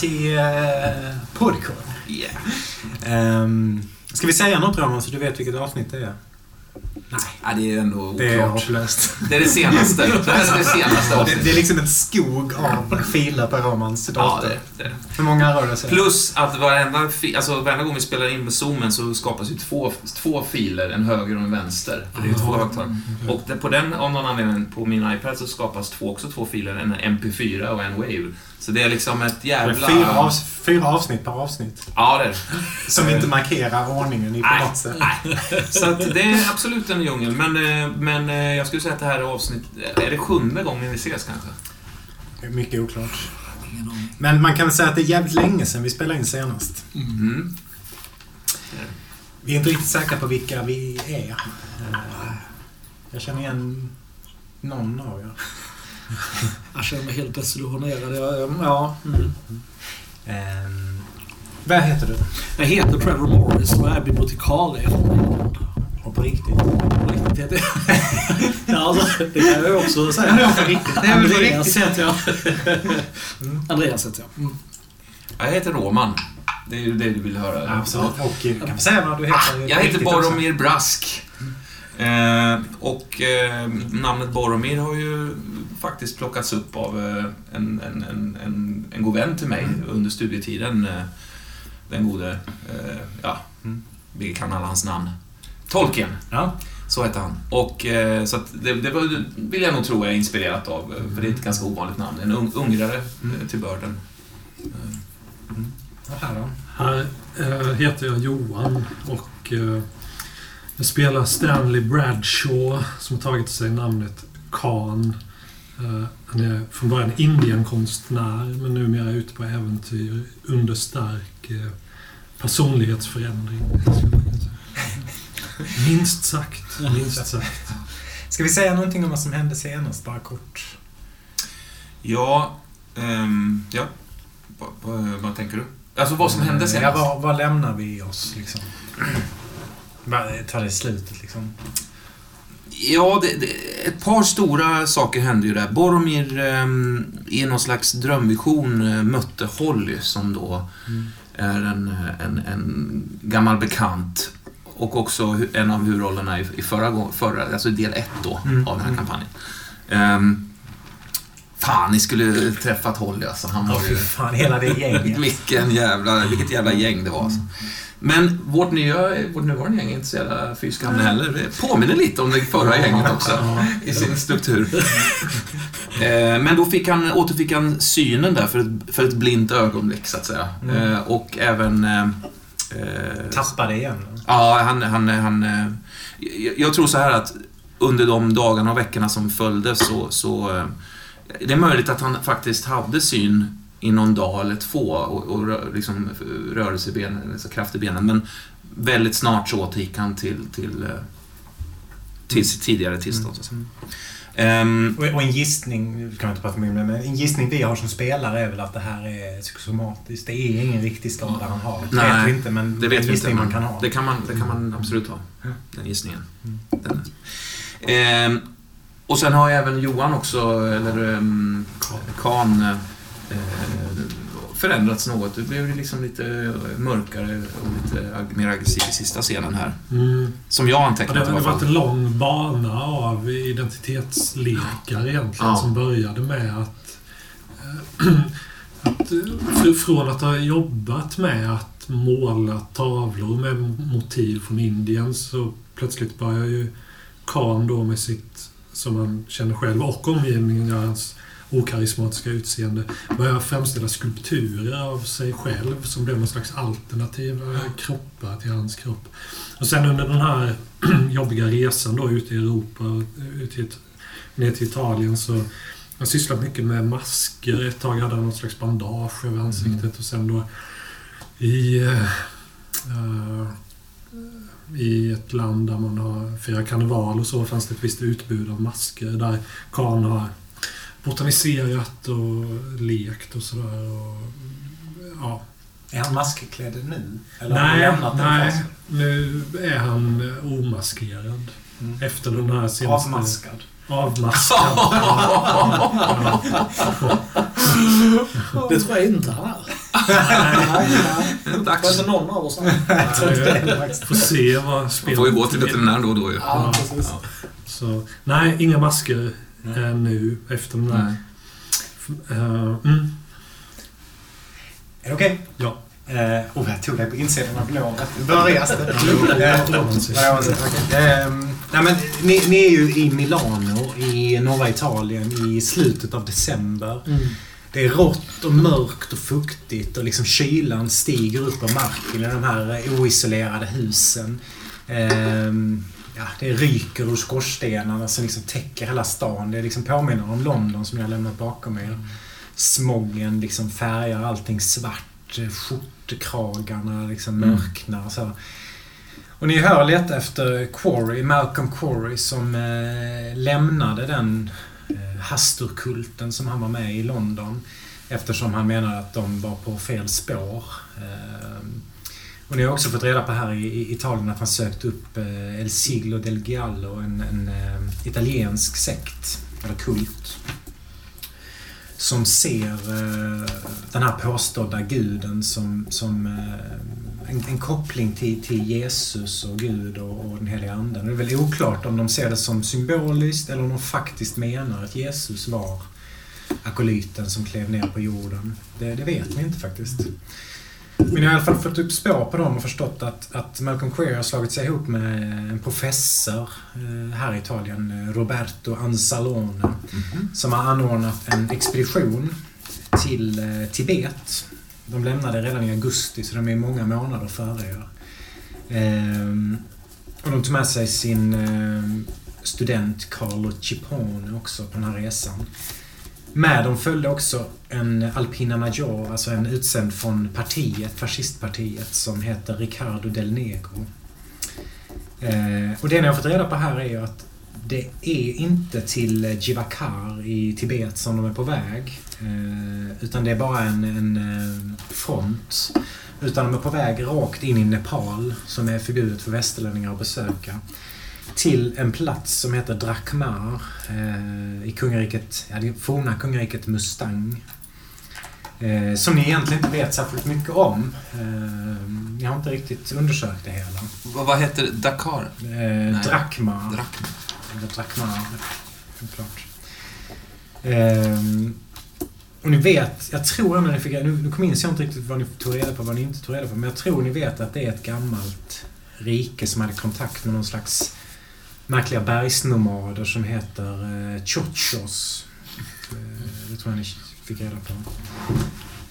Till uh, Podcore. Yeah. Um, ska vi säga något Roman så du vet vilket avsnitt det är? Nej. Ja, det är ändå Det är oklart. hopplöst. Det är det senaste. Det är det senaste Det, avsnittet. det är liksom en skog av filer på Romans Ja, dator. det, det. Hur många rör det sig? Plus att varenda, alltså, varenda gång vi spelar in med zoomen så skapas ju två, två filer, en höger och en vänster. För det är två högtalare. Och det, på den, av någon anledning, på min iPad så skapas två, också två filer, en MP4 och en Wave. Så det är liksom ett jävla... fyra, avs fyra avsnitt per avsnitt. Ja, det är det. Som inte markerar ordningen i på något sätt. nej. Så att det är absolut en djungel. Men, eh, men eh, jag skulle säga att det här är avsnitt... Är det sjunde gången vi ses kanske? Mycket oklart. Men man kan väl säga att det är jävligt länge sedan vi spelade in senast. Mm. Vi är inte riktigt säkra på vilka vi är. Eh, Jag känner igen någon av er. Jag känner mig helt desillusionerad. Jag, ja. Mm. Ehm, vad heter du? Jag heter Trevor Morris och är bibliotekarie från England. Och på riktigt? På riktigt heter jag. ja, alltså, det kan jag också säga. Ja, på riktigt. Det är på Andreas riktigt. heter jag. Andreas heter jag. Mm. Jag heter Roman. Det är ju det du vill höra. Absolut. Och eh, kan vi säga vad du heter? på Jag heter? Boromir Brask. Eh, och eh, namnet Boromir har ju faktiskt plockats upp av eh, en, en, en, en, en god vän till mig under studietiden. Eh, den gode, eh, ja, Mm. vi kan alla hans namn. Tolkien, Ja. så heter han. Och, eh, så att det, det var, vill jag nog tro jag är inspirerat av, för det är ett ganska ovanligt namn. En ung, ungrare eh, till börden. Och här då? Här eh, heter jag Johan och eh, jag spelar Stanley Bradshaw som har tagit sig namnet Khan. Eh, han är från början Indienkonstnär men numera ute på äventyr under stark eh, personlighetsförändring. Minst sagt. Minst sagt. Ska vi säga någonting om vad som hände senast, bara kort? Ja, ehm, ja. Vad, vad, vad tänker du? Alltså vad som hände Ja, senast? var, var lämnar vi oss liksom? Ta det slutet liksom. Ja, det, det, ett par stora saker hände ju där. Boromir ehm, i någon slags drömvision eh, mötte Holly som då är en, en, en gammal bekant. Och också en av huvudrollerna i, i förra, förra, alltså del ett då, Mm. av den här kampanjen. Ehm, fan, ni skulle träffat Holly alltså. Han var ju... fan, hela det gänget. Vilken jävla, vilket jävla gäng det var alltså. Men vårt, nya, vårt nuvarande gäng är inte så jävla fy skam heller. Det påminner lite om det förra gänget också i sin struktur. Eh, Men då fick han, återfick han synen där för ett, för ett blint ögonblick, så att säga. Mm. Eh, Och även... eh, Tappade igen. Ja, han... han, han jag- tror så här att under de dagarna och veckorna som följde så, så... Det är möjligt att han faktiskt hade syn i någon dag eller två och, och liksom rörelse i benen, alltså kraft i benen. Men väldigt snart så återgick han till, till, eh, till sitt tidigare tillstånd. Säga. Ehm, Och, och en gissning, kan inte prata mer men en gissning vi har som spelare är väl att det här är psykosomatiskt. Det är ingen riktig skada han har. Det Nej, vet vi inte, men Det vet en vi inte, man kan ha. det kan man, det kan man absolut ha. Den gissningen. Den. Ehm, och sen har även Johan också, eller um, Kan, eh, förändrats något. Det blev liksom lite mörkare och lite mer aggressiv i sista scenen här. Mm. Som jag Ja, antecknat det har varit en lång bana av identitetslekar egentligen Ja. som började med att, eh, att eh, fr- från att ha jobbat med att måla tavlor med motiv från Indien så plötsligt börjar ju Khan då med sitt, som han känner själv och omgivningen, ja, hans okarismatiska utseende, börjar framställa skulpturer av sig själv som blev någon slags alternativa kroppar till hans kropp. Och sen under den här jobbiga resan då ute i Europa, ut i ner till Italien så jag sysslat mycket med masker. Ett tag hade han något slags bandage över ansiktet och sen då i, eh, i ett land där man har firar karneval och så fanns det ett visst utbud av masker där Khan har botaniserat och lekt och sådär. Och, ja, Är han maskklädd nu? Eller har han nej, lämnat den nej. fasen? Nu är han omaskerad. Mm. Efter den här senaste... Avmaskad. Avmaskad. ja. Det tror jag inte han är. Dags. inte någon av oss. Får se vad Man spelet... får ju gå till veterinären då och då ju. Ja, precis. Så, nej, inga masker. Eh, nu efter den där. Eh, mm, Är det okej? ja. Eh, oh, jag tog dig på insidan av låret. Börjas det? Okej. Nej, men ni, ni är ju i Milano i norra Italien i slutet av december. Mm. Det är rått och mörkt och fuktigt och liksom kylan stiger upp ur marken i de här oisolerade husen. Ehm, ja, det ryker ur skorstenarna som liksom täcker hela stan. Det liksom påminner om London som ni har lämnat bakom er. Smogen liksom färgar allting svart. Skjortkragarna liksom Mm. mörknar och så. Och ni hör leta efter Quarry, Malcolm Quarry som eh, lämnade den eh, Hasturkulten som han var med i London. Eftersom han menade att de var på fel spår. Eh, och ni har också fått reda på här i, Italien att han sökt upp eh, El Siglo del Giallo, en, en eh, italiensk sekt, eller kult. Som ser eh, den här påstådda guden som, som en, en koppling till, till Jesus och Gud och, och den heliga anden. Det är väl oklart om de ser det som symboliskt eller om de faktiskt menar att Jesus var akolyten som klev ner på jorden. Det, det vet vi inte faktiskt. Men jag har i alla fall fått upp spår på dem och förstått att, att Malcolm Queer har slagit sig ihop med en professor eh, här i Italien, eh, Roberto Anzalone, Mhm. som har anordnat en expedition till eh, Tibet. De lämnade redan i augusti, så de är många månader före er. Ehm, och de tog med sig sin student Carlo Cippone också på den här resan. Med dem följde också en Alpina Major, alltså en utsänd från partiet, fascistpartiet, som heter Ricardo Del Negro. Eh, och det ni har fått reda på här är ju att det är inte till Jivakar i Tibet som de är på väg. Eh, utan det är bara en, en eh, front. Utan de är på väg rakt in i Nepal, som är förbjudet för västerlänningar att besöka. Till en plats som heter Drakmar eh, i kungariket, ja, det forna kungariket Mustang. Eh, som ni egentligen inte vet särskilt mycket om. Eh, ni har inte riktigt undersökt det hela. Vad, vad heter Dakar? Eh, Drakmar. Drakma. Eller Drakmar. Klart. Ehm, och ni vet, jag tror när ni fick, nu, nu minns jag inte riktigt vad ni tog reda på vad ni inte tog reda på, men jag tror ni vet att det är ett gammalt rike som hade kontakt med någon slags märkliga bergsnomader som heter eh, Chochos. Eh, det tror jag ni fick reda på.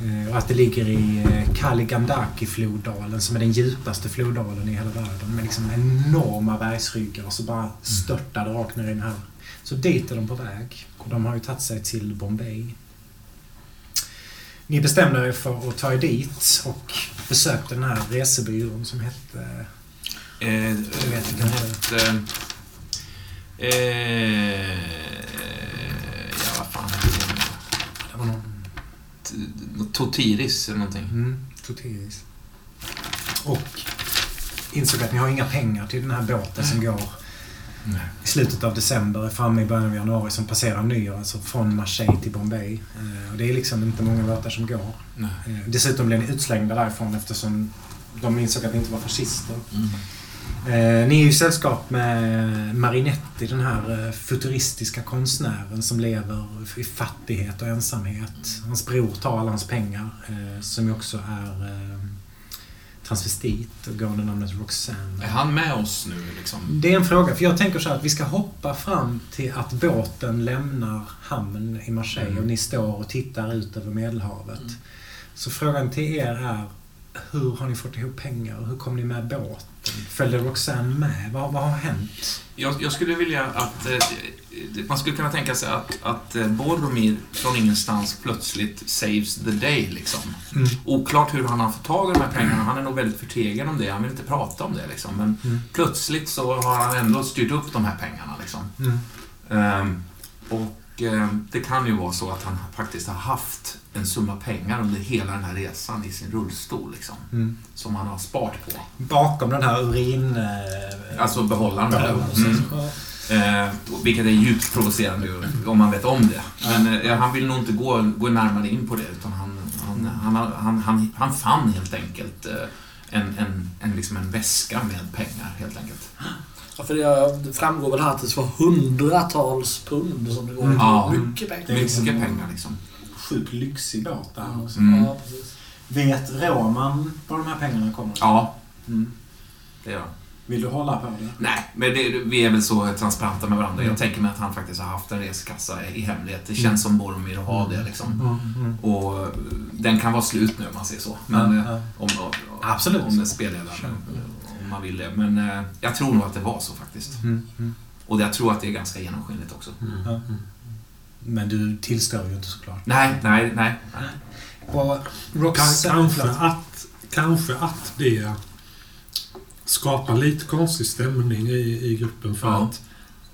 Eh, och att det ligger i eh, Kaligandaki-floddalen som är den djupaste floddalen i hela världen med liksom enorma bergsryggar och så bara störtar det rakt ner i den här. Så dit är de på väg. Och de har ju tagit sig till Bombay. Ni bestämde er för att ta er dit och besökte den här resebyrån som hette... Eh, Jag vet vad det. Eh, ja, vad fan heter det? Det var någon... T- Totiris eller någonting. Mm, Totiris. Och insåg att ni har inga pengar till den här båten som går i slutet av december, framme i början av januari, som passerar nyår, alltså från Marseille till Bombay. Eh, Och det är liksom inte många båtar som går. Nej. Eh, Dessutom blev ni utslängda därifrån eftersom de insåg att ni inte var fascister. Mm. Eh, ni är ju i sällskap med Marinetti, den här eh, futuristiska konstnären som lever i fattighet och ensamhet. Hans bror tar alla hans pengar, eh, som ju också är eh, transvestit och går under namnet Roxanne. Är han med oss nu liksom? Det är en fråga, för jag tänker så här att vi ska hoppa fram till att båten lämnar hamn i Marseille Mm. och ni står och tittar ut över Medelhavet. Mm. Så frågan till er är, hur har ni fått ihop pengar? Hur kom ni med båten? Följde Roxanne med? Vad, vad har hänt? Jag, jag skulle vilja att... Eh, man skulle kunna tänka sig att, att eh, Boromir från ingenstans plötsligt saves the day, liksom. Mm. Oklart hur han har fått tag i de här pengarna. Han är nog väldigt förtegen om det. Han vill inte prata om det, liksom. Men Mm. plötsligt så har han ändå styrt upp de här pengarna, liksom. Mm. Ehm, och det kan ju vara så att han faktiskt har haft en summa pengar under hela den här resan i sin rullstol, liksom. Mm. Som han har sparat på. Bakom den här urin... eh, Alltså behållaren. Mm. Eh, vilket är djupt provocerande om man vet om det. Men eh, han vill nog inte gå, gå närmare in på det utan han, han, han, han, han, han fann helt enkelt eh, en, en, en, liksom en väska med pengar helt enkelt. Ja, för det, det framgår väl här att det var hundratals pund som det går. Mm. Ja. Mycket pengar. Det är Mycket pengar liksom. Sjukt lyxig båt där också. Mm. Ja, precis. Vet Roman var de här pengarna kommer ifrån? Ja, Mm. det gör han. Vill du hålla på det? Nej, men det, vi är väl så transparenta med varandra. Mm. Jag tänker mig att han faktiskt har haft en resekassa i hemlighet. Det känns som Boromir att ha det liksom. Mm. Och eh, den kan vara slut nu om man säger så. Men eh, om, om, Absolut. om spelledaren, om man vill det. Men eh, jag tror nog att det var så faktiskt. Mm. Mm. Och jag tror att det är ganska genomskinligt också. Ja. Men du tillstår ju inte såklart. Nej, nej, nej. Och Roxanne... kanske, att, kanske att det skapar lite konstig stämning i, i gruppen. För Ja. att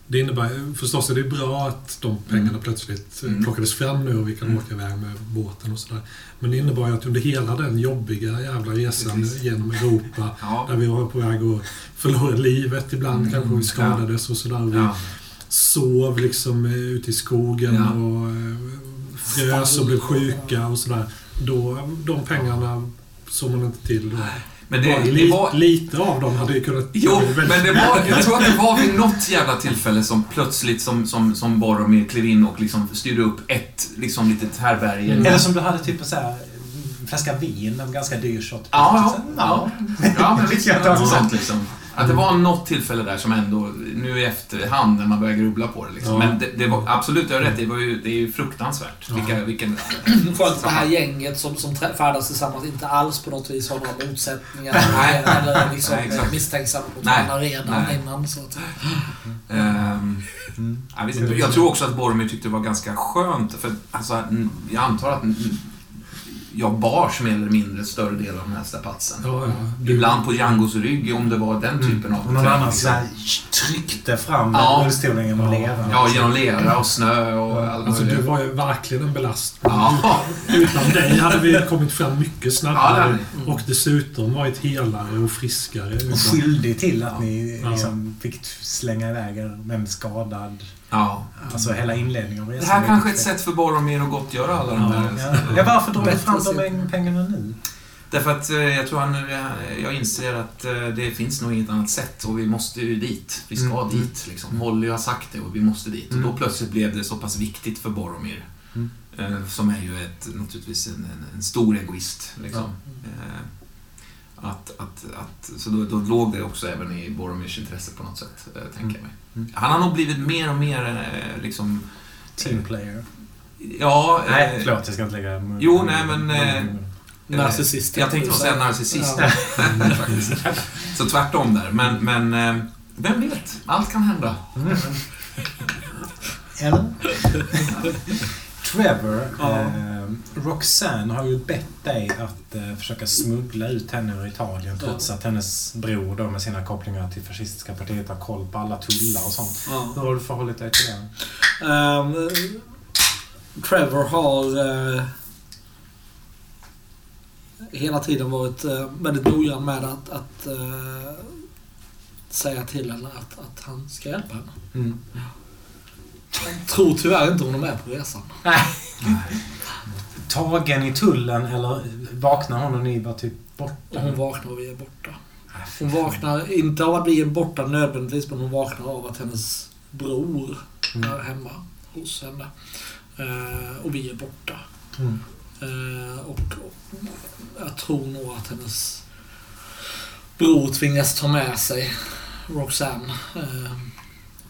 det innebär, förstås är det bra att de pengarna Mm. plötsligt eh, Mm. plockades fram nu och vi kan Mm. åka iväg med båten och sådär. Men det innebar ju att under hela den jobbiga jävla resan Precis. genom Europa Ja. där vi var på väg att förlora livet ibland, Mm. kanske vi skadades och sådär. Vi Ja. sov liksom eh, ute i skogen Ja. och eh, frös och blev sjuka och sådär. Då, de pengarna såg man inte till då. Men det, det li, var... Lite av dem hade ju kunnat... Jo, men det var, jag tror att det var vid något jävla tillfälle som plötsligt som, som, som Boromir klev in och liksom styrde upp ett liksom litet härbärge. Mm. Eller som du hade typ så här en flaska vin, en ganska dyr shot. Ja, ja, ja. ja men visst, något så. sånt liksom. Att det var något tillfälle där som ändå, nu i efterhand när man börjar grubbla på det liksom. Ja. Men det, det var, absolut, du har rätt, det, var ju, det är ju fruktansvärt. Ja. Vilka, vilken... För att det här gänget som, som färdas tillsammans inte alls på något vis har några motsättningar Nej. eller liksom Nej, misstänksamma mot varandra redan Nej. innan. Så att, Ehm, Mm. jag, vet inte, jag tror också att Boromir tyckte det var ganska skönt, för alltså, jag antar att jag bars mer eller mindre större delen av den här strapatsen. Ja, ja. Ibland på Djangos rygg, om det var den typen av Och någon annan så här tryckte fram Ja. rullstolen genom lera. Ja, genom lera och snö och allt Alltså du var ju verkligen en belastning. Ja. Utan dig hade vi kommit fram mycket Ja, snabbare. hade och dessutom varit helare och friskare. Och skyldig till att ni Ja. liksom fick slänga iväg er med en skadad. Ja. Alltså hela inledningen av resan. Det här kanske är ett sätt för Boromir att gottgöra alla de Ja, där... ja. ja, varför drar du fram de här pengarna nu? Därför att eh, jag tror han, eh, jag inser att eh, det finns nog inget annat sätt och vi måste ju dit. Vi ska Mm. dit liksom. Molly har sagt det och vi måste dit. Mm. Och då plötsligt blev det så pass viktigt för Boromir. Mm. Som är ju ett, naturligtvis en, en, en stor egoist. Liksom. Eh, att, att, att, så då, då låg det också även i Boromirs intresse på något sätt, eh, tänker jag mig. Mm. Han har nog blivit mer och mer eh, liksom... Team player. Ja, eh, Nej, förlåt. Jag ska inte lägga... Jo, nej, men, eh, narcissist. Jag tänkte nog säga narcissist. Ja. Så tvärtom där. Men, men eh, vem vet? Allt kan hända. Eller? Trevor, Ja. eh, Roxanne har ju bett dig att eh, försöka smuggla ut henne ur Italien trots att hennes bror då med sina kopplingar till fascistiska partiet har koll på alla tullar och sånt. Ja. Hur har du förhållit dig till det? Ehm, Trevor har eh, hela tiden varit eh, väldigt noggrann med att, att eh, säga till henne att, att han ska hjälpa henne. Mm. Tror tyvärr inte hon är med på resan. Tagen i tullen eller vaknar hon och ni var typ borta? Hon vaknar och vi är borta. Ah, Hon vaknar inte av att vi är borta nödvändigtvis, men hon vaknar av att hennes bror Mm. är hemma hos henne. Eh, och vi är borta. Mm. Eh, och, och jag tror nog att hennes bror tvingas ta med sig Roxanne. Eh,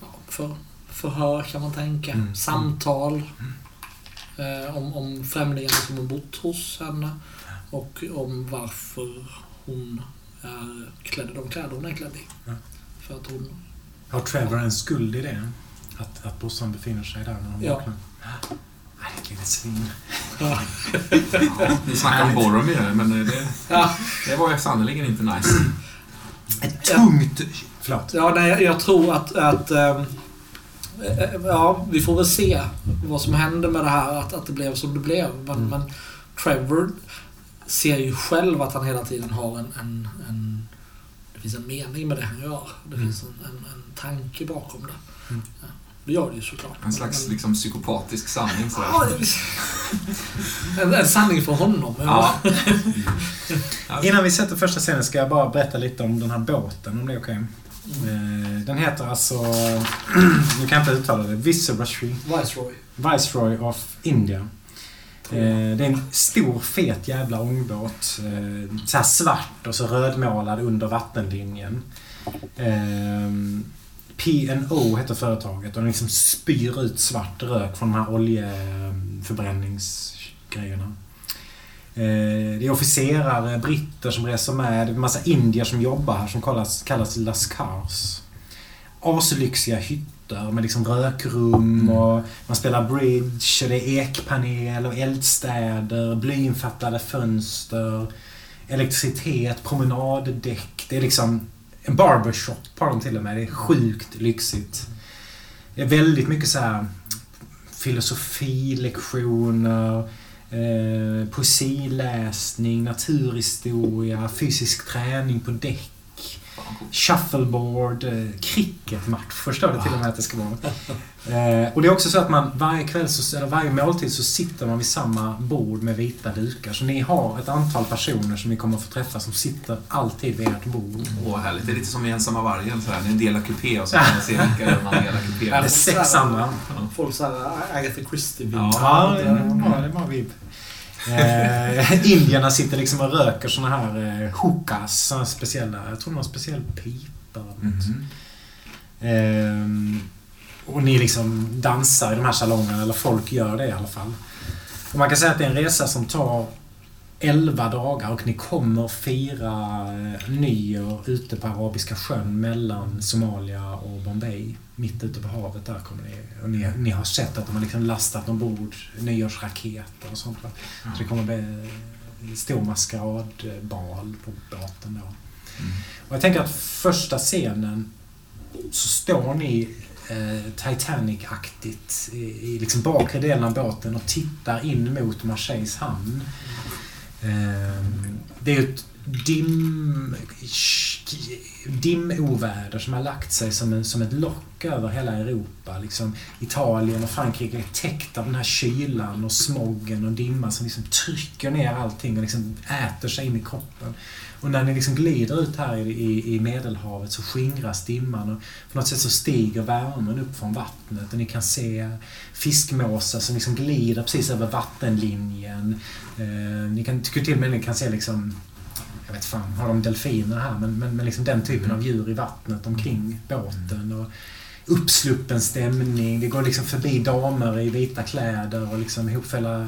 ja, för förhör kan man tänka. Mm. Samtal. Eh, om, om främlingarna som har bott hos henne. Och om varför hon är klädd i de kläder hon är klädd i. Ja. För att hon... Har Trevor en skuld i det? Att, att brorsan befinner sig där när hon Ja. vaknar? Nej, det är ett litet svin. Ja. Ja, ni snackar om Boromir men det, Ja, det var ju sannerligen inte nice. Ett tungt... Förlåt. Ja, nej, jag- tror att... att eh, ja, vi får väl se vad som händer med det här, att, att det blev som det blev. Men, Mm. men Trevor ser ju själv att han hela tiden har en... en, en det finns en mening med det han gör. Det Mm. finns en, en, en tanke bakom det. Ja, det gör det ju såklart. En slags Men- liksom, psykopatisk sanning sådär. Ja, en, en sanning för honom. Ja. Innan vi sätter första scenen ska jag bara berätta lite om den här båten, om det är okej. Eh, Den heter alltså... nu kan jag inte uttala det. Viceroy, Viceroy. Viceroy of India. Eh, Det är en stor fet jävla ångbåt. eh, Så här svart och så rödmålad under vattenlinjen. P&O heter företaget och den liksom spyr ut svart rök från de här oljeförbränningsgrejerna. Eh, Det är officerare, britter som reser med. Det är massa indier som jobbar här som kallas, kallas Lascars. Aslyxiga hytter med liksom rökrum och man spelar bridge och det är ekpanel och eldstäder, blyinfattade fönster, elektricitet, promenaddäck. Det är liksom en barbershop har de till och med. Det är sjukt lyxigt. Det är väldigt mycket så här filosofilektioner, eh, poesiläsning, naturhistoria, fysisk träning på däck. Shuffleboard, eh, cricketmatch förstår det till och med att det ska vara. Eh, och det är också så att man varje kväll, så, eller varje måltid så sitter man vid samma bord med vita dukar. Så ni har ett antal personer som ni kommer att få träffa som sitter alltid vid ert bord. Åh, härligt. Det är lite som i Ensamma vargen. Sådär. Ni delar kupé och så kan man se vilka det man delar kupé Det är med. sex andra. Folk såhär Agatha Christie Ja. Ja, det var, det var vibb. Eh, indierna sitter liksom och röker såna här eh, hookahs, såna speciella, jag tror de har speciell pipa. något. Mhm. Ehm, och ni liksom dansar i de här salongerna, eller folk gör det i alla fall. Och man kan säga att det är en resa som tar 11 dagar och ni kommer fira eh, nyår ute på Arabiska sjön mellan Somalia och Bombay. Mitt ute på havet där kommer ni. Och ni, ni har sett att de har liksom lastat ombord nyårsraketer och sånt. Så det kommer bli en stor maskeradbal på båten då. Mm. Och jag tänker att första scenen så står ni eh, Titanic-aktigt i, i liksom bakre delen av båten och tittar in mot Marseilles hamn. Ehm, det är ett dim, dimoväder som har lagt sig som, en, som ett lock över hela Europa. Liksom, Italien och Frankrike är täckt av den här kylan och smoggen och dimman som liksom trycker ner allting och liksom äter sig in i kroppen. Och när ni liksom glider ut här i, i, i Medelhavet så skingras dimman och på något sätt så stiger värmen upp från vattnet och ni kan se fiskmåsar som liksom glider precis över vattenlinjen. Eh, ni kan, tycker till och med ni kan se liksom jag vet fan, har de delfiner här? Men, men, men liksom den typen av djur i vattnet omkring båten. Och uppsluppen stämning. Det går liksom förbi damer i vita kläder och liksom ihopfällda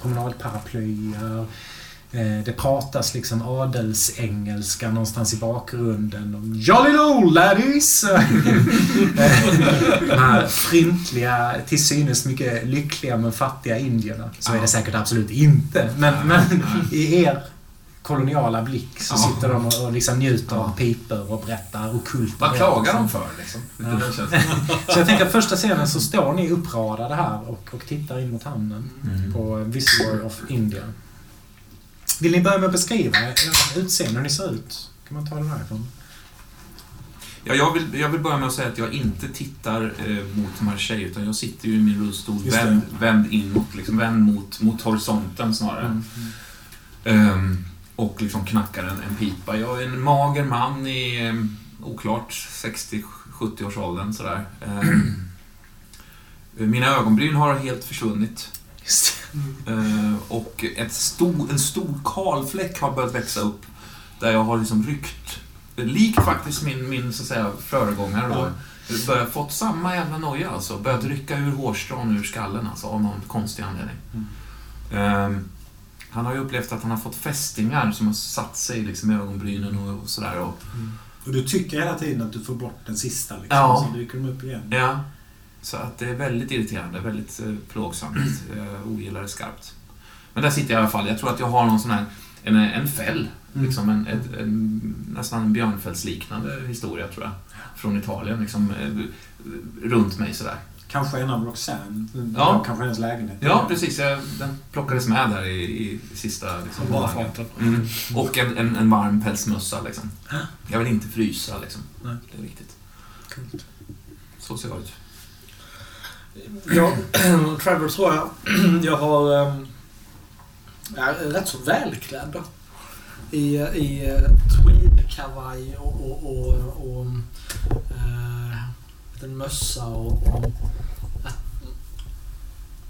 promenadparaplyer. Eh, Det pratas liksom adelsengelska någonstans i bakgrunden. Om Jolly old laddies! De här fryntliga, till synes mycket lyckliga men fattiga indierna. Så är det säkert absolut inte. Men, men i er koloniala blick så Ja. sitter de och och liksom njuter av Ja. piper och berättar ockulta Vad klagar de för liksom? Ja. Så jag tänker att första scenen så står ni uppradade här och, och tittar in mot hamnen Mm. på Viceroy of India. Vill ni börja med att beskriva ert utseende, hur ni ser ut? Kan man ta det härifrån? Ja, jag, vill, jag vill börja med att säga att jag inte tittar eh, mot Marseille, utan jag sitter ju i min rullstol vänd, vänd inåt, liksom, vänd mot, mot horisonten snarare. Mm. Ehm, och liksom knackar en, en pipa. Jag är en mager man i um, oklart 60-70-årsåldern sådär. Ehm, mina ögonbryn har helt försvunnit. Just det. Ehm, och ett stor, en stor kalfläck har börjat växa upp. Där jag har liksom ryckt, likt faktiskt min, min så att säga, föregångare då. Börjat fått samma jävla noja alltså. Börjat rycka ur hårstrån ur skallen alltså, av någon konstig anledning. Ehm, han har ju upplevt att han har fått fästingar som har satt sig liksom i ögonbrynen och, och sådär. Och, Och du tycker hela tiden att du får bort den sista liksom, Ja. så dyker de upp igen. ja, så att det är väldigt irriterande, väldigt eh, plågsamt. Jag ogillar det skarpt. Men där sitter jag i alla fall. Jag tror att jag har någon sån här, en, en fäll. Mm. Liksom en, ett, en, nästan en björnfällsliknande historia tror jag. Från Italien, liksom eh, runt mig sådär. Kanske en av Roxanne. Ja. Kanske hennes lägenhet. Ja, precis. Jag, den plockades med där i, i sista liksom. Mm. Och en, en, en varm pälsmössa liksom. Jag vill inte frysa liksom. Nej. Det är viktigt. Coolt. Så ser det ut. Ja, Trevor tror jag. Jag har... Jag är rätt så välklädd. I, i uh, tweedkavaj och, och, och, och uh, en mössa och, och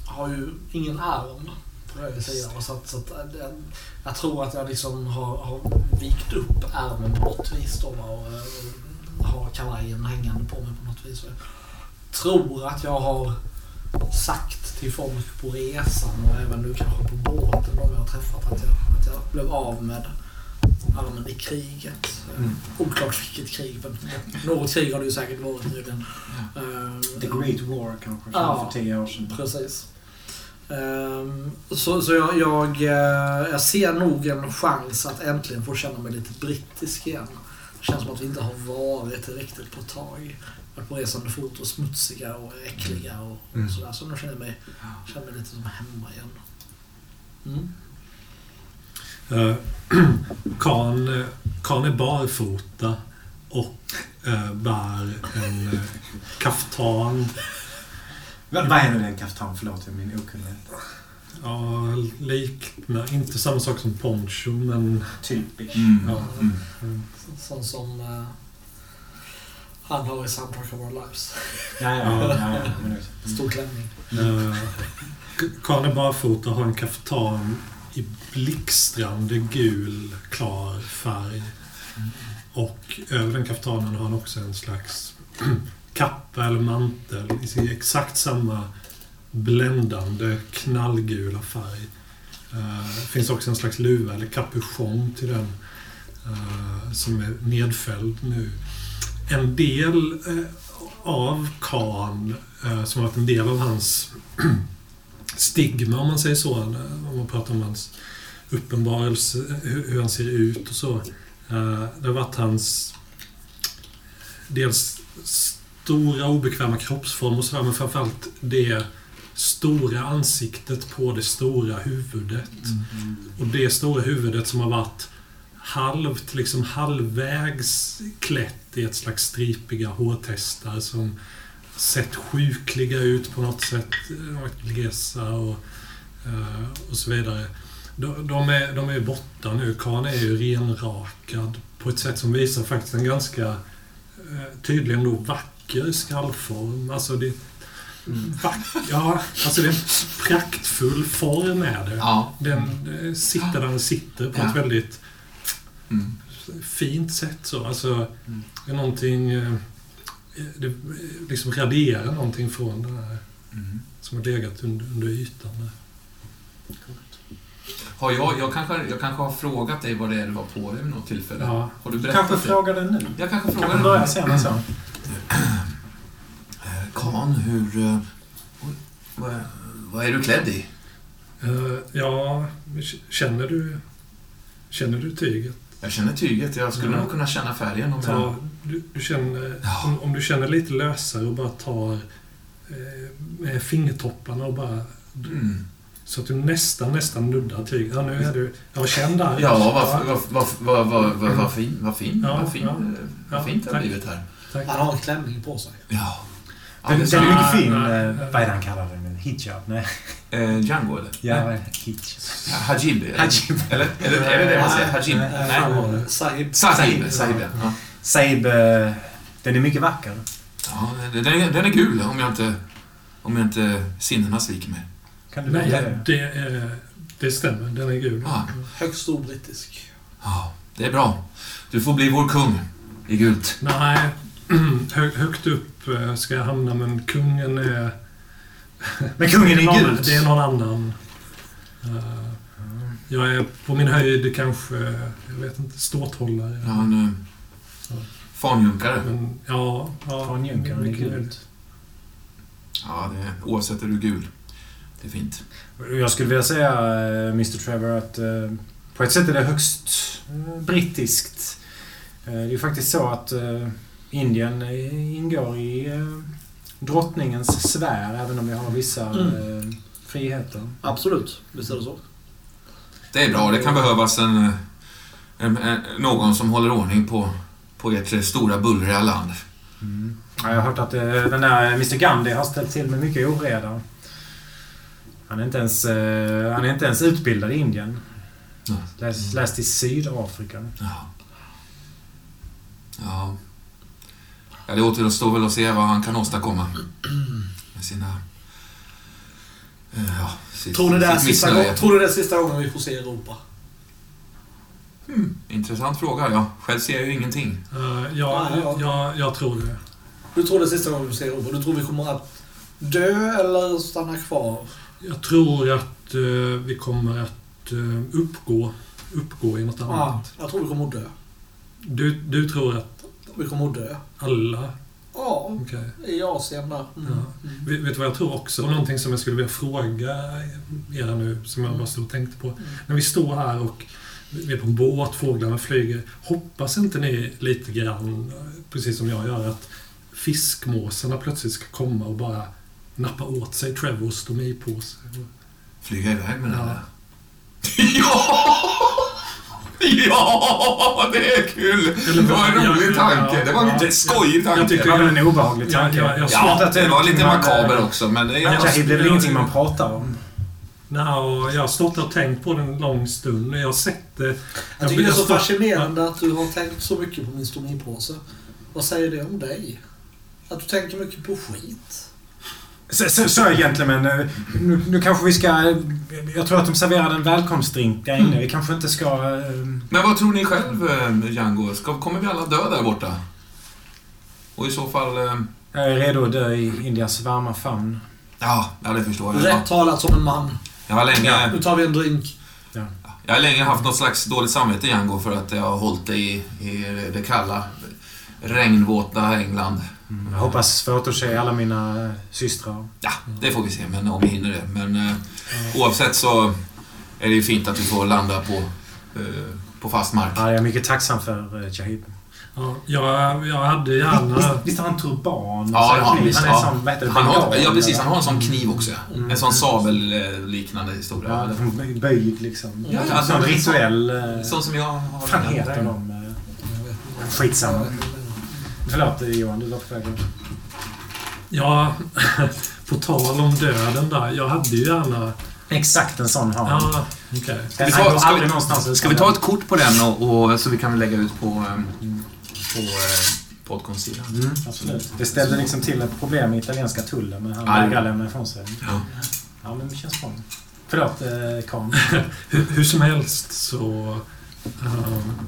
jag har ju ingen arm på höger sida. Så att, så att, jag, jag tror att jag liksom har, har vikt upp ärmen på något vis då, och, och har kavajen hängande på mig på något vis. Tror att jag har sagt till folk på resan och även nu kanske på båten de jag har träffat att jag, att jag blev av med armen i kriget. Mm. Oklart vilket krig, men något krig har det ju säkert varit nyligen. Uh, The Great War kanske, ja, för tio år sedan. Precis. Um, så så jag, jag, eh, jag ser nog en chans att äntligen få känna mig lite brittisk igen. Det känns som att vi inte har varit riktigt på ett tag. Varit på resande fot och smutsiga och äckliga och, och mm. sådär. Så nu känner jag mig, känner mig lite som hemma igen. Mm. Uh, kan, kan är barfota och uh, bär en uh, kaftan. Vad är nu en kaftan? Förlåt, min okunnighet. Ja, liknar inte samma sak som poncho, men... Typiskt. Mm. Ja. Mm. Sån som uh, han har i Soundtrack of Our Lives. Ja, ja, ja, ja, Stor klänning. Uh, Karne Barfota har en kaftan i blixtrande gul, klar färg. Och över den kaftanen har han också en slags kappa eller mantel i sin exakt samma bländande knallgula färg. Uh, finns också en slags luva eller kapuschong till den uh, som är nedfälld nu. En del uh, av Khan, som har varit en del av hans stigma, om man säger så, om man pratar om hans uppenbarelse, hur han ser ut och så. Det har varit hans dels stora obekväma kroppsform och sådär, men framförallt det stora ansiktet på det stora huvudet. Mm. Och det stora huvudet som har varit halvt, liksom halvvägs klätt i ett slags stripiga hårtestar som sett sjukliga ut på något sätt. Glesa och, eh, och så vidare. De, de, är, de är borta nu. Khan är ju renrakad på ett sätt som visar faktiskt en ganska eh, tydligen då vacker skallform. Alltså det, Mm. Ja, alltså det är en praktfull form är det. Ja. Den eh, sitter där den sitter på ja. ett väldigt mm. fint sätt. Så. Alltså, mm. det är någonting... Eh, det liksom raderar någonting från det här mm. som har legat under, under ytan. Där. Har jag, jag, kanske, jag kanske har frågat dig vad det är du var på dig vid något tillfälle. Ja. Har du berättat kanske frågar det nu. Jag kanske frågar kan börja sen så. Kan, hur... Uh, vad, vad är du klädd i? Ja, känner du... Känner du tyget? Jag känner tyget. Jag skulle ja. nog kunna känna färgen om Ta, jag... Du, du känner, ja. om, om, du känner lite lösare och bara tar eh, med fingertopparna och bara... Mm. Så att du nästan, nästan nuddar tyget. Ja, nu är du... Ja, känn där. Ja, vad, vad, vad, vad, vad, vad, vad fin, vad fin, ja, vad, fin, ja. vad fint det har blivit här. Tack. Han har en klänning på sig. Ja. Den, den är mycket fin. Eh, vad är det han kallar den? Hijab? Nej. Eh, Django eller? Ja, hijab. Hajib. Hajib. Eller, eller är det det man säger? Hajib? Nej. Sahib. Sahib. Sahib, ja. Sahib, eh, den är mycket vacker. Ja, den är, den är gul om jag inte, om jag inte sinnena sviker mig. Kan du Nej, det? Det, är, det stämmer. Den är gul. Ja. Högst obrittisk. Ja, det är bra. Du får bli vår kung i gult. Nej, högt upp ska jag hamna, men kungen är... Men kungen är, är gult? Det är någon annan. Eh, jag är på min höjd kanske, jag vet inte, ståthållare. Ja, en fanjunkare. Men, ja, ja. Fanjunkaren är gult. Ja, det är, oavsett är du gul. Det är fint. Jag skulle vilja säga, eh, Mr Trevor, att på ett sätt är det högst brittiskt. Det är ju faktiskt så att Indien ingår i eh, drottningens sfär, även om vi har vissa mm. Eh, friheter. Absolut, visst är det så. Det är bra. Det kan behövas en, en, en någon som håller ordning på, på ert stora bullriga land. Mm. Ja, jag har hört att eh, den där Mr Gandhi har ställt till med mycket oreda. Han är inte ens, han är inte ens utbildad i Indien. Läst, läst i Sydafrika. Ja. Ja. Ja det återstår väl att se vad han kan åstadkomma. Med sina... eh, Ja, sitt, Tror ni det sitt sista, gång- tror ni det är sista gången vi får se Europa? Intressant fråga, ja. Själv ser jag ju ingenting. Eh, ja, Nej, ja. ja, jag tror det. Du tror det är sista gången vi får se Europa? Du tror vi kommer att dö eller stanna kvar? Jag tror att eh, vi kommer att eh, uppgå, uppgå i något annat. jag tror vi kommer att dö. Du, du tror att Vi kommer att dö. alla... Ja, Okej. i Asien där. Mm. Ja. Mm. Vet, du vad jag tror också? Någonting som jag skulle vilja fråga er nu, som jag bara stod och tänkte på. När vi står här och vi är på en båt, fåglarna flyger. Hoppas inte ni lite grann, precis som jag gör, att fiskmåsarna plötsligt ska komma och bara nappa åt sig Trevors stomipåse? Flyga iväg med den Ja. Ja! Ja, det är kul! Det var en rolig tanke. Det var en lite skojig Jag tanke. Det var väl en obehaglig tanke. ja, jag- Ja, det var lite makaber också, men det är... Ja, det är väl ingenting man pratar om. No, jag har stått och tänkt på det en lång stund. Jag har sett det. Jag tycker det är så fascinerande att du har tänkt så mycket på min stomipåse. Vad säger det om dig? Att du tänker mycket på skit? Så, så, så egentligen, men eh, nu, nu kanske vi ska... Jag tror att de serverade en välkomstdrink där inne. Vi kanske inte ska... eh, Men vad tror ni själv, eh, Django? Ska, kommer vi alla dö där borta? Och i så fall... Jag är redo att dö i Indias varma famn. Ja, ja det förstår jag. Rätt talat som en man. Jag har länge, Nu tar vi en drink. jag har länge haft något slags dåligt samvete, Django, för att jag har hållit dig i, i det kalla, regnvåta England. Jag hoppas få återse alla mina systrar. Ja, det får vi se, men om vi hinner det. Men eh, oavsett så är det ju fint att vi får landa på, eh, på fast mark. Ja, jag är mycket tacksam för eh, Shahid. Ja, jag, jag hade gärna... Visst har han turban? Ja, och det så har han kniv? visst. Han är Ja. vad heter det, Han har, ja, precis. eller? Han har en sån kniv också. ja. Mm. En sån sabelliknande historia. Ja, det är böjd liksom. Ja, ja, sån- rituell... eh, Sån som jag har. Vad fan heter de? Skitsamma. Förlåt Johan, du var på väg. Ja, på tal om döden där. Jag hade ju gärna... Exakt en sån har han. Ja, okej. Den vi ta- ska vi- Ska vi ta ett kort på den och, och så vi kan lägga ut på, eh, på eh, podcastsidan? Mm, absolut. Det ställde liksom till ett problem med italienska tullen, men han Ja, vägrade lämna ifrån sig. Ja. Ja, men det känns bra. Förlåt, eh, Kahn. Hur, hur som helst så... ehm,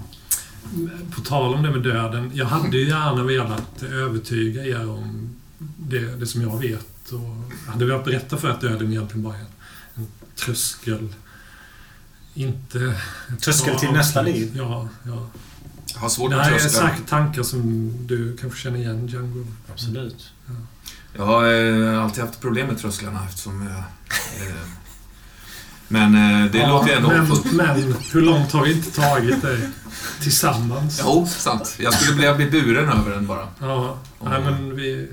på tal om det med döden. Jag hade ju gärna velat övertyga er om det, det som jag vet. Och jag hade velat berätta för er att döden egentligen bara är en, en tröskel. Inte... Tröskel till nästa liv. Ja, ja. Jag har svårt Det här är säkert tankar som du kanske känner igen, Django. Absolut. Jag har eh, alltid haft problem med trösklarna eftersom jag... Eh, men eh, det Ja, låter ju ändå men, hoppfullt. men hur långt har vi inte tagit det tillsammans? Jo, sant. Jag skulle vilja bli buren över den bara. Ja, nej men vi...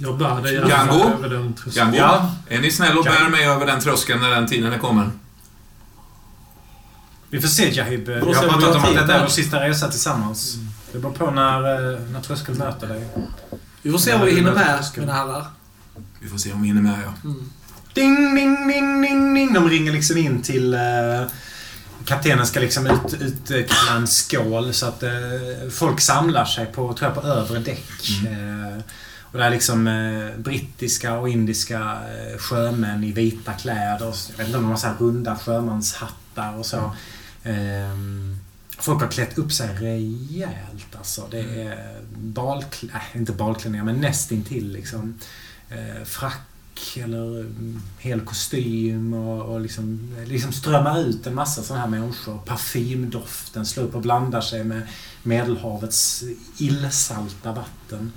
Jag bär dig gärna över den tröskeln. Django, Ja. är ni snälla och bär mig över den tröskeln när den tiden är kommen? Vi får se Jahib. Då har pratat om att detta är vår sista resa tillsammans. Det beror på när, eh, när tröskeln möter dig. Vi får se vad vi hinner med, mina herrar. Vi får se om vi hinner med, ja. Mm. Ding, ding, ding, ding, ding. De ringer liksom in till... Eh, kaptenen ska liksom ut, utkalla en skål så att eh, folk samlar sig på, tror jag, på övre däck. Eh, och det är liksom eh, brittiska och indiska eh, sjömän i vita kläder. Jag vet inte om de har så här runda sjömanshattar och så. Ehm, folk har klätt upp sig rejält alltså. Det är balklä... Äh, inte balklänningar, men nästintill liksom. Eh, eller eh, hel kostym och, och liksom, liksom strömmar ut en massa sådana här människor. Parfymdoften slår upp och blandar sig med Medelhavets illsalta vatten.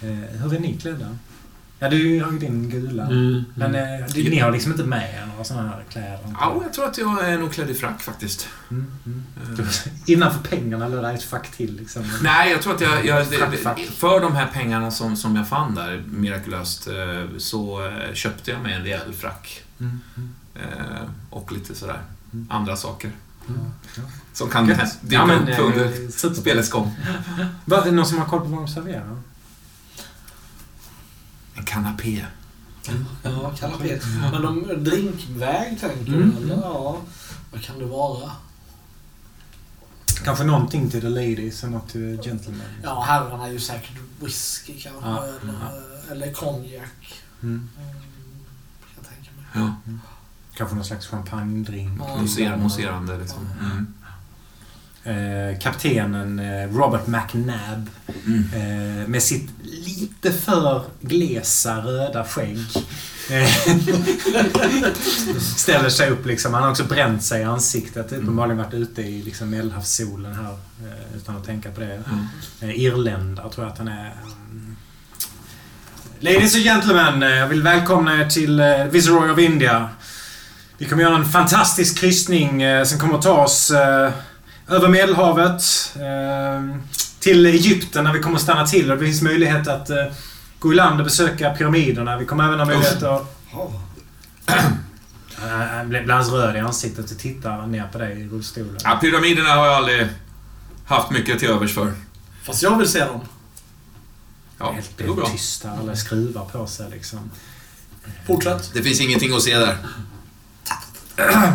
Eh, hur är ni klädda? Ja, du har ju din gula. Mm, Men mm. eh, ni har liksom inte med er några sådana här kläder? Ja, jag tror att jag är nog klädd i frack faktiskt. Mm, mm. Eh, Innanför pengarna låg det ett fack till liksom. Nej, jag tror att jag... jag för de här pengarna som, som jag fann där, mirakulöst, eh, så köpte jag mig en rejäl frack. Mm, mm, Eh, och lite sådär Mm. andra saker. mm. Ja. Som kan dyka Ja, men, upp under spelets gång. Var det någon som har koll på vad de serverar? Kanapé. Ja, kanapé. Men de drinkväg tänker Mm. du? eller? Ja. Vad kan det vara? Kanske någonting till the ladies och något till gentlemen. Ja, herrarna är ju säkert whisky kanske. Ja, Eller, eller konjak. Mm. Mm, kan jag tänka mig. Ja, Kanske någon slags champagnedrink. Ja. moser, moserande liksom. Mm. Eh, kaptenen eh, Robert McNabb Mm. eh, med sitt lite för glesa röda skägg. ställer sig upp liksom. Han har också bränt sig i ansiktet. Uppenbarligen varit ute i liksom, medelhavssolen här utan att tänka på det. Mm. Irländare tror jag att han är. Mm. Ladies and gentlemen, jag vill välkomna er till Viceroy of India. Vi kommer göra en fantastisk kryssning som kommer att ta oss över Medelhavet eh, till Egypten där vi kommer att stanna till. Och det finns möjlighet att eh, gå i land och besöka pyramiderna. Vi kommer även ha möjlighet att... Eh, Han blir blir alldeles röd i ansiktet och tittar ner på dig i rullstolen. Ja, pyramiderna har jag aldrig haft mycket till övers för. Fast jag vill se dem. Ja, Helt det går bra. tyst här. Alla skruvar på sig liksom. Fortsätt. Det finns ingenting att se där.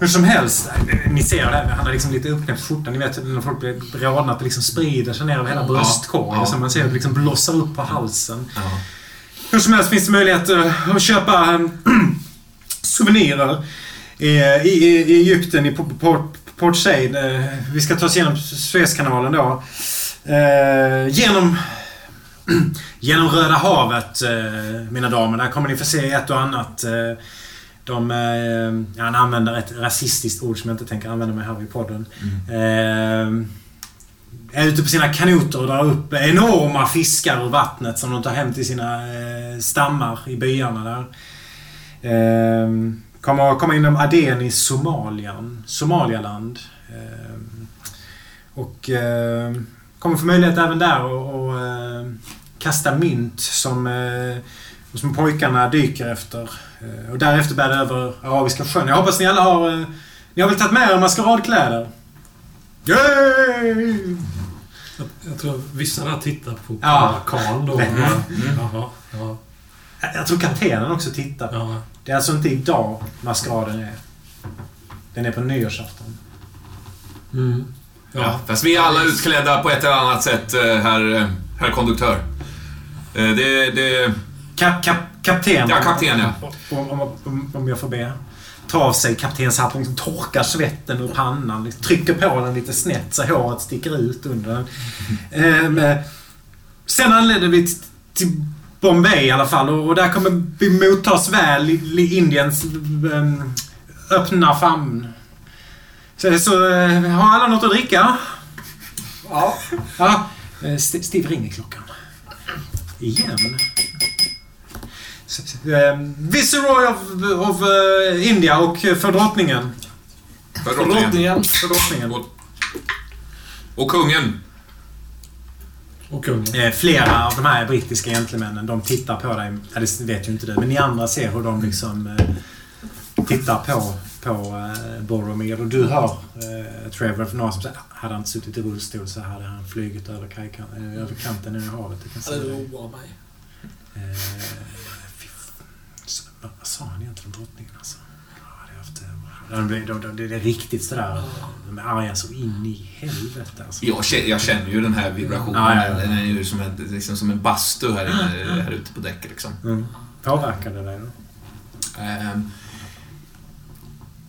Hur som helst, ni ser det. Han har liksom lite uppknäppt skjortan. Ni vet när folk blir rodnat och liksom sprider sig ner över hela bröstkorgen. ja. Så man ser att det liksom blossar upp på halsen. Hur som helst finns det möjlighet eh, att köpa eh, souvenirer i, i, i Egypten, i Port, Port, Said. Eh, Vi ska ta oss igenom Suezkanalen då. Eh, Genom, genom Röda havet, mina damer. Där kommer ni få se ett och annat. De, eh, han använder ett rasistiskt ord som jag inte tänker använda mig här i podden. Eh, är ute på sina kanoter och drar upp enorma fiskar ur vattnet som de tar hem till sina eh, stammar i byarna där. Eh, kommer komma inom Aden i Somalien, Somalialand. Eh, och eh, kommer få möjlighet även där att eh, kasta mynt som, eh, eh, som pojkarna dyker efter. Eh, och därefter bär det över Arabiska sjön. Jag hoppas ni alla har, eh, ni har väl tagit med er maskeradkläder? Yay! Jag, jag tror vissa där tittar på Ja. Karl då. Mm. Jaha, ja, Jag tror kaptenen också tittar. ja. Det är alltså inte idag maskeraden är. Den är på nyårsafton. Mm. Ja, Ja. fast vi är alla utklädda på ett eller annat sätt, eh, herr, herr konduktör. Det, det... Kap, kap, kapten. Ja, kapten, ja. Om, om, om, om jag får be. Tar av sig kaptenshatten, liksom torkar svetten ur pannan. Liksom, trycker på den lite snett så håret sticker ut under den. Ehm, eh, sen anlände vi till Bombay i alla fall och, och där kommer vi mottas väl i, i Indiens ehm, öppna famn. Så, så eh, har alla något att dricka? Ja. Ja, eh, St- Steve ringer klockan. Igen. Ehm, Viceroy of, of eh, India och eh, för drottningen. För drottningen. För drottningen. Och kungen. Och kungen. Eh, flera av de här brittiska gentlemännen, de tittar på dig. Ja, det vet ju inte du, men ni andra ser hur de liksom eh, tittar på, på eh, Boromir. Och du hör eh, Trevor för några som säger hade han inte suttit i rullstol så hade han flugit över, kajkan, eh, över kanten i havet. Jag kan Det säga det. oroar mig. Vad sa han egentligen drottningen alltså? De, de, de, det är riktigt sådär. De är arga så in i helvete alltså. Jag känner, jag känner ju den här vibrationen. Ja, ja, ja. Den är ju som en, liksom som en bastu här, inne, här ute på däcket. Liksom. Mm. Påverkar det dig då? Ehm.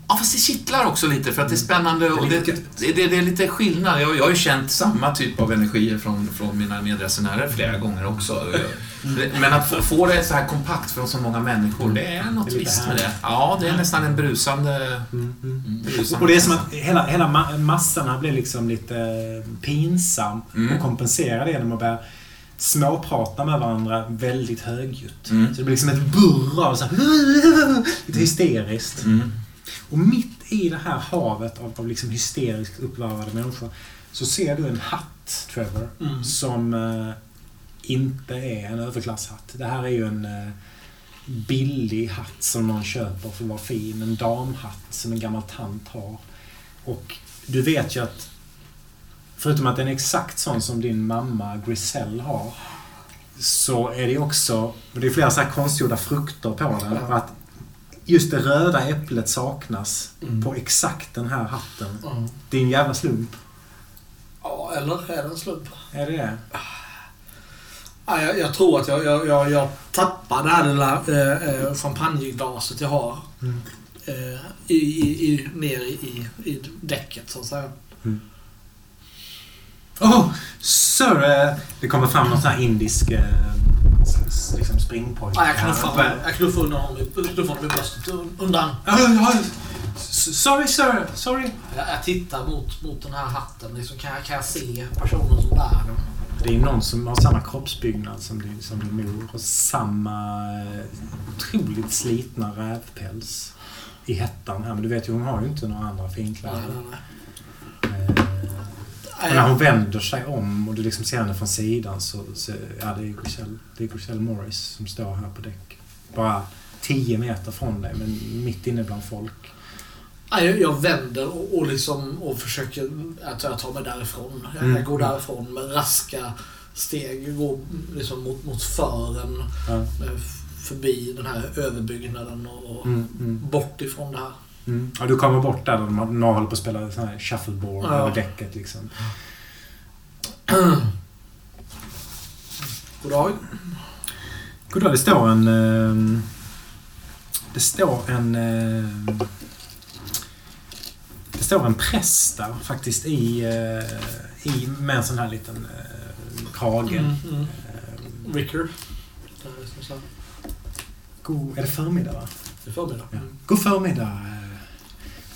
Ja, fast det kittlar också lite för att det är spännande och Det är det, lite det, det, är lite skillnad. Jag, jag har ju känt samma typ av energier från, från mina medresenärer flera gånger också. Men att få, få det så här kompakt från så många människor, det är något Det är lite visst med det. Ja, det är nästan en brusande... Mm, mm. brusande Och det är som att hela, hela ma- massan blir liksom lite pinsam Mm. och kompenserar det genom att börja småprata med varandra väldigt högljutt. Mm. Så det blir liksom ett burr av så här, lite hysteriskt. Mm. Och mitt i det här havet av, av liksom hysteriskt uppvarvade människor så ser du en hatt, Trevor, Mm. som eh, inte är en överklasshatt. Det här är ju en eh, billig hatt som någon köper för att vara fin. En damhatt som en gammal tant har. Och du vet ju att förutom att den är exakt sån som din mamma Griselle har så är det också... Det är flera så här konstgjorda frukter på den. Och att just det röda äpplet saknas Mm. på exakt den här hatten. Mm. Det är en jävla slump. Ja, eller är det en slump? Är det det? Ja, jag, jag tror att jag, jag, jag, jag tappar det här lilla eh, eh, champagneglaset jag har Mm. eh, i, i, i, ner i, i, däcket så att säga. Oh, sir! eh, Det kommer fram någon sån här indisk eh, s- liksom springpojke. Ja, jag knuffar här honom, jag knuffar undan honom, i- knuffar honom i bröstet un- undan. Sorry, sir. Sorry. Jag, jag tittar mot, mot den här hatten. Liksom, kan, jag, kan jag se personen som bär den? Det är någon som har samma kroppsbyggnad som din, som din mor och samma eh, otroligt slitna rävpäls i hettan här. Men du vet ju, hon har ju inte några andra finkläder. nej, nej. Eh, Nej, och när hon vänder sig om och du liksom ser henne från sidan så, så ja, det är Griselle, det är Griselle Morris som står här på däck. Bara 10 meter från dig, men mitt inne bland folk. Jag, jag vänder och, och, liksom, och försöker att jag tar mig därifrån. Jag, Mm. jag går därifrån med raska steg. Jag går liksom mot, mot fören. Ja. eh, Förbi den här överbyggnaden och, och Mm, mm, bort ifrån det här. Mm. Och du kommer bort där, där de håller på att spela sån här shuffleboard Ja. över däcket liksom. God dag. Goddag, det står en... ehm, Det står en... ehm, Det står en präst där faktiskt i, eh, i med en sån här liten eh, krage. Mm, mm. Ehm, Ricker. Där är det förmiddag va? Det är förmiddag. Ja. God förmiddag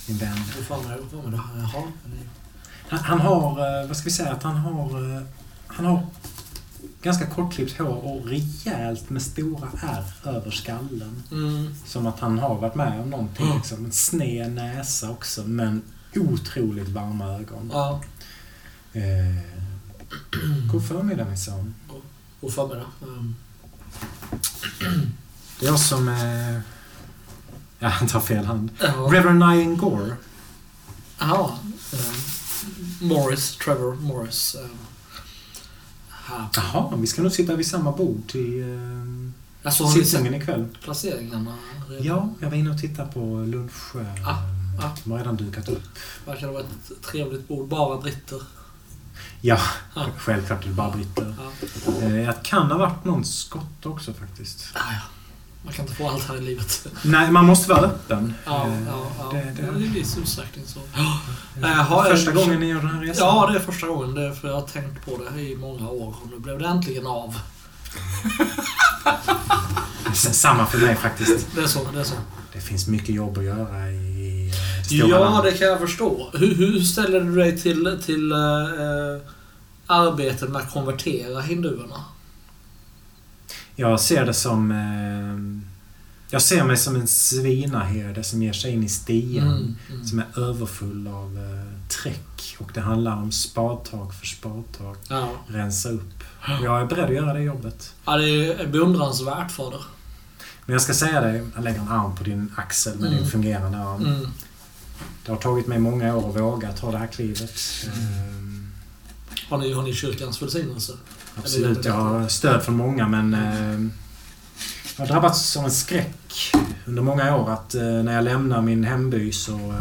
min vän. God förmiddag. God förmiddag. Jaha. Han, han har, eh, vad ska vi säga, att han har... eh, Han har ganska kortklippt hår och rejält med stora ärr över skallen. Mm. Som att han har varit med om någonting. Mm. Liksom. En sned näsa också, men otroligt varma ögon. Ja. Eh, god förmiddag min son. God förmiddag. Mm. Det är jag som... Eh, ja, han tar fel hand. Ja. Reverend Nyan Gore. Jaha. Um, Morris, Trevor Morris. Här. Jaha, vi ska nog sitta vid samma bord till eh, Alltså, sittningen ikväll. placeringarna? redan? Ja, jag var inne och tittade på lunch. Eh, Ah, ah. De har redan dukat upp. Verkar det vara ett trevligt bord. Bara britter. Ja, Ah. självklart är det bara britter. Ja. Eh, det kan ha varit någon skott också faktiskt. Ah, ja. Man kan inte få allt här i livet. Nej, man måste vara öppen. Ja, Eh, ja, ja. Det, Det, det, viss utsträckning så. det, Jaha, första jag- gången ni gör den här resan? Ja, det är första gången. Det för jag har tänkt på det i många år. Och nu blev det äntligen av. Samma för mig faktiskt. Det är så. Det är så. Det finns mycket jobb att göra i eh, stora Ja, det kan jag förstå. Hur, hur ställer du dig till, till eh, eh, arbetet med att konvertera hinduerna? Jag ser det som... Eh, jag ser mig som en svinaherde som ger sig in i stian. Mm, mm. Som är överfull av eh, träck. Och det handlar om spadtag för spadtag. Ja. Rensa upp. Jag är beredd att göra det jobbet. ja, det är beundransvärt för det. Men jag ska säga dig, jag lägger en arm på din axel med Mm. din fungerande arm. Mm. Det har tagit mig många år att våga ta det här klivet. Ehm, Har, ni, har ni kyrkans välsignelse? Absolut, jag har stöd från många men eh, jag har drabbats av en skräck under många år att eh, när jag lämnar min hemby så eh,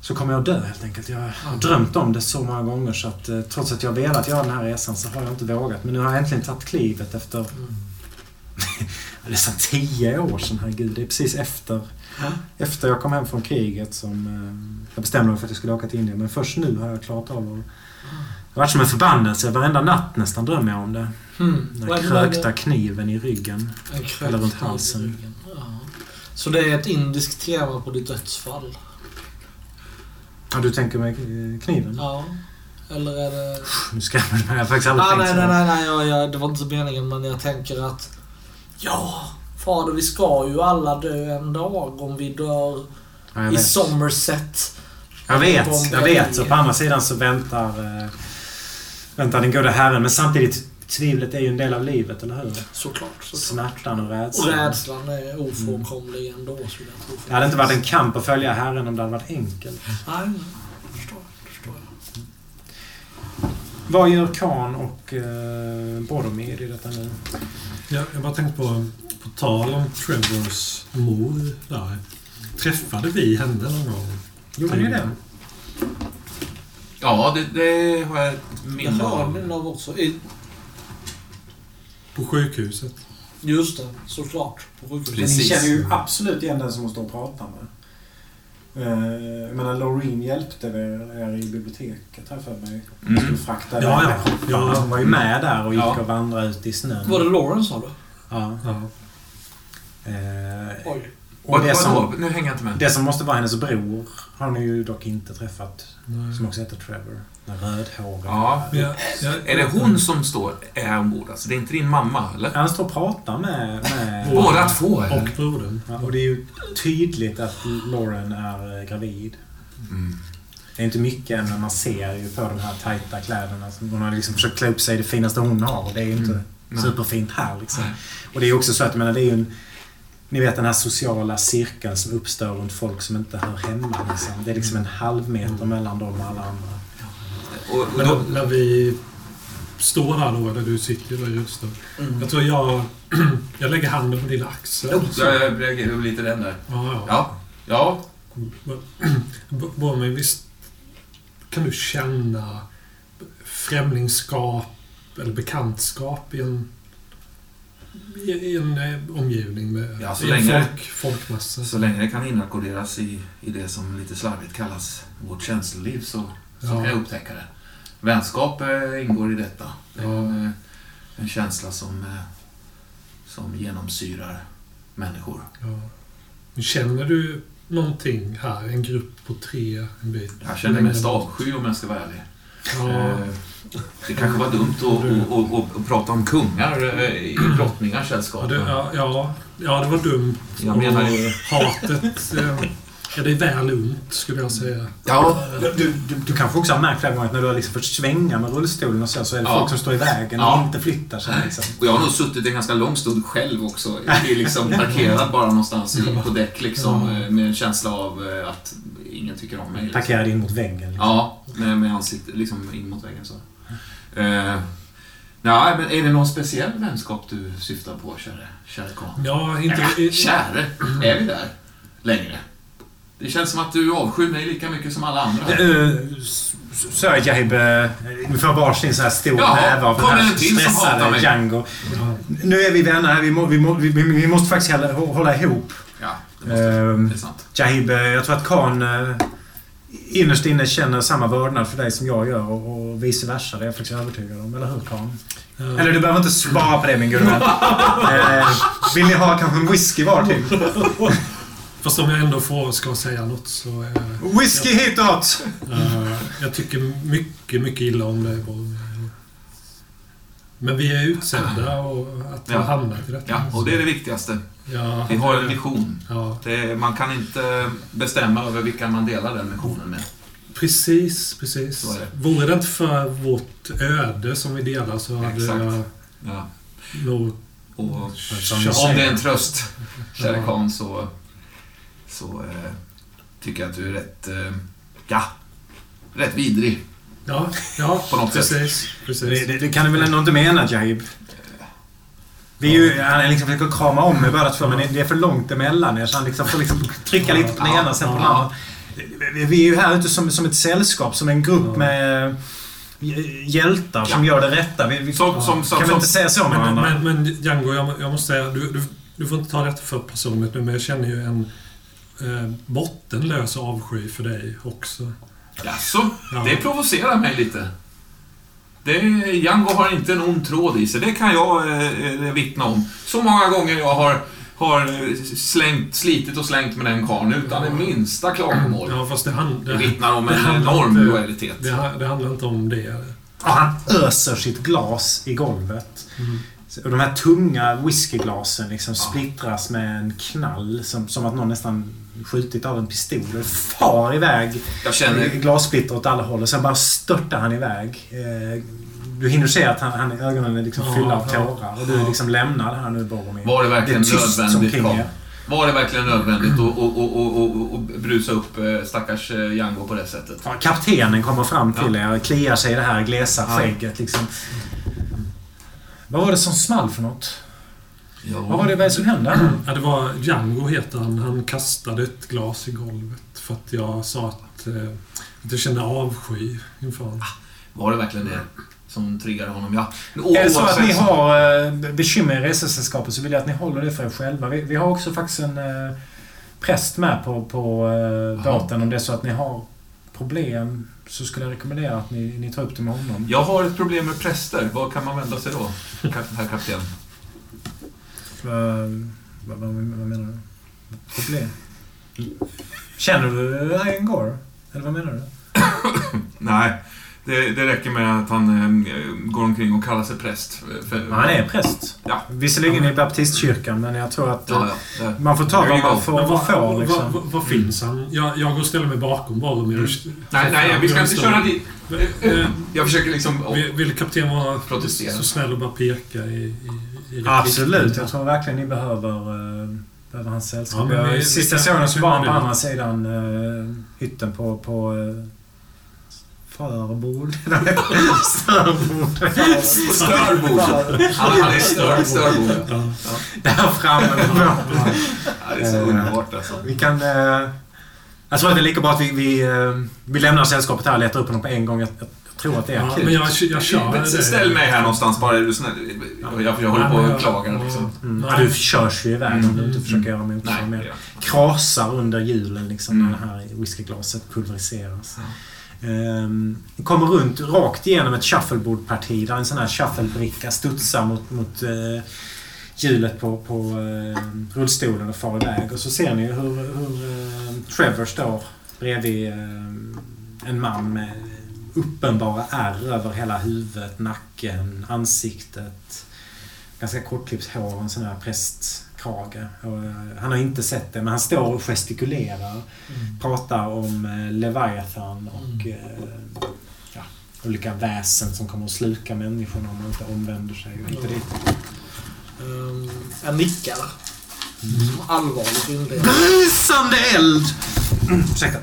så kommer jag att dö helt enkelt. Jag har drömt om det så många gånger så att eh, trots att jag velat göra den här resan så har jag inte vågat. Men nu har jag äntligen tagit klivet efter Mm. det är så tio år sedan, herregud. Det är precis efter, Ja. efter jag kom hem från kriget som eh, jag bestämde mig för att jag skulle åka till Indien. Men först nu har jag klarat av att... Det varit som en förbannelse. Varenda natt nästan drömmer jag om det. Mm. Den krökta kniven i ryggen. Eller runt halsen. Ja. Så det är ett indiskt tema på ditt dödsfall? Ja, du tänker med kniven? Ja. Eller är det... Nu skrämmer du mig. Jag har faktiskt aldrig Ah, tänkt nej, så. nej, nej, nej, jag, jag, det var inte meningen men jag tänker att... Ja, fader vi ska ju alla dö en dag om vi dör Ja, i. Somerset. Jag vet, jag vet. Så på andra sidan så väntar, eh, väntar den gode herren. Men samtidigt, tvivlet är ju en del av livet, eller hur? Såklart. såklart. Smärtan och Och rädslan. rädslan är ofrånkomlig ändå skulle jag tro. Det hade inte varit en kamp att följa herren om det hade varit enkelt. Nej, nej. Förstår, förstår jag. Vad gör Khan och eh, Boromir i detta nu? Jag, jag bara tänkte på, på tal om Trevors mor där. Träffade vi henne någon gång? Gjorde ni det? Ja, det, det har jag ett Det minne har av. ni nog också. I- På sjukhuset. Just det, såklart. På sjukhuset. Men ni känner ju absolut igen den som hon står och pratar med. Eh, Jag menar, Loreen hjälpte er er i biblioteket här för mig. Mm. Skulle frakta Ja, iväg ja. Ja. Hon var ju med där och gick Ja. och vandrade ut i snön. Var det Lawrence sa du? Ja. Ja. Eh, Oj. Och Vad, det, som, Nu hänger jag inte med. det som måste vara hennes bror har ni ju dock inte träffat. Nej. Som också heter Trevor. Den rödhåriga. Ja. Jag- jag- Är det hon som står är ombord? Alltså, det är inte din mamma, eller? Han står och pratar med... med Båda två, eller? Och brodern. ja, och det är ju tydligt att Lauren är eh, gravid. Mm. Det är inte mycket än, men man ser ju på de här tajta kläderna. Hon har liksom försökt klä upp sig det finaste hon har. Och det är ju inte Mm. Superfint här liksom. Och det är också så att, jag menar, det är ju en... Ni vet den här sociala cirkeln som uppstår runt folk som inte hör hemma. Liksom. Det är liksom en halv meter mellan dem och alla andra. Och, och då, när vi står där då, eller du sitter där just då. Mm. Jag tror jag... jag lägger handen på din axel. oh, jag jag reagerar lite den där. Ja, ja. Ja. Ja. B- Boromir, visst kan du känna främlingskap eller bekantskap i en, i en eh, omgivning med Ja, så länge- folk, folkmassa? Så länge det kan inackorderas i, i det som lite slarvigt kallas vårt känsloliv så, så Ja. kan jag upptäcka det. Vänskap eh, ingår i detta. Det är Ja. en, eh, en känsla som, som genomsyrar människor. Ja. Känner du någonting här? En grupp på tre, en bit? Jag känner mest avsky om jag ska vara ärlig. Ja, Det kanske var dumt att, att, prata om kungar eh, i drottningars ja, sällskap. ja, ja, ja, det var dumt. Jag menar. Och hatet, eh, ja, det är väl ont skulle jag säga. Ja, Du, du, du kanske också har märkt flera gånger att när du har liksom fått svänga med rullstolen och så, så är det Ja. folk som står i vägen och Ja. inte flyttar sig. Liksom. och jag har nog suttit en ganska lång stund själv också. Det är liksom parkerad bara någonstans på däck liksom. Ja. eh, Med en känsla av eh, att ingen tycker om mig. Liksom. Parkerad in mot väggen. Liksom. Ja, med, med ansiktet liksom in mot väggen så. Eh, nej, men är det någon speciell vänskap du syftar på, käre, käre Kahn? Ja, inte... Äh, käre, är vi där längre? Det känns som att du avskyr mig lika mycket som alla andra. Uh, Sir Jaib, uh, vi får varsin så här stor Ja, näve av den här till stressade. Django. Ja, Nu är vi vänner här. Vi, må, vi, må, vi, vi måste faktiskt hålla, hålla ihop. Ja, det, måste, Ehm, det är sant. Jahib, eh, jag tror att Khan eh, innerst inne känner samma vördnad för dig som jag gör och, och vice versa. Det är jag faktiskt övertygad om. Eller hur Khan? ja. Eller du behöver inte svara på det min eh, Vill ni ha kanske en whisky var typ? Fast om jag ändå får, ska säga något så... Eh, Whisky hitåt! eh, jag tycker mycket, mycket illa om dig. Men vi är utsedda och att Ja. ha hamnat i detta. Ja, och det är det viktigaste. Ja, Vi har en vision. Ja, Det, man kan inte bestämma över vilka man delar den missionen med. precis, precis. Så är det. Vore det inte för vårt öde som vi delar så hade Exakt. jag Ja. nog... Och om det är en tröst, käre Ja. Så, så eh, tycker jag att du är rätt, eh, ja, rätt vidrig. Ja, ja På något sätt. precis. precis. Det, det, det kan du väl ändå inte mena Jahib? Vi är ju, han är liksom försöker krama om mig båda två men det är för långt emellan er så han liksom får liksom trycka lite på den ena sen på den andra. Vi- är ju här ute som, som ett sällskap, som en grupp Ja. med hj- hjältar som gör det rätta. Vi, vi Som, som, som, kan vi som, inte säga så med Men, varandra? men, men Django, jag, jag måste säga, du, du, du får inte ta detta för personligt nu, men jag känner ju en eh, bottenlös avsky för dig också. Jaså? Ja. Det provocerar mig lite. Det, Django har inte en ond tråd i sig, det kan jag eh, eh, vittna om. Så många gånger jag har, har eh, slängt, slitit och slängt med den karln utan det minsta klagomål. Ja, fast det, hand, Det det, vittnar om det en enorm inte- lojalitet. det, det handlar inte om det. Ja, han öser sitt glas i golvet. Mm. Och de här tunga whiskyglasen liksom Ja. splittras med en knall som, som att någon nästan skjutit av en pistol. Det far iväg Jag känner... glassplitter åt alla håll och sen bara störtar han iväg. Eh, Du hinner se att han, han, ögonen är liksom Ja, fyllda av ja. tårar och du är Ja. liksom lämnad här nu Boromir. Var det verkligen Det är tyst nödvändigt. Var det verkligen nödvändigt att och, och, och, och, brusa upp eh, stackars eh, Django på det sättet? Ja, kaptenen kommer fram till er, kliar sig i det här glesa Ja. skägget liksom. Vad var det som small för något? Ja. Vad var det vad som hände? Ja, det var Django heter han. Han kastade ett glas i golvet för att jag sa att, eh, att jag kände avsky inför honom. Var det verkligen det som triggade honom? Ja. Är det så att ni har eh, bekymmer i resesällskapet så vill jag att ni håller det för er själva. Vi, vi har också faktiskt en eh, präst med på, på eh, båten. Om det är så att ni har problem så skulle jag rekommendera att ni, ni tar upp det med honom. Jag har ett problem med präster. Var kan man vända sig då, herr kapten? Vad, vad, vad, menar du? Problem? Känner du Iron Gore? Eller vad menar du? Nej, det, det räcker med att han eh, går omkring och kallar sig präst. För, Ja, han är präst. Ja. Visserligen i baptistkyrkan, men jag tror att eh, Ja, ja, där. man får ta vad man får, vad får vad, liksom. vad, vad finns han? Jag, jag går och ställer mig bakom Boromir. och- Nej, nej, vi ska inte köra dit. Eh, Jag försöker liksom... Vill, vill kapten vara Protestera. så snäll och bara peka i, i, i Absolut. Jag tror verkligen ni behöver, uh, behöver hans sällskap. Ja, men Jag- vi- Sist vi jag kan- såg honom så var han på andra sidan uh, hytten på... på uh, Förbord? Störbord? Störbord. Han, är stör, störbord. Ja. Där framme. Ja, det är så Eh, underbart alltså. Vi kan... eh, jag tror att det är lika bra att vi, vi, eh, vi lämnar sällskapet här och letar upp honom på en gång. Jag, jag tror att det är Ja, akut. men jag, jag kör Men. Ställ mig här någonstans bara, är du snäll. Jag, jag håller på och klagar liksom. Mm. Ja, du körs ju iväg om du inte försöker göra Nej, motstånd. krasar under hjulen liksom Mm. när det här whiskyglaset pulveriseras. Eh, kommer runt rakt igenom ett shuffleboardparti där en sån här shufflebricka studsar mot, mot eh, hjulet på, på eh, rullstolen och far iväg. Och så ser ni hur, hur eh, Trevor står bredvid eh, en man med uppenbara ärr över hela huvudet, nacken, ansiktet. Ganska kortklippt hår och en sån här präst. Och, eh, han har inte sett det, men han står och gestikulerar. Pratar om eh, Leviathan och eh, ja, olika väsen som kommer att sluka människorna om man inte omvänder sig. Och dit. Um, jag nickar. Som allvarligt inleder. Brusande eld! Mm, ursäkta.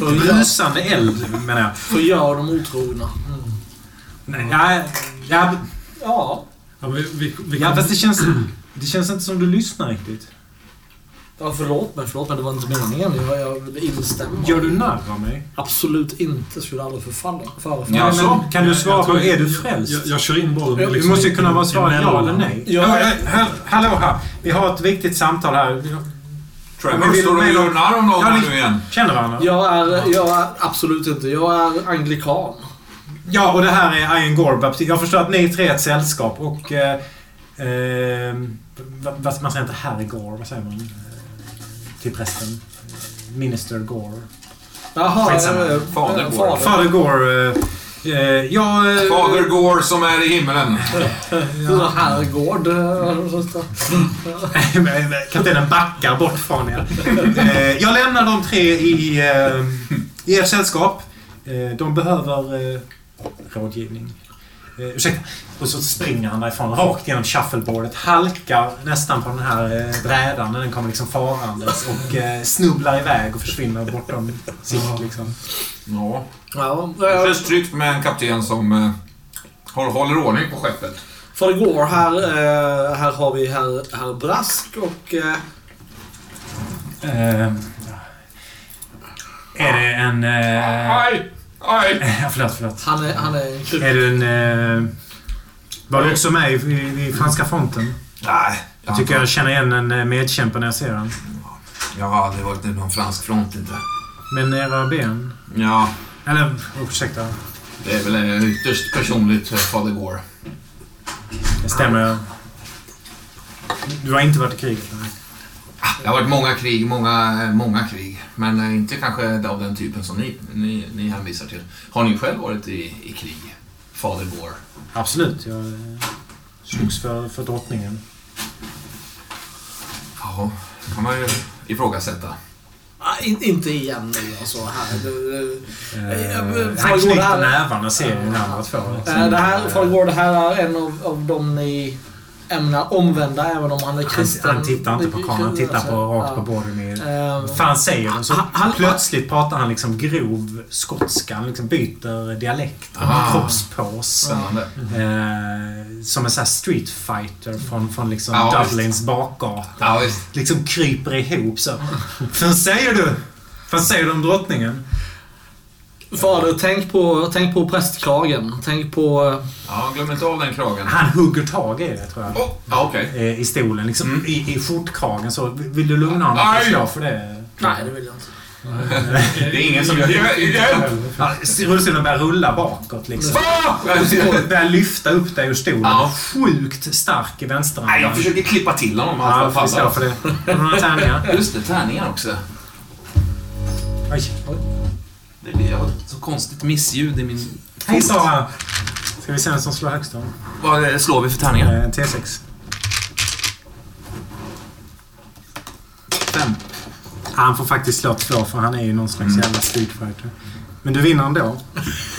Brusande eld, menar jag. Förgör de otrogna. Mm. Nej, ja, ja, Ja. Ja, vi, vi, vi ja, kom- fast det känns, det känns inte som du lyssnar riktigt. ja, förlåt mig, förlåt mig. Det var inte meningen. Jag, jag instämmer. Gör du narr av mig? Absolut inte. Skulle aldrig förfalla. förfalla. Ja, men, så. kan du svara på, är du frälst? Jag, jag kör in bollen. Du Du liksom måste ju kunna vara svara ja eller nej. Ja. Ja, ja, hall- hallå här. Vi har ett viktigt samtal här. Trevor, står du och gör narr om någon nu igen? Känner varandra? Jag är, jag är absolut inte. Jag är anglikan. Ja, och det här är Iron Gore. Jag förstår att ni tre är ett sällskap och... Eh, eh, vad, man säger inte herr Gore, vad säger man? Till prästen. Minister Gore. Jaha. Fader går. Fader Gore. Eh, eh, ja... Eh, Fader går som är i himmelen. Ja. Herrgård. Kaptenen backar bort från er. Eh, jag lämnar de tre i, eh, i ert sällskap. De behöver eh, rådgivning. Eh, ursäkta. Och så springer han därifrån rakt genom shuffleboardet. Halkar nästan på den här eh, brädan när den kommer liksom farandes. Och eh, snubblar iväg och försvinner bortom sikt liksom. Ja. Ja, Det känns tryggt med en kapten som eh, håller, ordning på skeppet. För igår här, eh, här har vi herr, herr Brask och... Eh, Eh, är det en... Eh, Aj! Aj! ja, förlåt, förlåt. han, är, han är. Är du en... Eh, var du också med i, i, i franska fronten? Nej. Jag tycker jag känner igen en eh, medkämpe när jag ser den. Jag har aldrig varit i någon fransk front inte. Men era ben? Ja, Eller, ursäkta. det är väl eh, ytterst personligt, eh, Fader Gore. Det stämmer. Du har inte varit i kriget? nej. Det har varit många krig, många, eh, många krig. Men eh, inte kanske av den typen som ni, ni, ni hänvisar till. Har ni själv varit i, i krig? Fader Gore? Absolut. Jag eh, slogs för, för drottningen. Ja, kan man ju ifrågasätta. Ah, in, inte igen nu alltså. Här. Det, det, Eh, Eh, han det knyter här- nävarna ser ni de andra två. Eh, det här, Fargård, det här är en av, av de ni ämnar omvända även om han är Han, kristen. han tittar inte på kameran, han tittar på, rakt på Boromir. Ehm, Fan säger det så Han- han- plötsligt pratar han liksom grov skotska. Han liksom byter dialekt. Ah. Kroppspås. Spännande. Eh, som en sån här street fighter från, från liksom Ja, visst. Dublins bakgata. Ja, visst. Liksom kryper ihop så. Vad säger du? Vad säger du om drottningen? Fader, tänk på, tänk på prästkragen. Tänk på... Ja, glöm inte av den kragen. Han hugger tag i det tror jag. Oh, ja, okej. Eh, I stolen. Liksom Mm. i, i skjortkragen så. Vill du lugna honom? Aj! Slå för det. Nej, det vill jag inte. Det är ingen som gör det. Rullstolen börjar rulla bakåt liksom. Börjar lyfta upp dig ur stolen. Ja. Sjukt stark i vänsterarmen. Nej, jag försöker klippa till honom. Ja, Ja, får vi slå för det. Har du några tärningar? Just det, tärningar också. Oj. Det blir jag så konstigt missljud i min Hej. Sara! Ska vi se vem som slår högst då? Vad är- slår vi för tärningar? Eh, T6. Fem. Han får faktiskt slå två för han är ju någon slags Mm. jävla streetfighter. Men du vinner ändå.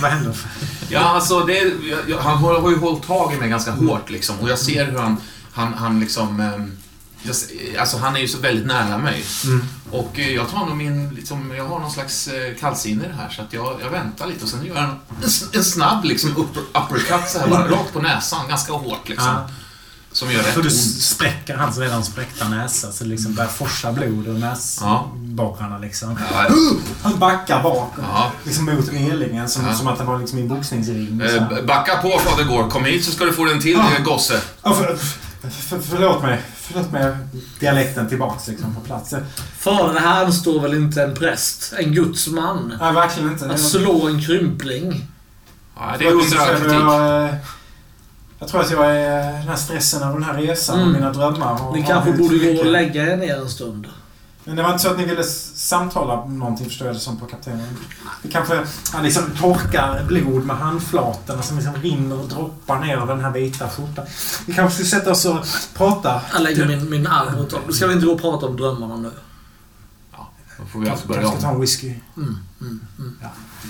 Vad händer? Ja, alltså det, jag, jag, han har, har ju hållit tag i mig ganska hårt liksom. Och jag ser hur han, han, han liksom... ehm, jag, alltså han är ju så väldigt nära mig. Mm. Och eh, jag tar nog min, liksom, jag har någon slags eh, kallsinne i det här så att jag, jag väntar lite och sen gör jag en, en, snabb liksom upper, uppercut så här bara, rakt på näsan, ganska hårt liksom. Ja. Som gör rätt Så du spräcker hans redan spräckta näsa så det liksom börjar forsa blod ur näsborrarna liksom. Ja, Han backar bak. ja. Liksom mot relingen som, Ja. som att han var liksom i en boxningsring. Eh, Backa på Fader Gård, kom hit så ska du få en till Ja. eh, gosse. Ja, för, för, förlåt mig. Förlåt mig. Dialekten tillbaks liksom på plats. Fader, här står väl inte en präst? En Guds man? Nej, verkligen inte. Att slå en krympling? Ja, det är all kritik. Jag, eh, jag tror att jag är den här stressen av den här resan och Mm. mina drömmar. har- Ni kanske borde gå och lägga er ner en stund. Men det var inte så att ni ville samtala om någonting förstår jag det som på kaptenen. Det kanske, han liksom torkar blod med handflatorna som liksom rinner och droppar ner över den här vita skjortan. Vi kanske skulle sätta oss och prata. Jag lägger min, min arm runt om. Ska vi inte gå och prata om drömmarna nu? Då får vi alltså börja Kanske ska ta om. en whisky. Mm, mm, mm.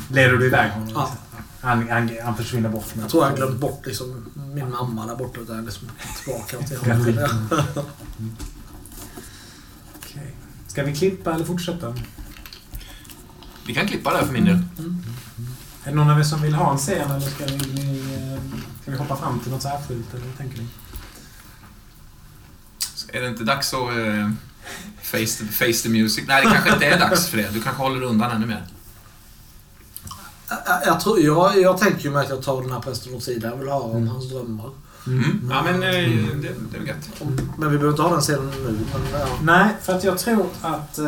Leder du iväg honom? Ja. Han, han, han försvinner bort. Jag tror jag glömt bort liksom, min mamma där borta. Utan jag är liksom tillbaka till honom. Ska vi klippa eller fortsätta? Vi kan klippa där för min del. Är det någon av er som vill ha en scen eller ska vi, ni, eh, ska vi hoppa fram till något särskilt? Eller vad tänker ni? Är det inte dags att eh, face, the, face the music? Nej, det kanske inte är dags för det. Du kanske håller undan ännu mer. Jag, jag, tror, jag, jag tänker ju mig att jag tar den här prästen åt sidan. Jag vill höra om hans drömmar. Mm. Ja, men eh, det, det är gött. Men vi behöver inte ha den scenen nu. Men, ja. Nej, för att jag tror att... Eh,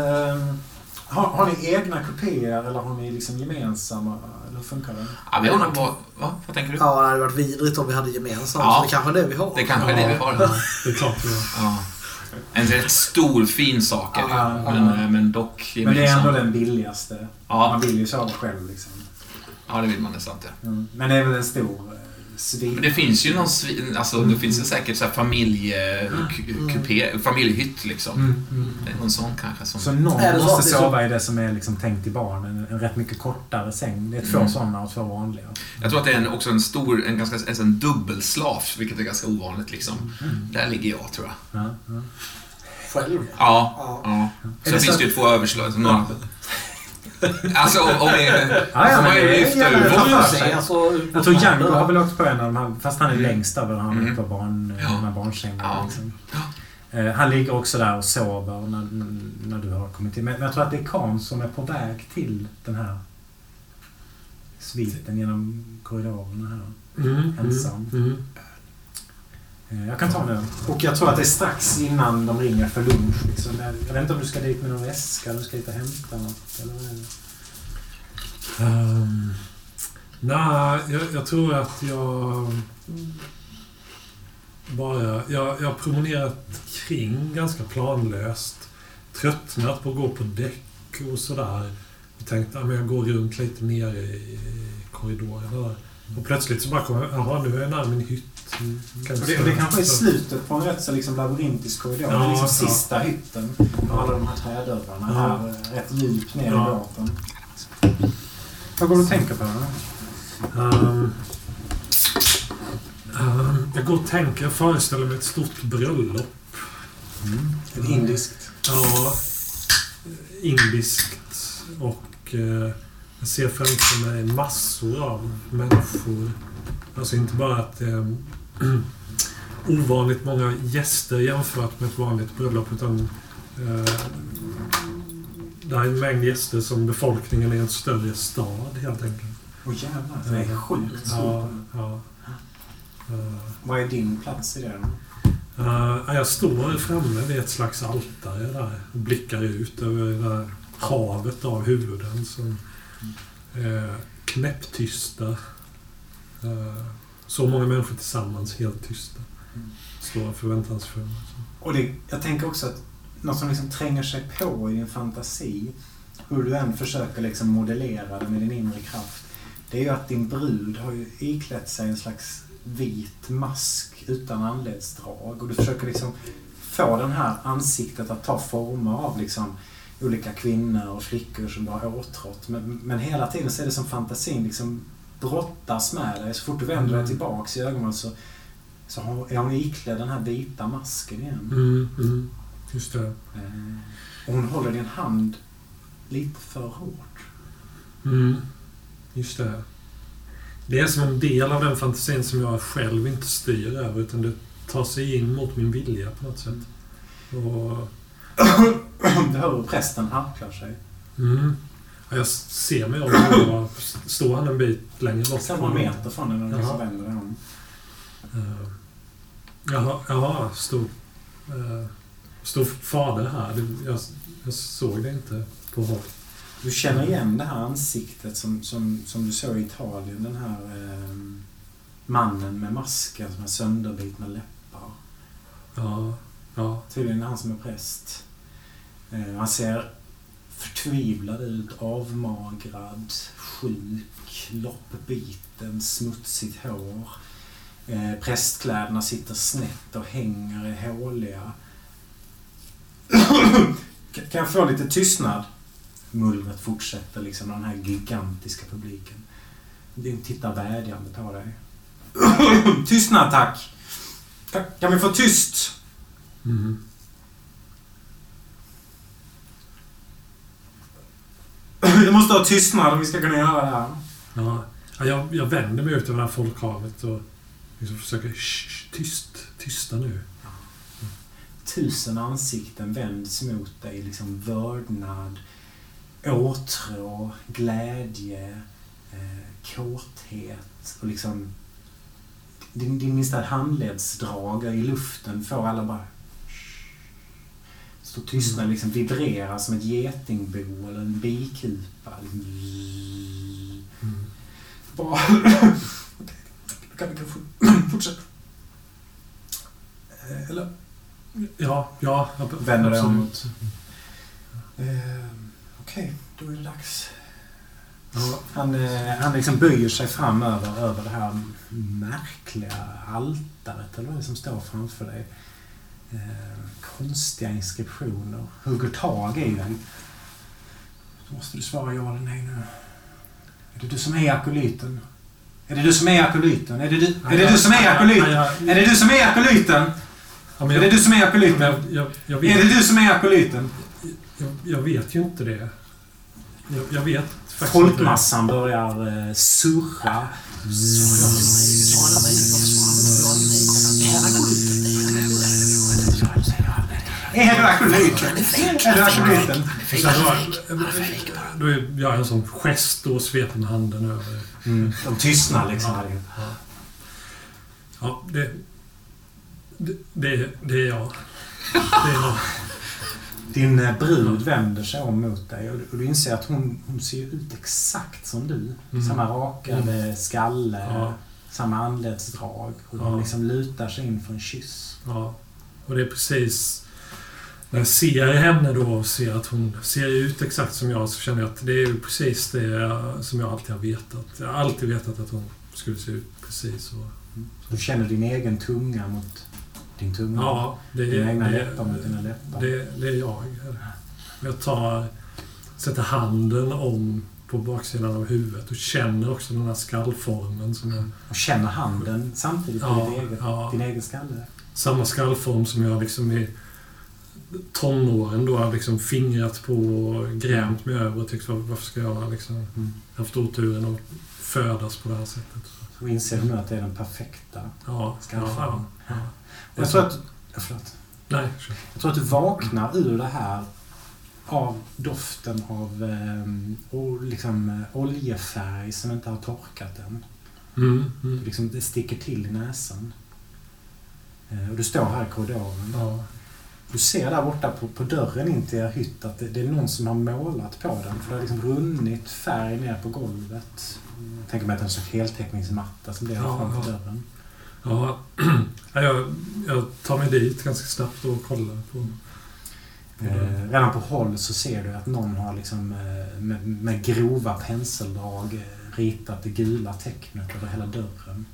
har, har ni egna kupéer eller har ni liksom gemensamma? Eller hur funkar det? Ja, vi har nog va? Vad tänker du? ja, det hade varit vidrigt om vi hade gemensamt. Ja. Så det kanske är det vi har. Det kanske är det vi har. Det är klart vi har. Ja. En rätt stor, fin sak är det. Ja, ja. men, eh, men dock Men det är gemensam. ändå den billigaste. Ja, Man vill ju sova själv liksom. ja, det vill man nästan inte. Mm. Men det är väl en stor svin. Men det finns ju någon svin, alltså det finns ju säkert så här familjekupé, familjehytt liksom. Mm, mm. Någon sån kanske som... Så någon Är det så- måste så- sova i det som är liksom tänkt till barn. En, en rätt mycket kortare säng. Det är två Mm. sådana och två vanliga. Jag tror att det är en, också en stor, en ganska, en, en dubbelslaf, vilket är ganska ovanligt liksom. Där ligger jag tror jag. Ja, ja. Själv. Ja, Ja. ja. Det finns så- det ju två överslag. Några... Alltså om, det är... Ja, ja, men ju det för vi se, sig. alltså, Jag tror Django har väl åkt på en av de här, fast han är Mm. längst över. Han Mm. på barn, Ja. de här barnsängarna. Ja. Liksom. Eh, Han ligger också där och sover när, när du har kommit in. Men jag tror att det är Khan som är på väg till den här sviten genom korridorerna här. Mm, Ensam. Mm, mm. Eh, Jag kan ta den. Och jag tror att det är strax innan de ringer för lunch. Liksom. Jag vet inte om du ska dit med någon väska eller du ska dit och hämta något. Eller vad? Um, nej, jag, jag tror att jag bara... Jag, jag har promenerat kring ganska planlöst. Tröttnat på att gå på däck och sådär. Jag tänkte att jag går runt lite nere i korridorerna där. Och plötsligt så bara kommer jag... Jaha, nu är jag nära min hytt. Kan Och det, och det kanske är slutet på en rätt så liksom labyrintisk korridor. Ja, det är liksom ja. sista hytten. Med alla de här trädörrarna Ja. här. Rätt djupt ner i Ja. båten. Vad går du och tänker på? Um, Eh, jag går och tänker, jag föreställer mig ett stort bröllop. Ett indiskt. Ja, indiskt och eh, jag ser framför mig massor av människor. Alltså inte bara att det är ovanligt många gäster jämfört med ett vanligt bröllop utan eh, det är en mängd gäster som befolkningen i en större stad helt enkelt. Åh jävlar, det är sjukt stort. Ja, ja. Eh, Vad är din plats i det? Uh, jag står framme vid ett slags altare där och blickar ut över det där havet av huvuden som är knäpptysta. Uh, så många människor tillsammans, helt tysta. Stora förväntansfulla. Och det, jag tänker också att något som liksom tränger sig på i din fantasi, hur du än försöker liksom modellera det med din inre kraft, det är ju att din brud har ju iklätt sig en slags vit mask utan anledsdrag och du försöker liksom få den här ansiktet att ta former av liksom olika kvinnor och flickor som du har åtrått. Men, men hela tiden så är det som fantasin liksom brottas med dig. Så fort du vänder dig Mm. tillbaks i ögonen så, så har- är hon iklädd den här vita masken igen. Mm, mm, just det. Eh, Och hon håller din hand lite för hårt. Mm, just det. Det är som en del av den fantasin som jag själv inte styr över utan det tar sig in mot min vilja på något sätt. Och, Du hör hur prästen harklar sig. mm, jag ser mig om och står han en bit längre bort. Några meter från dig när du vänder dig om. Uh, jaha, jaha, stod, uh, stod fader här? Jag, jag såg det inte på håll. Du känner igen det här ansiktet som, som, som du såg i Italien. Den här eh, mannen med masken som har sönderbitna läppar. Ja, ja, Tydligen han som är präst. Eh, han ser förtvivlad ut, avmagrad, sjuk, loppbiten, smutsigt hår. Eh, prästkläderna sitter snett och hänger är håliga. Kan- jag få lite tystnad? Mullret fortsätter liksom den här gigantiska publiken. De tittar vädjande på dig. tystnad tack! Kan, kan vi få tyst? mm, Vi måste ha tystnad om vi ska kunna göra det här. ja. Ja, jag, jag vänder mig ut över det här folkhavet och liksom försöker "Shh, tyst, tysta nu. Tusen ansikten vänds mot dig. Liksom vördnad, åtrå, glädje, eh, kåthet och liksom din, din minsta handledsdrag i luften får alla bara Står tystnad liksom vibrerar som ett getingbo eller en bikupa. Liksom. Mm. Okej, kan vi kan få- fortsätta. Eh, Eller? Ja, ja. Vänder dig om. Eh, Okej, då är det dags. Ja, Han, eh, han liksom böjer sig fram över, över det här märkliga altaret, eller vad det är som står framför dig. Eh, konstiga inskriptioner. Hugger tag i dig. Då måste du svara ja eller nej nu. Är det du som är akolyten? Är det du som är akolyten? Är det du, är det du som är akolyten? Är det du som är akolyten? Är det du som är akolyten? Är vet, det du som är akolyten? jag, vet ju inte det. Jag, jag vet faktiskt inte. Folkmassan börjar eh, surra. Är du akolyten? Är du då, då är jag en sån gest och sveper med handen över. Mm, de tystnar liksom. Ja, det, det, det, det är jag. Det är jag. Din eh, brud vänder sig om mot dig och du, inser att hon, hon ser ut exakt som du. Mm. Samma rakade skalle, Ja. samma anledsdrag. Och hon Ja. liksom lutar sig in för en kyss. Ja. Och det är precis... När jag ser henne då och ser att hon ser ut exakt som jag så känner jag att det är precis det jag- som jag alltid har vetat. Jag har alltid vetat att hon skulle se ut precis så. Du känner din egen tunga mot din tunga. Ja, det Dina är, egna det, läppar mot dina läppar. det, det är jag. Jag tar... Sätter handen om på baksidan av huvudet och känner också den här skallformen som är Och känner handen samtidigt på Ja, din, egen, ja. din egen skalle. samma skallform som jag liksom i tonåren då har liksom fingrat på och grämt mig över och tyckt var- varför ska jag liksom Mm. haft oturen att födas på det här sättet. Så inser du nu att det är den perfekta Ja, skallformen. ja, ja. Jag tror att... Förlåt. Nej, kör. Jag tror att du vaknar ur det här av doften av eh, och liksom, eh, oljefärg som inte har torkat än. Mm, mm. Liksom, det sticker till i näsan. Eh, och du står här i korridoren. Ja, Du ser där borta på, på dörren in till er hytt att det, det är någon som har målat på den. För det har liksom runnit färg ner på golvet. Jag tänker mig att det är en sorts heltäckningsmatta som det har Ja, framför ja. dörren. ja. Ja, jag, jag tar mig dit ganska snabbt och kollar på... på Eh, redan på håll så ser du att någon har liksom, eh, med, med grova penseldrag eh, ritat det gula tecknet över hela dörren.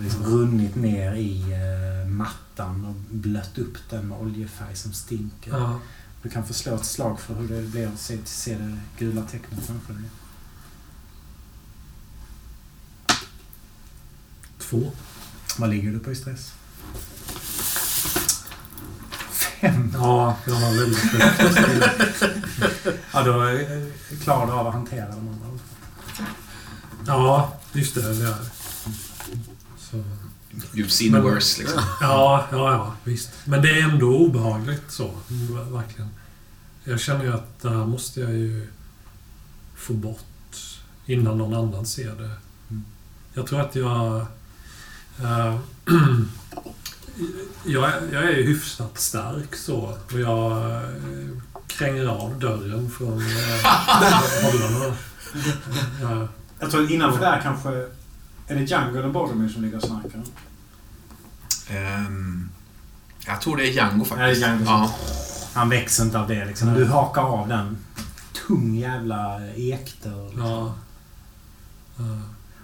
Liksom runnit ner i eh, mattan och blött upp den med oljefärg som stinker. Ja, Du kan få slå ett slag för hur det blir att se, se det gula tecknet framför dig. två. Vad ligger du på i stress? Fem. Ja, jag har väldigt högt. Ja, då klarar du av att hantera de andra. Ja, just det. det. You've seen Men- worse, liksom. Ja, ja, ja, visst. Men det är ändå obehagligt så. Verkligen. Jag känner ju att det här måste jag ju få bort innan någon annan ser det. Mm. Jag tror att jag... eh, jag, är- jag är ju hyfsat stark så. Och jag eh, kränger av dörren från uh, hållarna. Ja. Jag tror innanför där kanske... Är det Django eller Boromir som ligger och snackar? Ehm, jag tror det är Django Ja, faktiskt. Django. Ja. Han växer inte av det liksom. Du hakar av den. Tung jävla ekdörr. Liksom. Ja.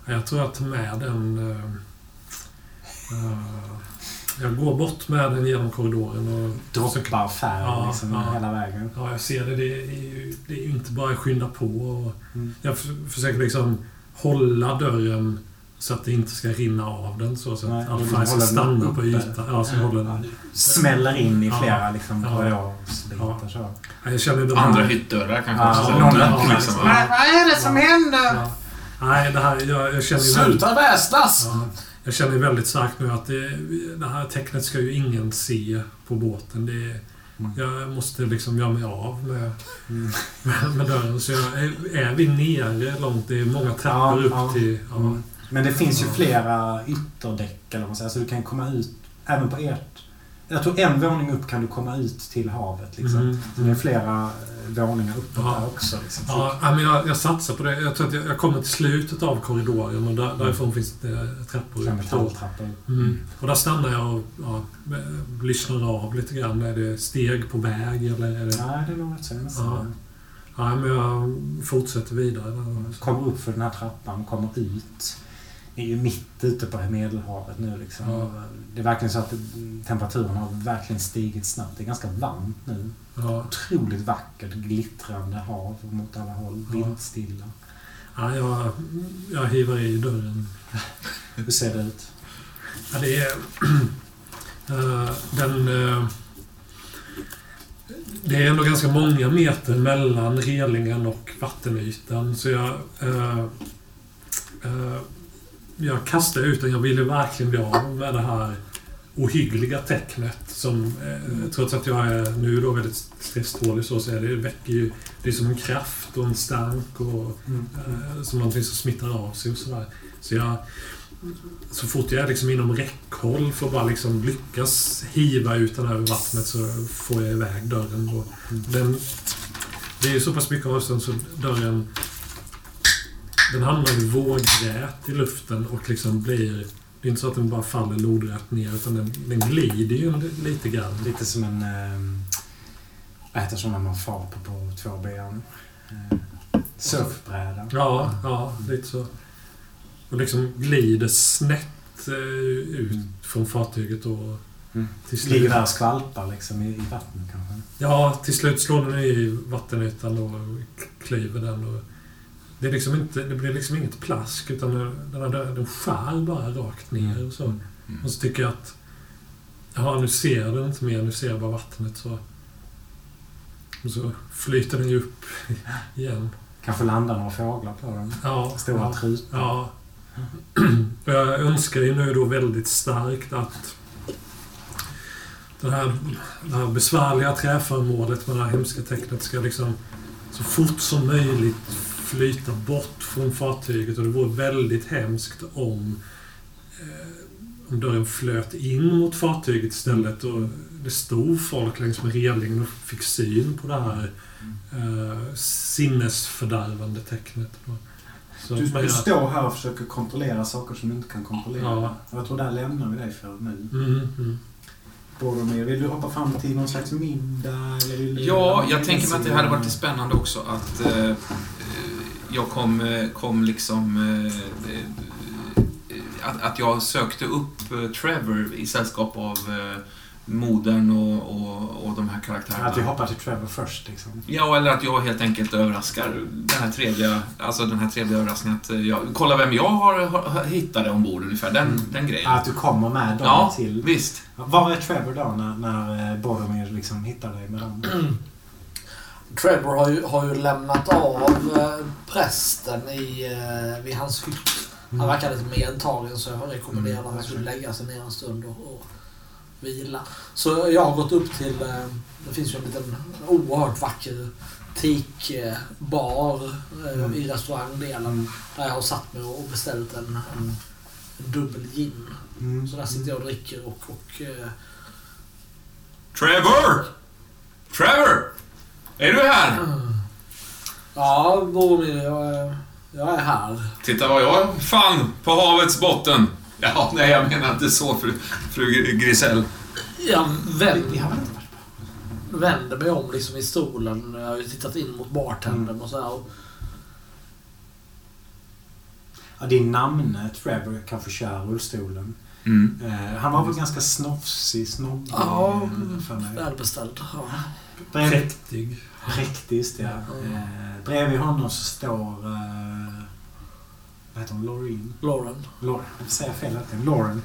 Ja, Jag tror jag tar med den... eh, jag går bort med den genom korridoren och... Droppar färg Ja, liksom ja. hela vägen. Ja, jag ser det. Det är ju, det är ju inte bara att skynda på. Och Mm. jag försöker liksom hålla dörren så att det inte ska rinna av den. Så, så att all färg ska håller den stanna uppe. på ytan. Ja, så håller Ja, den. smäller in i Ja. flera liksom, Ja. korridorsbitar. Ja. Så. Ja, Jag känner Andra hyttdörrar kanske Ja, också. någon öppnar liksom, liksom. ja. Vad är det som händer? Ja. Nej, det här... Jag, jag känner Sluta väsnas! Ja, jag känner väldigt starkt nu att det, det här tecknet ska ju ingen se på båten. Det, Mm. jag måste liksom göra mig av med, Mm. med, med dörren. Så jag, är, är vi nere långt? Det är många trappor Ja, upp ja. till... Ja, Mm. Men det finns ju flera ytterdäck eller vad man säger. Så du kan komma ut även på ert... Jag tror en våning upp kan du komma ut till havet. Liksom. Mm. Så det är flera eh, våningar uppåt Ja. där också. Liksom. Ja, men jag, jag satsar på det. Jag tror att jag, jag kommer till slutet av korridoren och där, därifrån finns det trappor Fem upp. Metalltrappor. Mm. Och där stannar jag och ja, eh, lyssnar av lite grann. Är det steg på väg eller är det... Nej, det är nog rätt så. Ja. Ja, men jag fortsätter vidare. Kommer upp för den här trappan, kommer ut. Är ju mitt ute på Medelhavet nu liksom. Ja. Det är verkligen så att temperaturen har verkligen stigit snabbt. Det är ganska varmt nu. Ja. Otroligt vackert, glittrande hav mot alla håll. Ja. Vindstilla. Ja, jag, jag hivar i dörren. Hur ser det ut? Ja, det är... eh, den... eh, det är ändå ganska många meter mellan relingen och vattenytan. Så jag... eh, jag kastar ut den. Jag ville verkligen bli av med det här ohyggliga tecknet som, eh, trots att jag är nu då väldigt stresstålig så, så är det, väcker ju... Det är som en kraft och en stank och eh, som någonting som smittar av sig och sådär. Så jag... Så fort jag är liksom inom räckhåll för att bara liksom lyckas hiva ut den här ur vattnet så får jag iväg dörren. Och den, det är ju så pass mycket avstånd så dörren... Den hamnar i vågrät i luften och liksom blir... Det är inte så att den bara faller lodrätt ner utan den, den glider ju lite grann. Lite som en... Eh, vad heter sådana man far på på två ben? Eh, surfbräda. Ja, ja, lite så. Och liksom glider snett eh, ut från fartyget och Mm. till slut... Ligger där och skvalpar liksom i, i vattnet kanske. Ja, till slut slår den i vattenytan och klyver den och det, är liksom inte, det blir liksom inget plask utan den, den, den skär bara rakt ner. Och så, Mm. och så tycker jag att Ja, nu ser den inte mer. Nu ser jag bara vattnet. Så, och så flyter den ju upp igen. Kanske landar några fåglar på den. Ja, Stora ja, trutar. ja. Jag önskar ju nu då väldigt starkt att det här, det här besvärliga träföremålet med det här hemska tecknet ska liksom så fort som möjligt flyta bort från fartyget. Och det vore väldigt hemskt om, eh, om dörren flöt in mot fartyget istället och det stod folk längs med relingen och fick syn på det här eh, sinnesfördärvande tecknet. Så, Du, du står här och försöker kontrollera saker som du inte kan kontrollera. Ja. Jag tror där lämnar vi dig för nu. Mm, mm. Boromir, vill du hoppa fram till någon slags middag? Ja, jag tänker mig att det hade varit lite spännande också att eh, jag kom, eh, kom liksom... Eh, eh, att, att jag sökte upp Trevor i sällskap av modern och, och, och de här karaktärerna. Att vi hoppar till Trevor först liksom. Ja, eller att jag helt enkelt överraskar den här trevliga, alltså den här trevliga överraskningen att jag, kolla vem jag har, har hittade ombord ungefär, den, Mm. den grejen. Att du kommer med dem Ja, till... visst. Var är Trevor då när, när Boromir liksom hittar dig med dem? Trevor har ju, har ju lämnat av eh, prästen i, eh, vid hans hytt. Han verkar lite medtagen så jag rekommenderar Mm, att han skulle lägga sig ner en stund och, och vila. Så jag har gått upp till, eh, det finns ju en liten oerhört vacker teakbar Mm. i restaurangdelen. Där jag har satt mig och beställt en, en, en dubbel gin. Mm. Så där sitter jag och dricker och, och Trevor! Trevor! Är du här? Ja, Boromir, jag, är- jag är här. Titta vad jag fann på havets botten. Ja, nej, jag menar inte så, fru, fru Grisell. Jag vänder, vänder mig om liksom i stolen. Jag har ju tittat in mot bartendern och så här. Ja, din namne Trevor kanske kör rullstolen. Mm. Eh, han var väl ganska snofsig, snobbig ja, eh, välbeställd. Ja. Präktig. Präktigt, ja. Eh, bredvid honom så står... Eh, vad heter hon? Loreen? Lauren. Lauren. Jag säger fel tiden. Lauren.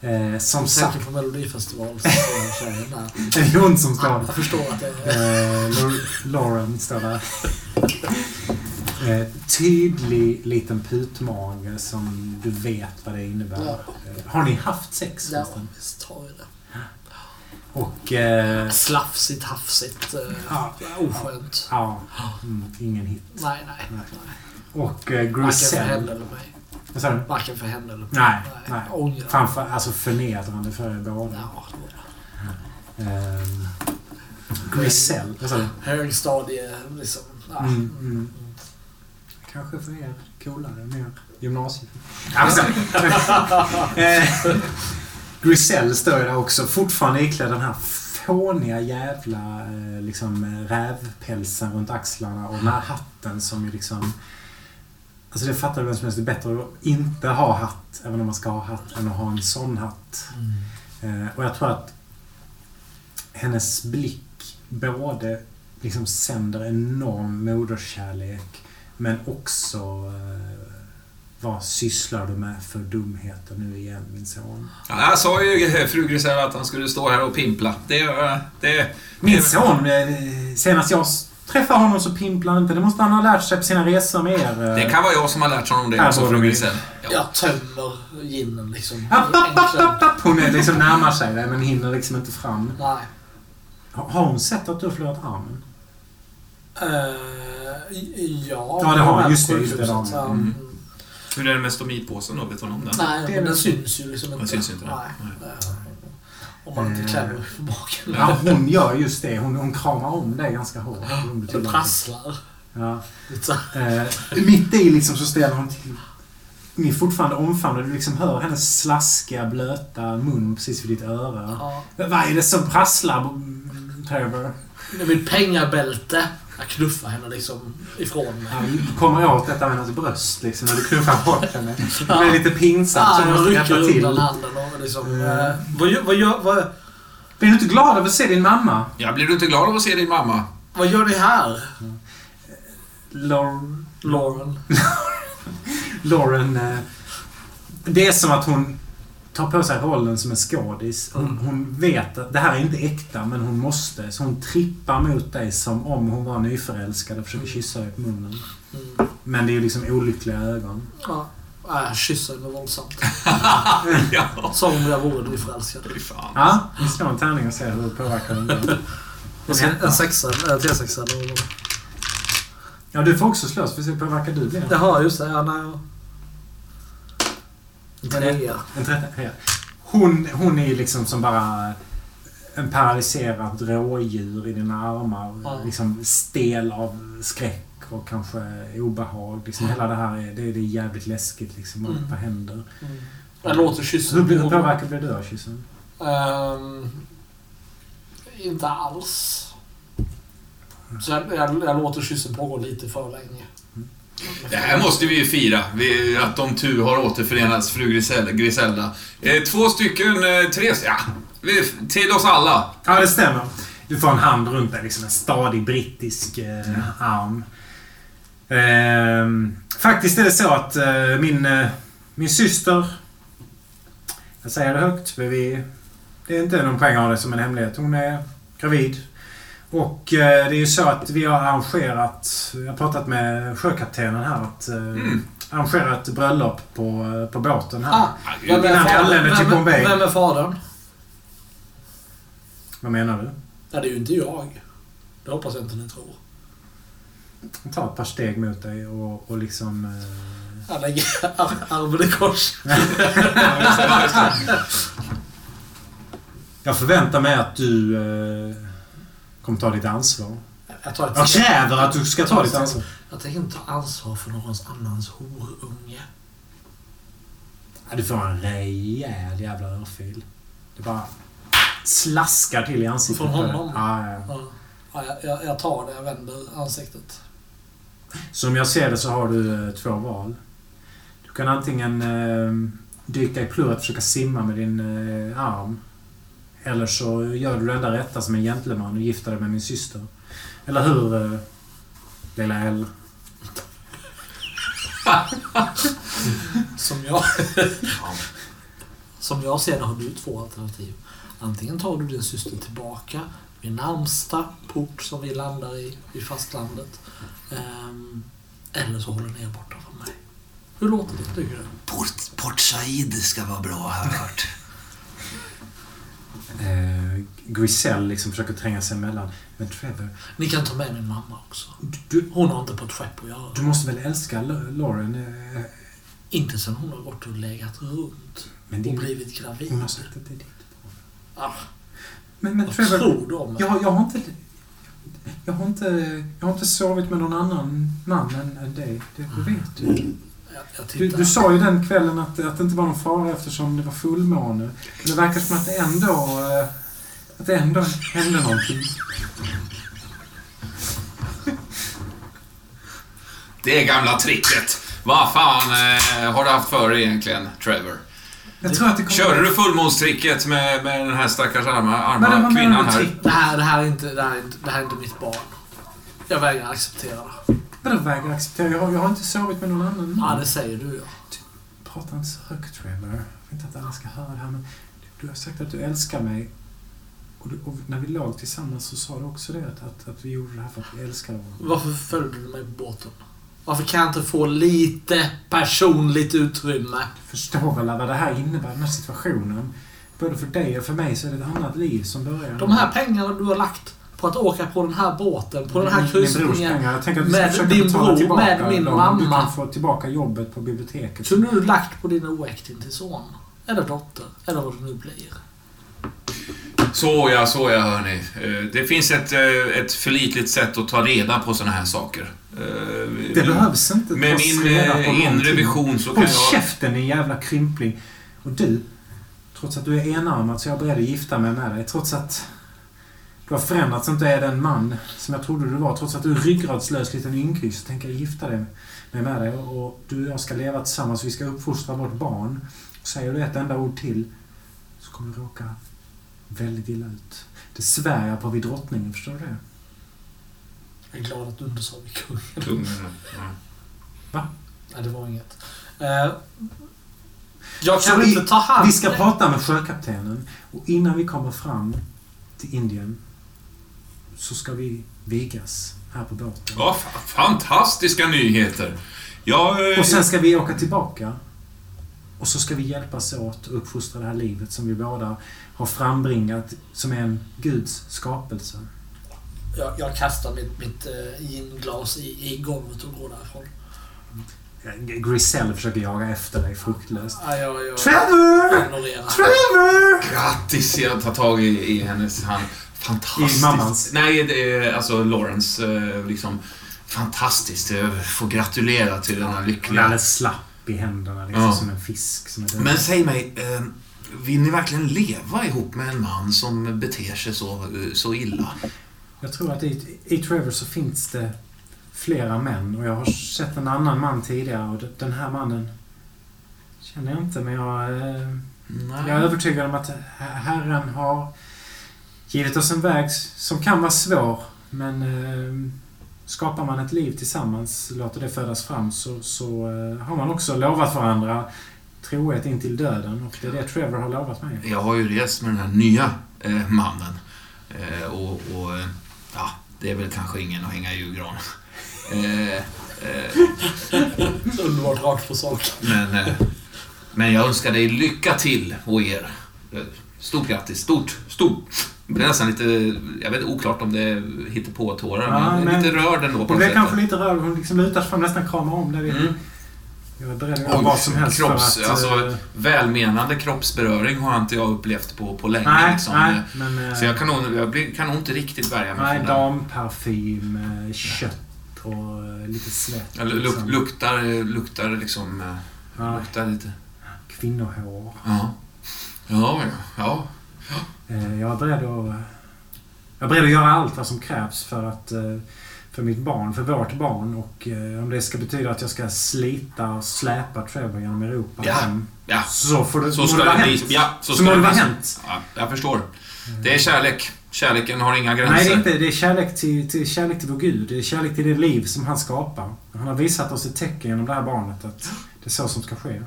Eh, som Jag sagt, på Melodifestivalstjejen där. det är hon som står Jag förstår att det är... Eh, Lau- Lauren står där. Eh, tydlig liten putmage som du vet vad det innebär. Ja. Eh, har ni haft sex Ja, visst har vi det. Och... Eh, Slafsigt, hafsigt, eh, Ja. oskönt. ja, mm, ingen hit. Nej, nej. Nej. nej. Och eh, Varken för henne eller mig. Vad sa du? Varken för henne eller mig. Nej, nej. Ångrar. Framför, alltså förnedrande för er båda. Ja, det var det. Grisell. Vad sa du? Högstadie, liksom. Ja. Mm, mm. Kanske för er coolare, mer gymnasiet. Alltså, Grisell står ju där också, fortfarande iklädd den här fåniga jävla eh, liksom, eh, rävpälsen runt axlarna och den här hatten som ju liksom... Alltså det fattar vem som helst. Det är bättre att inte ha hatt, även om man ska ha hatt, än att ha en sån hatt. Eh, och jag tror att hennes blick både liksom sänder enorm moderskärlek men också vad sysslar du med för dumheter nu igen min son? Ja, jag sa ju fru Grisell att han skulle stå här och pimpla. Det, eh, det, Min son, eh, senast jag träffade honom så pimplade han inte. Det måste han ha lärt sig på sina resor med er. eh. det kan vara jag som har lärt honom det Här också, fru det. Grisell. Ja. Jag tömmer ginen liksom. App, app, app, app. Hon är liksom närmar sig dig men hinner liksom inte fram. Nej. Har hon sett att du har förlorat armen? Eh, ja, Ja, det har på just det, just det, Hur är det med stomipåsen då? Vet hon om den? Nej, Det men den syns ju liksom inte. Den syns inte, Nej. nej. Eh, Om man inte Eh. klämmer på baken. Ja, hon gör just det. Hon, hon kramar om dig ganska hårt. Hon Det prasslar. Ja. Eh, mitt i liksom så ställer hon till. Ni är fortfarande omfamnade. Du liksom hör hennes slaskiga, blöta mun precis vid ditt öra. Ja. Vad är det som prasslar, Trevor? Det är mitt pengabälte. Jag knuffar henne liksom ifrån mig. Du kommer åt detta med hennes bröst liksom, när du knuffar bort henne. Det blir lite pinsamt. Ja, så jag måste rycker till. undan handen och liksom... Mm. eh, vad, gör, vad, gör, vad, Blir du inte glad över att se din mamma? Ja, blir du inte glad av att se din mamma? vad gör ni här? Lauren. Lauren... Eh, det är som att hon tar på sig rollen som en skådis. Hon, Mm. hon vet att det här är inte äkta, men hon måste. Så hon trippar mot dig som om hon var nyförälskad och försöker kyssa dig på munnen. Mm. Men det är ju liksom olyckliga ögon. Ja. Nej, kyssa henne våldsamt. ja, Som om jag vore nyförälskad. fy fan. Ja, vi slår en tärning och ser hur det påverkar den. ska- En sexa, en T6 eller Ja, du får också slåss. Vi ser hur påverkar du det. Jaha, just det. Ja, nej. En ja. hon, hon är ju liksom som bara en paralyserad rådjur i dina armar. Ja. Liksom stel av skräck och kanske obehag. Liksom hela det här är, det, är- det är jävligt läskigt liksom. Mm. Vad händer? Mm. Jag låter kyssen. Hur, blir- hur påverkad blir du av kyssen? Ehm, inte alls. Så jag, jag, jag låter kyssen pågå lite för länge. Det här måste vi ju fira, vi, att de tu har återförenats, fru Griselda. Eh, två stycken, eh, tre, ja. vi- Till oss alla. Ja, det stämmer. Du får en hand runt dig. Liksom en stadig brittisk eh, arm. Ehm, faktiskt är det så att eh, min, eh, min syster... Jag säger det högt, för vi... Det är inte någon poäng av det som en hemlighet. Hon är gravid. Och eh, det är ju så att vi har arrangerat... Jag har pratat med sjökaptenen här att... Eh, Mm. Arrangera ett bröllop på, eh, på båten här. Ah, vem är Innan vi fadern? anländer till Bombay. vem är fadern? Vad menar du? Ja, det är ju inte jag. Det hoppas jag inte ni tror. Han tar ett par steg mot dig och, och liksom... Eh, Jag lägger ar- armen i kors. Jag förväntar mig att du eh, kommer ta ditt ansvar. Jag, tar Jag kräver att du ska ta ditt ansvar. jag tänker inte ta ansvar för någons annans horunge. Ja, du får en rejäl jävla örfil. Det bara slaskar till i ansiktet. Från honom? Ja, ja. Ja. Ja, jag, jag, jag tar det, jag vänder ansiktet. Som jag ser det så har du eh, två val. Du kan antingen eh, dyka i plurret och försöka simma med din eh, arm. Eller så gör du det enda rätta som en gentleman och gifter dig med min syster. Eller hur, eh, lilla L? Som jag... Som jag ser det har du två alternativ. Antingen tar du din syster tillbaka vid närmsta port som vi landar i, i fastlandet. Ehm, eller så håller ni er borta från mig. Hur låter det tycker du? Port, Port Said ska vara bra har jag hört. Eh, Griselle liksom försöker tränga sig emellan. Men Trevor, Ni kan ta med min mamma också. du, Hon har inte på ett skepp att göra. du måste väl älska Lauren? Eh, Inte sen hon har gått och legat runt men och din, blivit gravid. hon har sagt att det är ditt. Ah, Men, men vad Trevor, tror du om jag, jag har inte... Jag har inte, jag har inte sovit med någon annan man än, än dig. Det, det vet du. Du. Du sa ju den kvällen att, att det inte var någon fara eftersom det var fullmåne. Men det verkar som att det ändå... eh, Att det ändå hände någonting. Det gamla tricket. Vad fan eh, har du haft för dig egentligen, Trevor? Jag tror att det kommer... Körde du fullmånstricket med, med den här stackars arma, arma Men kvinnan här? Det här, det, här är inte, det, här är inte, det här är inte mitt barn. Jag vägrar acceptera det. Vadå vägrar acceptera? Jag har, jag har inte sovit med någon annan man. Ja, det säger du ja. Prata inte så högt Trevor. Jag vill inte att alla ska höra det här men du har sagt att du älskar mig. Och, du, och när vi låg tillsammans så sa du också det att, att, att vi gjorde det här för att vi älskar varandra. Varför följde du mig på båten? Varför kan jag inte få lite personligt utrymme? Du förstår väl vad det här innebär, den här situationen. Både för dig och för mig så är det ett annat liv som börjar. De här pengarna du har lagt på att åka på den här båten, på den här kryssningen. med din bror, med min dem. Du mamma. kan få tillbaka jobbet på biblioteket. Kunde du lagt på din oäkting till son? Eller dotter? Eller vad det nu blir. Så ja, så ja hörni. Eh, Det finns ett, eh, ett förlitligt sätt att ta reda på såna här saker. Eh, Det behövs inte Med min inre vision så kan Håll jag... käften din jävla krympling. Och du, trots att du är enarmad så är jag beredd att gifta mig med dig. Trots att du har förändrats så inte är den man som jag trodde du var. Trots att du är ryggradslös liten ynkvik så tänker jag gifta dig med, med dig. Och du och jag ska leva tillsammans. Vi ska uppfostra vårt barn. Och säger du ett enda ord till så kommer du råka väldigt illa ut. Det svär jag på vid drottningen, förstår du det? Jag är glad att du inte sa vid kungen. Tungan, ja. Nej, det var inget. Eh, jag Så kan vi- inte ta hand Vi ska prata med sjökaptenen och innan vi kommer fram till Indien så ska vi vigas här på båten. Ja, fa- fantastiska nyheter. Jag... eh, Och sen ska vi åka tillbaka. Och så ska vi hjälpas åt att uppfostra det här livet som vi båda har frambringat som en Guds skapelse. Jag, jag kastar mitt, mitt eh, ginglas i, i golvet och går därifrån. Griselle försöker jaga efter dig fruktlöst. Ja, jag, jag Trevor! Trevor! Grattis! Jag tar tag i, i hennes hand. Fantastiskt. I mammans? Nej, det är alltså Lawrence. eh, Liksom, fantastiskt. Jag får gratulera till denna Han är lyckliga... alldeles slapp i händerna liksom Ja. som en fisk som är. Men säg mig, eh, vill ni verkligen leva ihop med en man som beter sig så, eh, så illa? Jag tror att i, i Trevor så finns det flera män och jag har sett en annan man tidigare och den här mannen känner jag inte men jag, Nej. jag är övertygad om att Herren har givit oss en väg som kan vara svår men eh, skapar man ett liv tillsammans, låter det födas fram så, så eh, har man också lovat varandra trohet in till döden och det är det Trevor har lovat mig. Jag har ju rest med den här nya eh, mannen. Eh, och, och eh, ja, det är väl kanske ingen att hänga i julgran. Eh, eh, underbart rakt på sak. men, eh, men jag önskar dig lycka till och er. Eh, Stort grattis. Stort, stort. Det blir nästan lite, jag vet oklart om det hittar på tårar Ja, men, men- lite rörd ändå på Hon blev kanske lite rörd. Hon liksom lutar sig fram nästan kramar om dig. Mm. Jag är beredd att göra vad som helst kropps- för att... alltså, eh, Välmenande kroppsberöring har inte jag upplevt på, på länge. nej, liksom. nej, men... eh, Så jag kan, nog, jag kan nog inte riktigt värja mig Nej, damparfym, eh, kött och eh, lite svett. Luk, liksom. luktar, luktar liksom... eh, Ja, Luktar lite... kvinnohår. Ja. Ja, ja. ja. Eh, Jag är beredd att... Jag är beredd att göra allt vad som krävs för att... eh, För mitt barn, för vårt barn och eh, om det ska betyda att jag ska slita och släpa Trevor genom Europa Ja. hem, ja. Så får det, Så ska det vara hänt. Ja, så Så ska det vara hänt. Ja, jag förstår. Det är kärlek. Kärleken har inga gränser. Nej, det är inte. Det är kärlek till, till, kärlek till vår Gud. Det är kärlek till det liv som han skapar. Han har visat oss ett tecken genom det här barnet att det är så som ska ske.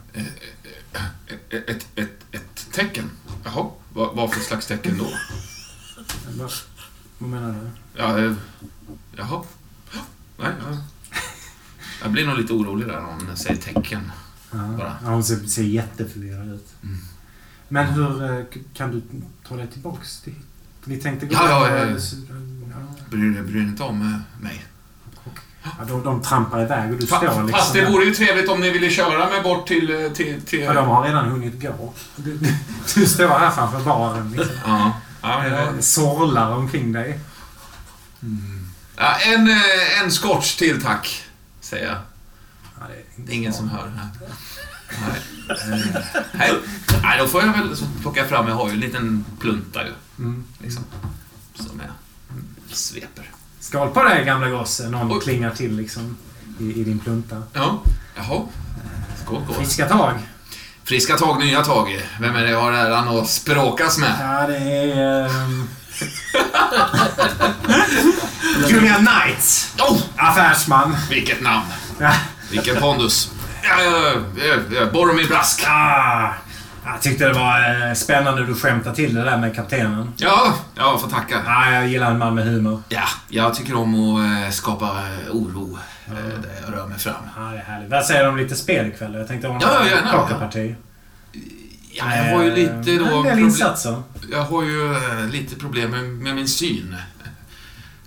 Ett, ett, ett, ett tecken? Jaha, vad, vad för slags tecken då? Vad, vad menar du? Ja, eh, jaha. Nej, ja. Jag blir nog lite orolig där om hon säger tecken. Ja, ja, hon ser, ser jätteförvirrad ut. Mm. Men hur eh, kan du ta dig tillbaks till... Vi tänkte gå... Ja, ja, ja. s- ja. Bryr bryr inte om eh, mig. Ja, de, de trampar iväg och du Fa- står liksom... Fast det vore ju trevligt om ni ville köra mig bort till... eh, till, till Ja, de har redan hunnit gå. Du, du, du står här framför baren liksom. ja. Ja, ja. Eh, Sorlar omkring dig. ja, en, eh, en scotch till tack, säger jag. Ja, det är Det är ingen som hör. Nej. Nej. Nej. Nej, då får jag väl plocka fram. Jag har ju en liten plunta ju. Mm. Liksom, som jag sveper. Skål på dig gamla gosse. Någon Oj. klingar till liksom i, i din plunta. Ja, jaha. Skål, skål. Friska tag. Friska tag, nya tag. Vem är det jag har äran att språkas med? Ja, det är... ehm, Julian Knight. Oh, Affärsman. vilket namn! Ja. Vilken pondus. Ja, ja, ja, ja, Boromir Brask. Ah, jag tyckte det var eh, spännande du skämtade till det där med kaptenen. Ja, jag får tacka. Ah, jag gillar en man med humor. Ja, jag tycker om att eh, skapa eh, oro eh, där jag rör mig fram. Ja, det är härligt. Vad säger du om lite spel ikväll? Jag tänkte om Ja, ja, gärna. pokerparti. Ja, jag har ju lite då... En del insatser. jag har ju lite problem med, med min syn.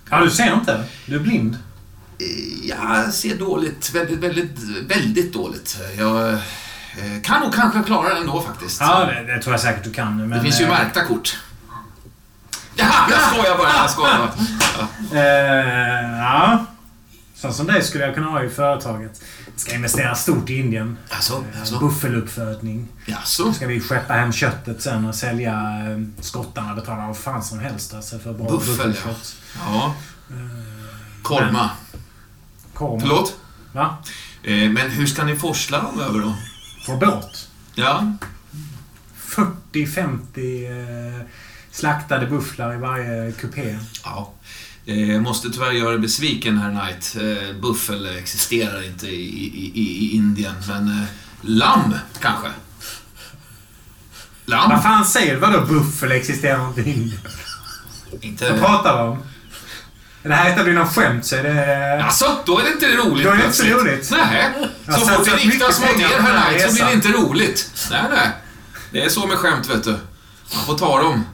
Ja, du ser inte. Du är blind. Jag ser dåligt. Väldigt, väldigt, väldigt dåligt. Jag kan nog kanske klara det ändå faktiskt. Ja, det, det tror jag säkert du kan. Men, det finns ju eh, märkta kort. Jaha, jag skojar bara. Jag skojar bara. Eh, ja. Så som dig skulle jag kunna ha i företaget. Jag ska investera stort i Indien. Eh, Jaså? Buffeluppfödning. Då ska vi skeppa hem köttet sen och sälja eh, skottarna. Betala vad fan som helst alltså för bra Buffel, ja. buffelkött. Ja. Korma. Korv. Förlåt? Va? Eh, Men hur ska ni forsla dem över då? På båt. Ja. 40-50 eh, slaktade bufflar i varje kupé. Ja. Eh, måste tyvärr göra dig besviken, herr Knight. Eh, buffel existerar inte i, i, i, i Indien, men eh, lamm kanske? Lamm? Vad fan säger du? Vadå buffel existerar inte i Indien? Inte... Vad pratar du om? Det här ett av dina skämt så är det... Alltså, då är det inte roligt Då är det inte så roligt. Nej, så fort det riktas mot er, här så blir det inte roligt. Nej, nej. Det är så med skämt, vet du. Man får ta dem.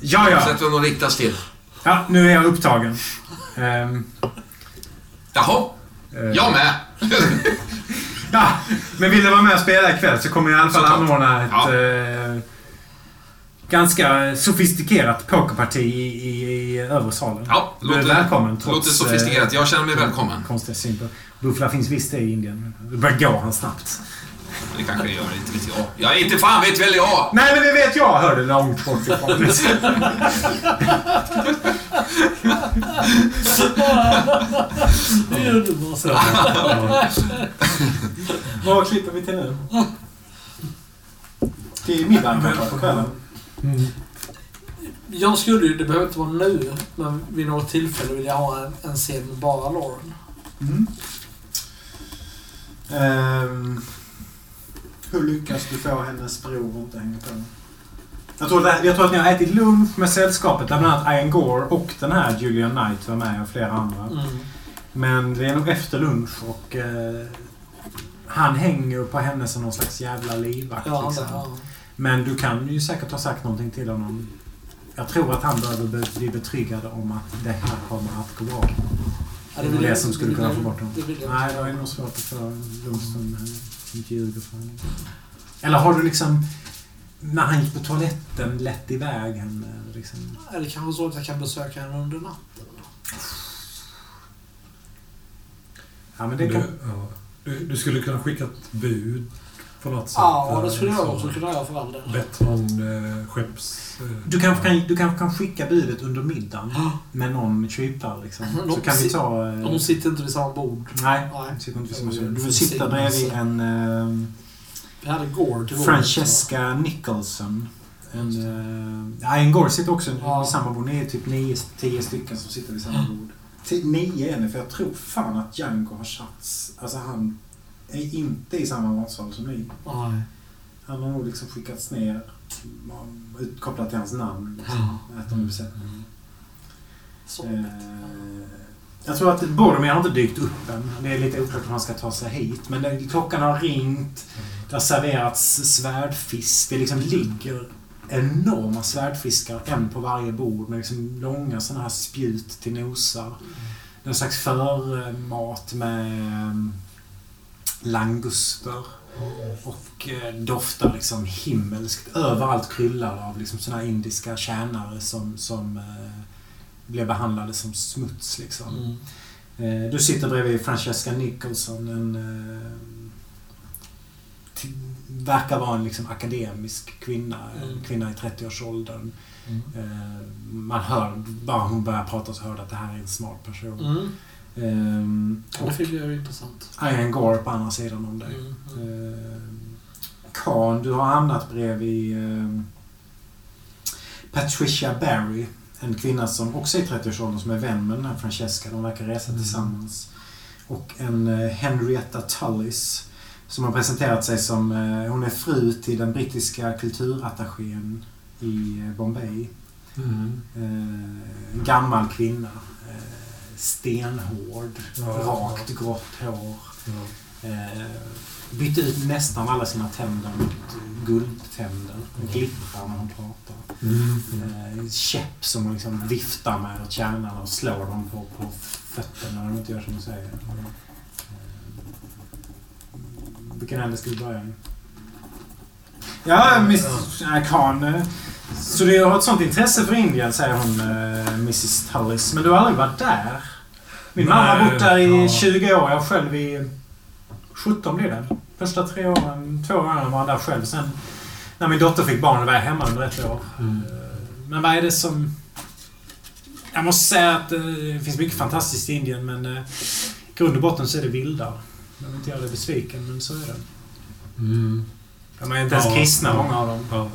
Ja, ja. Oavsett vem de riktas till. Ja, nu är jag upptagen. Ehm, Jaha, eh, jag med. Ja, men vill du vara med och spela ikväll så kommer jag i alla fall Såklart. anordna ett Ja. eh, ganska sofistikerat pokerparti i, i, i övre salen. Ja, du är låter, välkommen trots... låter sofistikerat. Jag känner mig eh, välkommen. Konstiga synpunkter. Bufflar finns visst det i Indien. Det börjar gå han snabbt. Det kanske det gör, inte vet jag. Jag är inte fan vet väl jag. Nej, men det vet jag! Hörde långt bort ifrån. Det är underbart. Vad klipper vi till nu? Till middagen kanske på kvällen? Mm. Jag skulle ju, det behöver inte vara nu, men vid något tillfälle vill jag ha en, en scen med bara Lauren. Mm. Ehm, hur lyckas du få hennes bror att inte hänga på? Jag tror, det, jag tror att ni har ätit lunch med sällskapet där bland annat Ian Gore och den här Julian Knight var med och flera andra. Mm. Men det är nog efter lunch och eh, han hänger på henne som någon slags jävla livvakt. Ja, liksom. ja. Men du kan ju säkert ha sagt någonting till honom. Jag tror att han behöver be- bli betryggad om att det här kommer att gå bra. Ja, Det var vill det som skulle kunna få bort honom. Det Nej, det är nog svårt att få lugn som inte ljuger för honom. Eller har du liksom, när han gick på toaletten, lett iväg henne? Liksom. Är det kanske så att jag kan besöka henne under natten? Ja, men det Du, kan... ja. du, du skulle kunna skicka ett bud på något sätt. Ja, det skulle jag så. också kunna göra för all del. Någon eh, skepps... Eh, Du kanske kan, du kanske kan skicka budet under middagen med någon kypare liksom. Så kan vi ta... eh, Hon sitter inte vid samma bord. Nej, Nej. hon sitter inte vid samma bord. Du får sitter sitta bredvid en eh, Vi hade Gore till Francesca Nicholson. En, uh, Ian Gore sitter också Ja. vid samma bord. Ni är typ nio, tio stycken som sitter vid samma bord. Nio är ni, för jag tror fan att Django har satts. Alltså han är inte i samma matsal som ni. Nej. Han har nog liksom skickats ner utkopplat till hans namn. Liksom, Ja. med besättningen. Så. Eh, jag tror att Boromir har inte dykt upp än. Det är lite oklart hur han ska ta sig hit. Men det, klockan har ringt. Det har serverats svärdfisk. Det liksom ligger enorma svärdfiskar, en på varje bord med liksom långa sådana här spjut till nosar. Det är en slags förmat med languster. Och eh, doftar liksom himmelskt. Överallt kryllar av liksom såna indiska tjänare som, som eh, blev behandlade som smuts liksom. Mm. Eh, du sitter bredvid Francesca Nicholson, en... Verkar vara en liksom akademisk kvinna. En Mm. kvinna i 30-årsåldern. Mm. Man hör, bara hon börjar prata så hör att det här är en smart person. Mm. Eh, Ja, och det tycker jag är intressant. Ian Gore på andra sidan om dig. Mm. Mm. Eh, Khan, du har hamnat bredvid eh, Patricia Barry. En kvinna som också är i 30-årsåldern som är vän med den här Francesca. De verkar resa Mm. tillsammans. Och en eh, Henrietta Tullis som har presenterat sig som... Eh, hon är fru till den brittiska kulturattachén i eh, Bombay. mm. En gammal kvinna. Stenhård. Ja, rakt grått hår. Ja. Eh, bytte ut nästan alla sina tänder mot guldtänder. Det glittrar när hon pratar. Mm. Mm. Eh, käpp som hon liksom viftar med åt kärnan och slår dem på, på fötterna när de inte gör som hon säger. Eh, vilken ände ska vi börja i? Ja, Miss äh, Khan. Så du har ett sånt intresse för Indien, säger hon, eh, Mrs Tullis. Men du har aldrig varit där? Min mamma har bott där i ja. 20 år. Jag själv i 17 blir det. Första tre åren, två åren var jag där själv. Sen när min dotter fick barn var jag hemma under ett år. Mm. Eh, Men vad är det som... Jag måste säga att eh, det finns mycket fantastiskt i Indien men i grund och botten så är det vildar. Jag vill inte göra dig besviken men så är det. Mm. De är inte ens kristna ja. många av dem. Ja.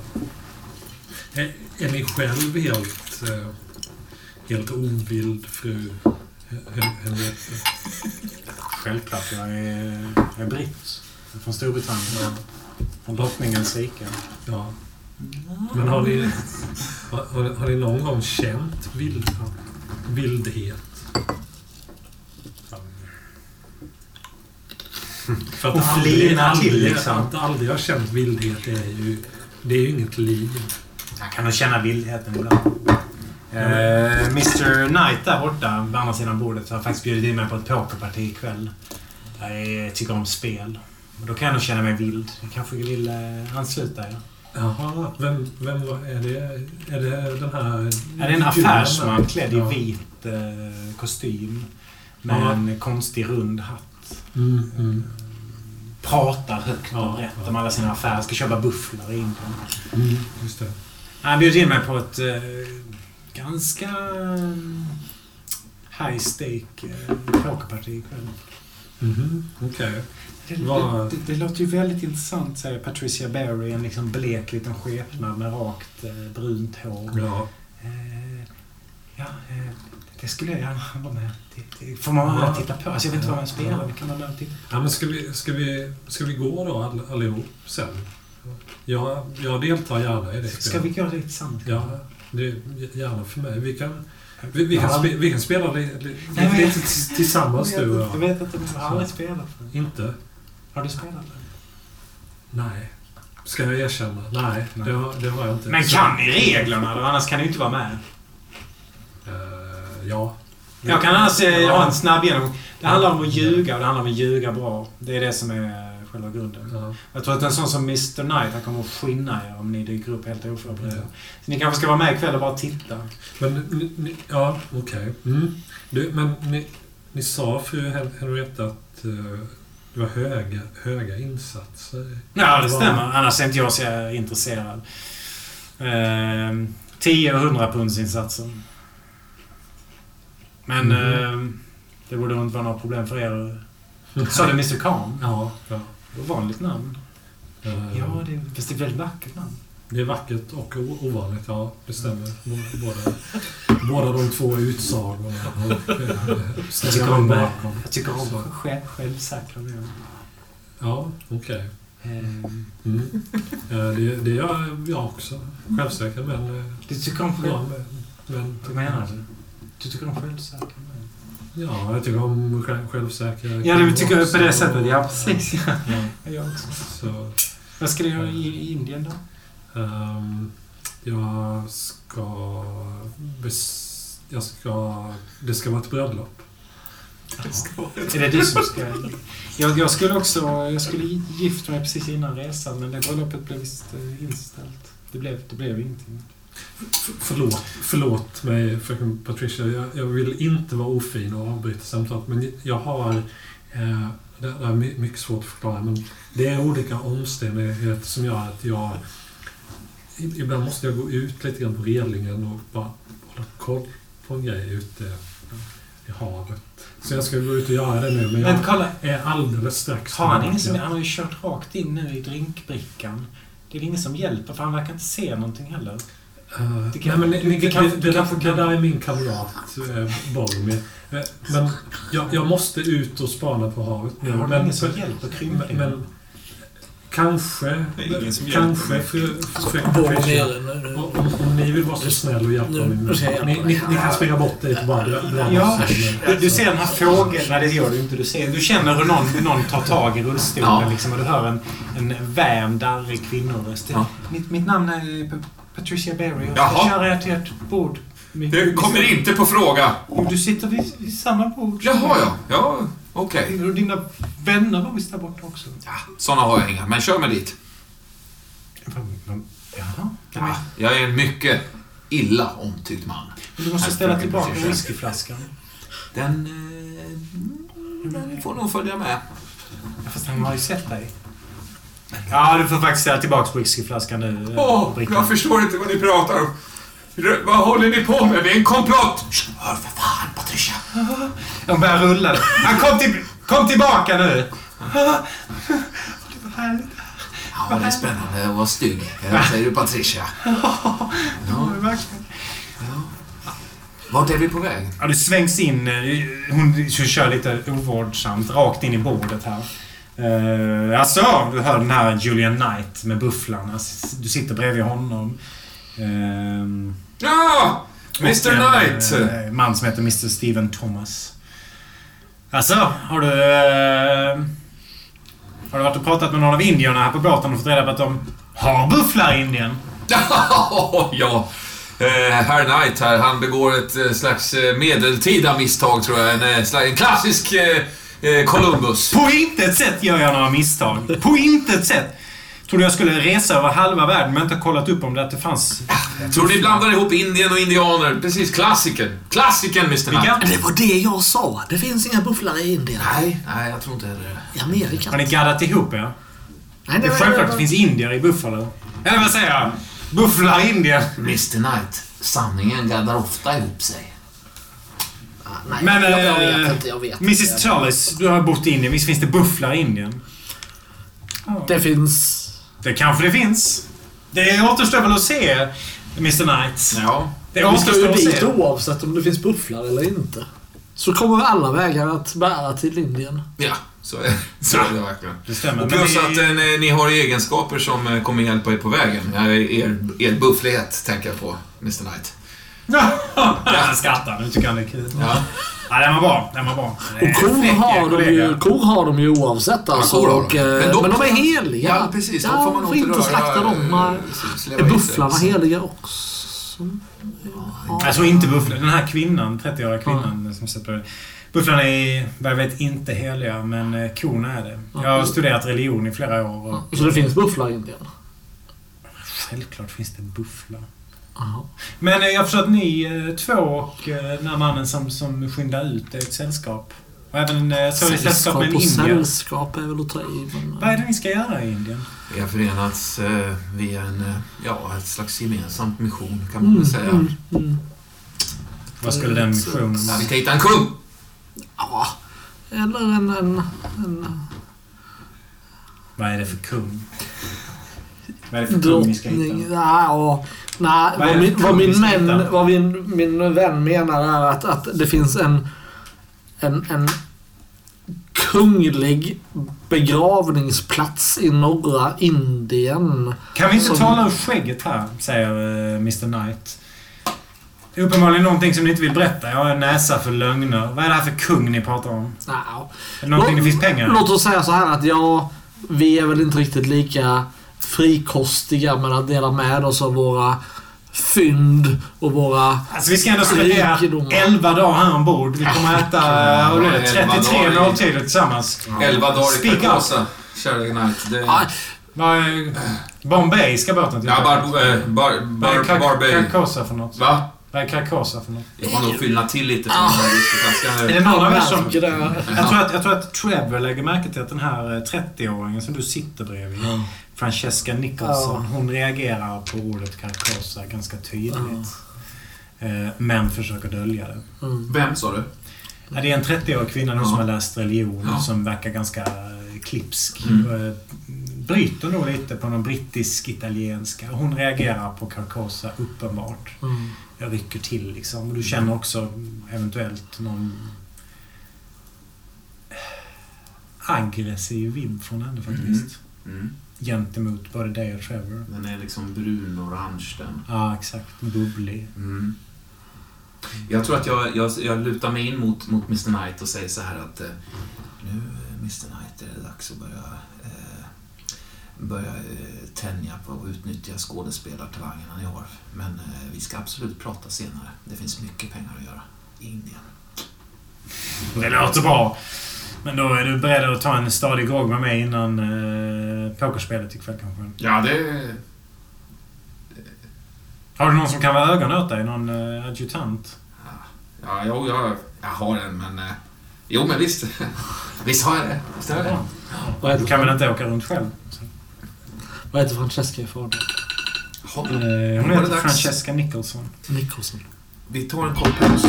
Är, är ni själv helt, eh, helt ovild fru Hen- Henriette? Självklart. Jag är, jag är britt. Jag är från Storbritannien. Från drottningens rike. Ja. Men har ni, har, har- ni någon gång känt vild, vildhet? För att Och aldrig, aldrig, till, liksom. Att aldrig ha känt vildhet är ju, det är ju inget liv. Jag kan nog känna vildheten ibland. Eh, Mr Knight där borta, på andra sidan bordet, har faktiskt bjudit in mig på ett pokerparty ikväll. Jag tycker om spel. Och då kan jag nog känna mig vild. Jag kanske vill eh, ansluta er. Jaha, vem, vem var, är det? Är det den här... Är det en affärsman klädd i Ja. vit eh, kostym? Med Ja. en konstig rund hatt. Mm, mm, Pratar högt Ja, och rätt ja. om alla sina affärer. Ska köpa bufflar i Indien. mm, just det. Han bjöd in mig på ett eh, ganska mm, high stake eh, pokerparty ikväll. Mhm, Okej. Det, Vad- det, det, det låter ju väldigt intressant, säger Patricia Berry. En liksom blek liten skepnad med rakt eh, brunt hår. Ja. Eh, ja, eh, det skulle jag gärna vara med. Det, det får man vara med och titta på. Alltså, jag vet inte vad man spelar. Det kan man med och titta ja, men ska vi, ska, vi, ska vi gå då all, allihop sen? Jag, jag deltar gärna i det. Ska vi gå dit tillsammans? Ja, det, gärna för mig. Vi kan, vi, vi kan, Ja. spe, vi kan spela lite, Nej, lite, tillsammans du och vet, jag jag. vet inte. Jag har aldrig spelat för. Inte? Har du spelat? Nej. Ska jag erkänna? Nej, Nej. Det, har, det har jag inte. Men kan ni reglerna då? Annars kan ni inte vara med. Eh, ja. Jag kan annars eh, ha en snabb genomgång. Det handlar om att ljuga och det handlar om att ljuga bra. Det är det som är själva grunden. Ja. Jag tror att en sån som Mr Knight, han kommer att skinna er om ni dyker upp helt oförberedda. Så ni kanske ska vara med ikväll och bara titta. Men, ni, ja, okej. Mm. Du, Men ni, ni sa, fru Hen- Henrietta, att eh, det var höga, höga insatser. Ja, det stämmer. Annars är inte jag så intresserad. Ehm, 10 och 100 pundsinsatser. Men Mhm. ehm, det borde inte vara några problem för er. Sa du Mr Khan? Ja. ja. Det var vanligt namn. Eh, Ja, det, fast det är väldigt vackert namn. Det är vackert och o- ovanligt, ja. Det stämmer. Båda, båda de två utsagorna. Och, eh, Jag ställer tycker jag mig bakom. jag tycker om Så. själv, självsäkra män. Ja, okej. Ehm, Mm. Eh, Det, det gör jag också. Självsäker, men... eh, Du tycker om Ja, själv... men, men menar du? Du tycker om självsäkra män? Ja, jag tycker om själv, självsäkra Ja, du tycker också. på det sättet. Ja, precis. Ja. Ja, Jag också. så, Vad ska du göra i, i Indien då? ehm, jag ska... Jag ska... Det ska vara ett bröllop. Är det du som ska... Jag, jag skulle också... Jag skulle gifta mig precis innan resan, men det bröllopet blev visst eh, inställt. Det blev, det blev ingenting. F- Förlåt, förlåt mig, fröken Patricia. Jag, jag vill inte vara ofin och avbryta samtalet, men jag har... Eh, det det är my- mycket svårt att förklara, men det är olika omständigheter som gör att jag... Ibland måste jag gå ut lite grann på relingen och bara hålla koll på en grej ute i havet. Så jag ska gå ut och göra det nu, men Men jag kolla, är alldeles strax har han ingen som... Han har ju kört rakt in nu i drinkbrickan. Det är ingen som hjälper, för han verkar inte se någonting heller. Uh, Det kan- nej, men kan- där är min kamrat eh, Boromir. Eh, men jag, jag måste ut och spana på havet nu. Har men, ingen som hjälper men, krymplingen? men kanske... Kanske för, för, Båda för, nere nu. nu. om, om ni vill vara så snäll och hjälpa mig. Ni, ni, ni kan springa bort dit och bara Ja. Du, du ser den här fågeln... Nej, det gör du inte. Du, ser, du känner hur någon, någon tar tag i rullstolen Ja. liksom, och du hör en, en väm, darrig kvinnoröst. Ja. Mitt, mitt namn är Patricia Berry. Jag ska Jaha. köra er till ert bord. Min- Det kommer inte på fråga. Jo, Du sitter vid, vid samma bord. som Jaha, jag. ja. Ja, okej. Och dina vänner var visst där borta också. Ja, såna har jag inga, men kör mig dit. Jaha. Ja, jag är en mycket illa omtyckt man. Men du måste ställa tillbaka whiskyflaskan. Den, eh, den får nog följa med. Ja, Fast han har ju sett dig. Ja, du får faktiskt ställa tillbaka whiskyflaskan nu. eh, Åh, Brickan. jag förstår inte vad ni pratar om. Vad håller ni på med? Det är en komplott! Hör för fan, Patricia. De börjar rulla. Han kom, till, kom tillbaka nu! Ja, det är spännande att vara stygg. Vad säger du Patricia? Ja, verkligen. Vart är vi på väg? Ja, det svängs in. eh, Hon kör lite ovårdsamt rakt in i bordet här. Uh, alltså, du hör den här Julian Knight med bufflarna. Du sitter bredvid honom. Uh, Ja! Mr Knight! En eh, man som heter Mr Steven Thomas. Alltså, har du... eh, har du varit och pratat med någon av indierna här på båten och fått reda på att de har bufflar i Indien? ja. Eh, Herr Knight här, han begår ett slags medeltida misstag tror jag. En, slags, en klassisk eh, eh, Columbus. På intet sätt gör jag några misstag. På intet sätt. Trodde jag skulle resa över halva världen men inte kollat upp om det att det fanns... Jag tror ni blandar ihop Indien och indianer. Precis, klassiker. Klassikern Mr Knight. Vilka? Det var det jag sa. Det finns inga bufflar i Indien. Nej, nej, jag tror inte heller det. I Amerika. Har ni gaddat ihop er? Nej, Det är självklart att det finns indier i Buffalo. Eller vad säger jag? Bufflar i Indien. Mr Knight, sanningen gaddar ofta ihop sig. Nej, Men, jag, jag eh, vet inte. Jag vet Mrs inte. Charles, du har bott i Indien. Visst finns det bufflar i Indien? Det finns... Det kanske det finns. Det återstår väl att se, Mr Knight. Ja. Det Vi ska ju återstår att dit se. oavsett om det finns bufflar eller inte. Så kommer alla vägar att bära till Indien. Ja, så är, så är det verkligen. Det stämmer. Och plus att eh, ni, ni har egenskaper som eh, kommer hjälpa er på vägen. Ja, Er, er bufflighet tänker jag på, Mr Knight. Jag skrattar. Nu tycker han det är kul. Ja. Ja, den var bra. Den var bra. Och kor Fräck har, de ju, kor har de ju oavsett alltså. de. och, eh, Men men, de de får är heliga. Ja, precis. De får man får inte slakta dem. eh, Är bufflarna heliga också? Jag tror inte bufflar. Den här kvinnan, 30-åriga kvinnan som sätter det. Bufflarna är, vad jag vet, inte heliga, men eh, korna är det. Jag har studerat religion i flera år och Så det finns bufflar i Indien? självklart finns det bufflar. Jaha. Men eh, jag förstår att ni eh, två och eh, den här mannen som, som skyndar ut är ett sällskap. Och även eh, så är det sällskap med en indier. sällskap är väl att ta i. Men, Vad är det ni ska göra i Indien? Vi har förenats eh, via en, ja, ett slags gemensamt mission kan man väl säga. mm, mm. Vad skulle den missionen vara? vi ska hitta en kung! Ja, eller en... en, en Vad är det för kung? Vad är det för kung ni ska hitta? Ja, nej, Vad min, vad, min, män, vad min, min vän menar är att, att det finns en, en, en kunglig begravningsplats i norra Indien. Kan vi inte Som- tala ur skägget här? Säger eh, Mr Knight. Det är uppenbarligen någonting som ni inte vill berätta. Jag har en näsa för lögner. Vad är det här för kung ni pratar om? Ja. Är det någonting det finns pengar? Låt oss säga så här att ja, vi är väl inte riktigt lika frikostiga med att dela med oss av våra fynd och våra... Alltså vi ska ändå spendera Rikedomar. 11 dagar här ombord. Vi kommer äta vad blir det, 11 33 dagar i- måltider tillsammans. Elva dagar i. Carcosa, kära Knight. Det, är Bombay ska båten till? ja, bar, eh, bar, är bar, Kar- Barbay. Carcosa för något? Va? Vad är Carcosa för något? Jag får nog fylla till lite från Ah. den här whiskyflaskan. Är det någon av er jag som... Jag tror, att, jag tror att Trevor lägger märke till att den här eh, 30-åringen som du sitter bredvid, Francesca Nicholson, hon reagerar på ordet Carcosa ganska tydligt. Eh, Men försöker dölja det. Mm. Vem sa du? Ja, det är en 30-årig kvinna nu Ja. som har läst religion Ja. som verkar ganska eh, klipsk. Mm. Eh, Bryter nog lite på någon brittisk-italienska. Hon reagerar på Carcosa uppenbart. Mm. Jag rycker till liksom. Du känner också eventuellt någon aggressiv vibb från henne faktiskt. Mm. Gentemot både dig och Trevor. Den är liksom brun-orange den. Ja, exakt. Bubblig. Mm. Jag tror att jag, jag, jag lutar mig in mot, mot Mr Knight och säger så här att eh, nu eh, Mr Knight är det dags att börja, eh, börja eh, tänja på och utnyttja skådespelartalangerna ni har. Men eh, vi ska absolut prata senare. Det finns mycket pengar att göra i Indien. Det låter bra. Men då är du beredd att ta en stadig grogg med mig innan eh, pokerspelet ikväll kanske? Ja, det... Har du någon som kan vara ögon åt dig? Någon eh, adjutant? Ja, jo, jag, jag har en, men... Eh, jo, men visst. visst har jag det. Visst har jag det. Vad Du kan väl inte åka runt själv? Så. vad heter Francesca i? Ja, Eh, hon heter dags. Francesca Nicholson. Nicholson. Vi tar en kort paus.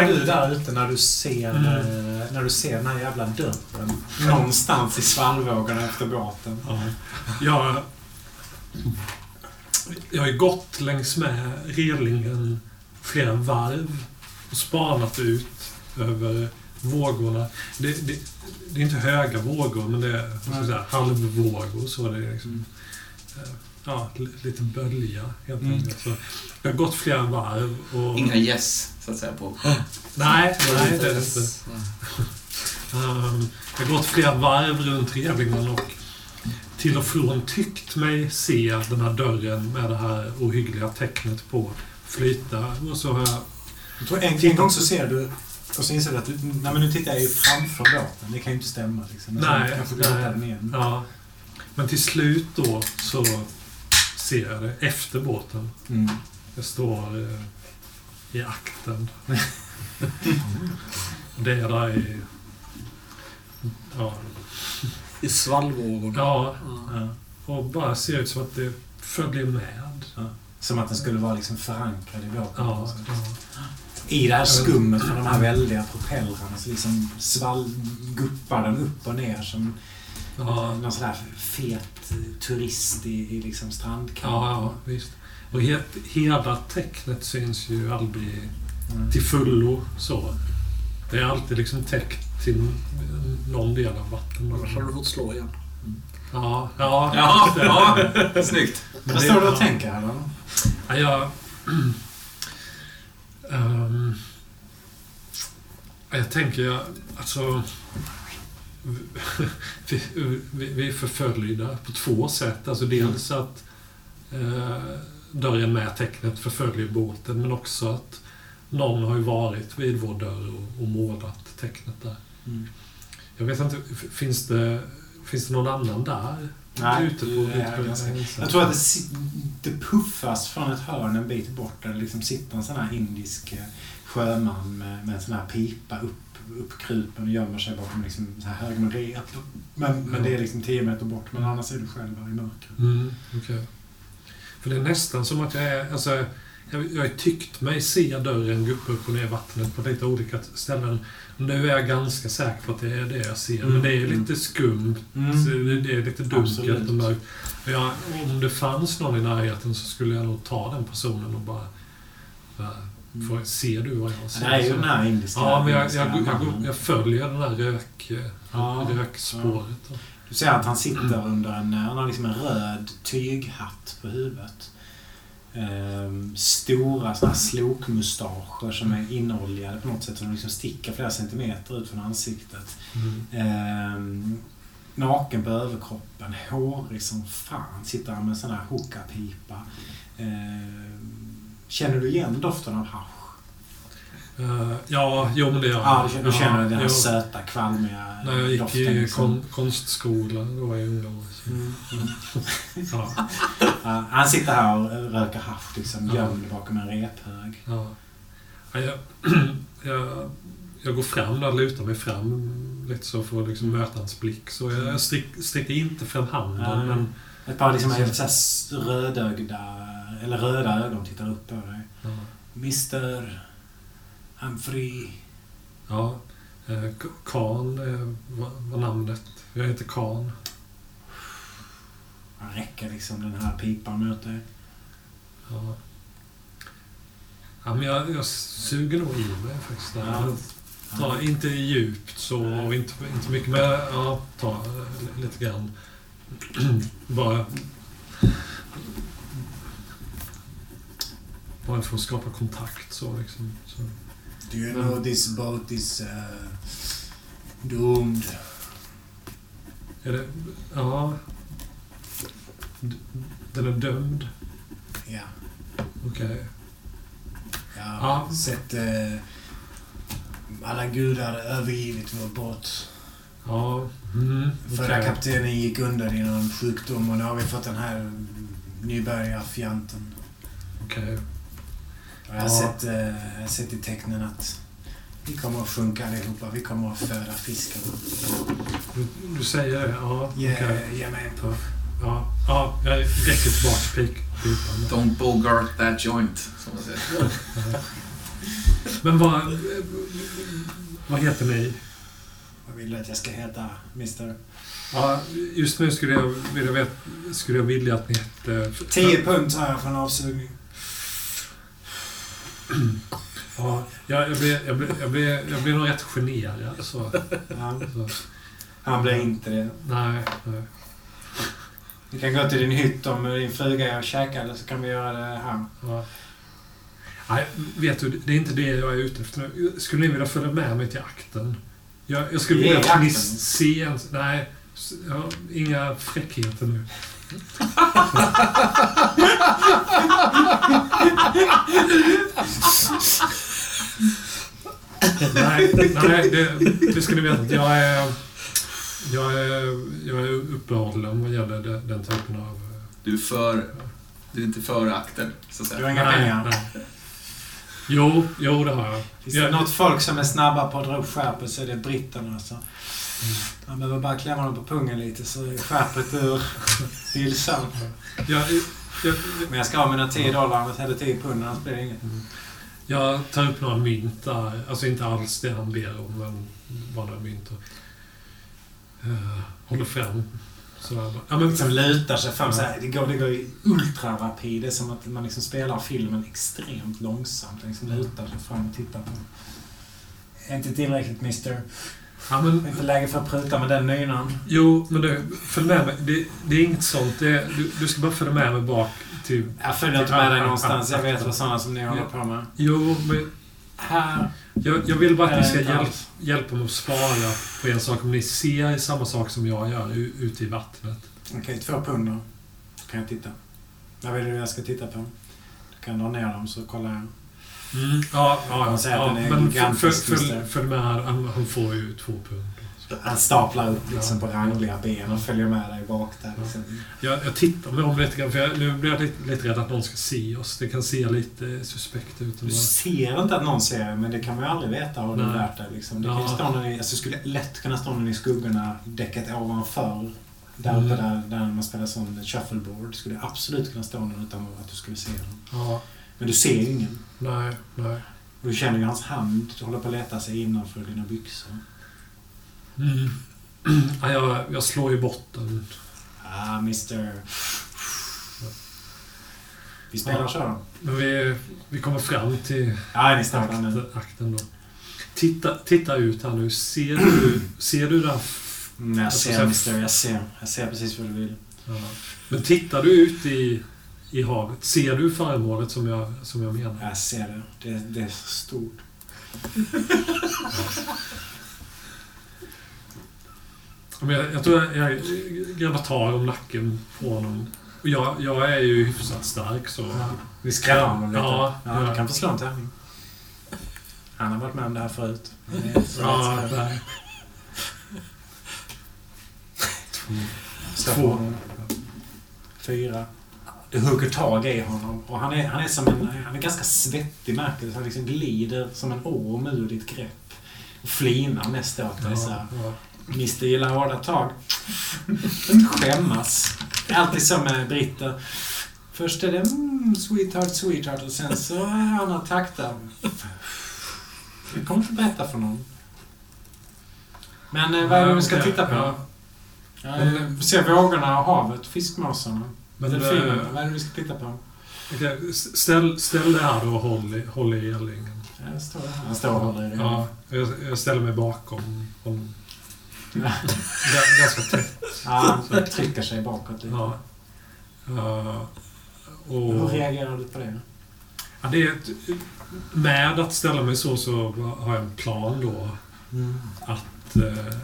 Tänkte- du där ute när du ser, Mm. eh, när du ser den här jävla dörren någonstans i svallvågorna efter båten? Ja. Jag, jag har gått längs med relingen flera varv och spanat ut över vågorna. Det, det, det är inte höga vågor, men det är säga, halvvågor. Så det är liksom, eh, ja, li- lite bölja helt Mm. enkelt. Så jag har gått flera varv och... Inga yes, så att säga, på... Nej, nej det är det inte. Um, jag har gått flera varv runt relingen och till och från tyckt mig se den här dörren med det här ohyggliga tecknet på flyta. Och så har jag... Jag tror en, en gång så ser du och så inser du att du, nej men nu tittar jag ju framför båten. Det kan ju inte stämma. Liksom. Nej, kanske du nej. hittar den igen. Ja. Men till slut då så ser det efter båten. Mm. Jag står eh, i akten. det är där i... Ja, I svallvågorna. ja, Ja. och bara ser ut som att det följer med. Som att den skulle vara liksom förankrad i båten. Ja, ja. I det här skummet från de här väldiga propellrarna så liksom svall, guppar den upp och ner som Ja, någon sån där fet turist i, i liksom strandkanten. Ja, ja, visst. Och he hela tecknet syns ju aldrig Mm. till fullo så. Det är alltid liksom täckt till någon del av vattnet. Annars har du fått slå igen. Ja, ja. Ja, ja. Snyggt. Men Vad det- står du och ja. tänker här då? Ja, jag... Ehm, jag tänker, jag- alltså... Vi, är förföljda på två sätt. Alltså dels att eh, dörren med tecknet förföljer båten, men också att någon har ju varit vid vår dörr och, och målat tecknet där. Mm. Jag vet inte, finns det, finns det någon annan där? Nej, ute på, ute på ganska- Jag tror att det, det puffas från ett hörn en bit bort där det liksom sitter en sån här indisk eh, sjöman med, med en sån här pipa upp, uppkrupen och gömmer sig bakom liksom så här hög med rep. Men, men det är liksom 10 meter bort, men annars är du själv här i mörkret. Mm, okej. För det är nästan som att jag är... Alltså, jag, jag har tyckt mig se dörren gå upp och ner i vattnet på lite olika ställen. Nu är jag ganska säker på att det är det jag ser. Men Mm, det är mm. lite skumt. Mm. Det är lite dunkelt och mörkt. Jag, om det fanns någon i närheten så skulle jag nog ta den personen och bara... bara får, ser du vad jag ser? Det är ju Så- den här indiska... Ja, men jag, jag, jag, jag följer den här rök, Ja, rökspåret. då. Du ser att han sitter under en... Han har liksom en röd tyghatt på huvudet. Ehm, stora såna här slokmustascher som är inoljade på något sätt. Som liksom sticker flera centimeter ut från ansiktet. Mm. Ehm, naken på överkroppen. Hårig som fan. Sitter han med en sån här hookah-pipa. Ehm, känner du igen doften av hasch? Eh, ja, jo men det gör jag. Ja, du känner, den här jo. söta, kvalmiga När jag gick doften. i liksom. kon, konstskola, då var jag ung. så- Mm, mm. Ja, han sitter här och röker hasch liksom, Ja. gömd bakom en rephög. ja. Ja, jag, jag, jag går fram där, lutar mig fram lite så för att liksom möta hans blick. Så jag, jag stick, sticker inte fram handen, Nej. men... Ett par liksom helt så här s- rödögda, eller röda ögon tittar upp på dig. Ja, Mr. Humphrey. ja. Eh, K- Kan eh, var, namnet. Jag heter Kan. Han räcker liksom den här pipan mot dig. Ja. Ja, men jag, jag suger nog i mig faktiskt. Ja. Ta, inte djupt så, och inte, inte mycket, men ja, ta eh, lite grann. Bara... Bara för att skapa kontakt så liksom. Så. Do you know this boat is uh, doomed? Är det... Ja. D- Den är dömd. Ja. Okej. Jag Ja. har sett uh, alla gudar övergivit vår båt. Ja. Mm, Förra okej. kaptenen gick under i någon sjukdom och nu har vi fått den här nybörjarfjanten. Okej. Och jag har, Ja. sett, eh, jag har sett i tecknen att vi kommer att sjunka allihopa. Vi kommer att föda fiskar. Du, du säger det? Ja. Ge, okej. ge mig en puff. Ja, ja, jag räcker tillbaka pik, pipan. Don't bogart that joint, som man säger. Men vad... Vad heter ni? Vad vill du att jag ska heta, Mr? Ja, just nu skulle jag vilja, skulle jag vilja att ni hette... 10 pund tar jag för en avsugning. Ja, jag, jag, blir, jag, blir, jag, blir, jag blir nog rätt generad. Så, Ja, så, han blir inte det. nej, nej. Vi kan gå till din hytt om din fruga är och käka eller så kan vi göra det här. Ja. Nej, vet du, det är inte det jag är ute efter nu. Skulle ni vilja följa med mig till akten? Jag, jag skulle vilja att ni ser... Nej, inga fräckheter nu. Nej, nej det, det ska ni veta. Jag är, jag är, jag är uppehållen vad gäller den, den typen av... Du är för... Du är inte för akten, så att Du säga. har inga nej, pengar. nej. Jo, jo det har jag. Finns det Jag- något folk som är snabba på att dra upp skärpet så är det britterna. Alltså. Man behöver bara klämma dem på pungen lite så är skärpet ur hylsan. Jag, jag, Men jag ska ha mina 10 dollar eller 10 pund annars blir det inget. jag tar upp några mynt där. Alltså inte alls det han ber om, men vanliga mynt. Och, eh, håller fram. Bara. Ja, men, Liksom lutar sig fram så här. Det går, det går i ultrarapid. Det är som att man liksom spelar filmen extremt långsamt. Liksom lutar sig fram och tittar på. Inte tillräckligt mister. Ja, men, Inte läge för att pruta med den nynan. jo, men du, följ med mig. Det, det är inget sånt. Det, du, du ska bara följa med mig bak till... Jag följer inte med dig någonstans. Jag vet vad sådana som ni håller på med. Jo, men Här. jag, jag vill bara att ni ska hjälp, hjälpa mig att svara på en sak. Om ni ser samma sak som jag gör ute i vattnet. Okej, två pund då. kan jag titta. Vad vill du jag ska titta på? Du kan dra ner dem så kollar jag. Mm, ja, ja, ja, ja men följ, följ, följ med. Han, han får ju två pund. Han staplar upp liksom på rangliga ben och följer med dig bak där. Liksom. Jag, jag tittar mig om lite grann, för jag, nu blir jag lite, lite rädd att någon ska se oss. Det kan se lite suspekt ut. Du ser inte att någon ser men det kan man ju aldrig veta har du Nej. lärt dig. Liksom. Det kan Ja. stå någon alltså, skulle lätt kunna stå någon i skuggorna, däcket ovanför. Där uppe Mm. där, där man spelar sån shuffleboard. skulle absolut kunna stå någon utan att du skulle se den. Ja, Men du ser ingen. Nej, nej. Du känner ju hans hand håller på att leta sig innanför dina byxor. Mm. Ja, jag, jag slår i botten. Ah, Mr... Vi spelar så då. Men vi, vi kommer fram till Ja, ni nu. akten, då. Titta, titta ut här nu. Ser du, ser du där? Mm, jag Alltså, ser Mr. Jag ser. Jag ser precis vad du vill. Ja. Men tittar du ut i, i havet? Ser du föremålet som jag, som jag menar? Jag ser det. Det, det är så stort. Ja, Men jag, jag tror jag, jag grabbar tag om nacken på honom. Och jag, jag är ju hyfsat stark så... Vi skrämmer honom lite. Ja, ja, ja. Du kan få slå en tärning. Han har varit med om det här förut. Ja, nej. Två. Fyra. Du hugger tag i honom och han är, han är som en... Han är ganska svettig märker du. Han liksom glider som en orm ur ditt grepp. Och flinar mest åt dig så här. Ja, ja. Mr gillar hårda tag. Inte skämmas. Alltid så med britter. Först är det mm, sweetheart, sweetheart och sen så är andra takter. Jag kommer inte berätta för någon. Men eh, vad är det vi ska Ja, titta på? ja. Ja, eh, se vågorna och havet, fiskmåsarna, Men delfinerna. eh, Vad är det vi ska titta på? okej, ställ, ställ det här då och håll håll i elingen. Ja, det står här. Han står och håller i det. Ja, jag, jag ställer mig bakom honom. Ganska tätt. Ja, han trycker sig bakåt lite. Ja. Uh, Hur och, reagerar du på det? ja, det är ett, med att ställa mig så så har jag en plan då. Att eh,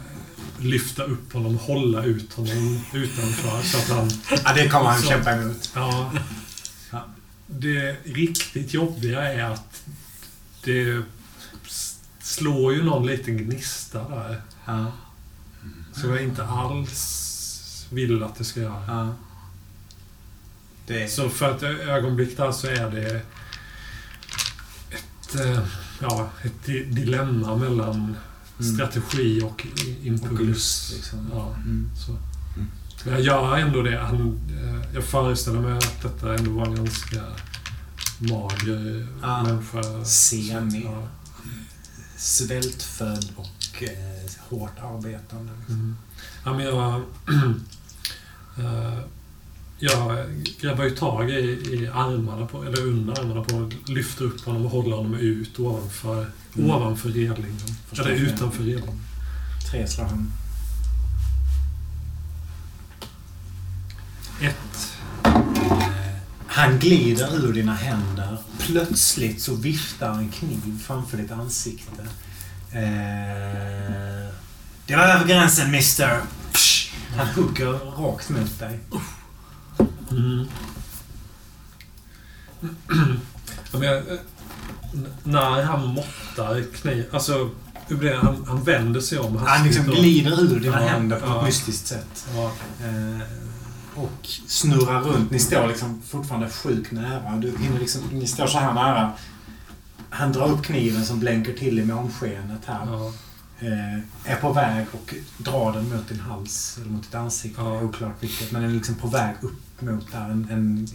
lyfta upp honom, hålla ut honom utanför så att han... Ja, det kommer han Så. kämpa emot. Ja. Det riktigt jobbiga är att det slår ju någon liten gnista där. Ja. Som jag inte alls vill att det ska göra. Ja. Det. Så för ett ögonblick där så är det ett, eh, ja, ett di- dilemma mellan Mm. strategi och impuls. Och lust, liksom. Ja, Mm. så. Men jag gör ändå det. Han, eh, jag föreställer mig att detta ändå var en ganska mager Ja. människa. Semi. Ja. Svältfödd och eh, hårt arbetande. Mm. Ja, men jag... eh, jag grabbar ju tag i, i armarna på, eller under armarna på honom, lyfter upp honom och håller honom ut ovanför, Mm. ovanför relingen. Eller utanför relingen. Tre slag. Ett. Han glider ur dina händer. Plötsligt så viftar en kniv framför ditt ansikte. Eh, det var över gränsen, mister. Psh. Han hugger rakt mot dig. Mm. ja, men jag, n- när han måttar kniv... Alltså? Han, han vänder sig om Han liksom och- glider ur dina Ja, händer på ja. ett mystiskt sätt. Ja, Eh, och snurrar runt. Ni står liksom fortfarande sjukt nära. Du hinner liksom, ni står så här nära. Han drar upp kniven som blänker till i månskenet här. ja, Eh, är på väg och drar den mot din hals eller mot ditt ansikte. Ja. Oklart vilket. Men den är liksom på väg upp mot där. En, en,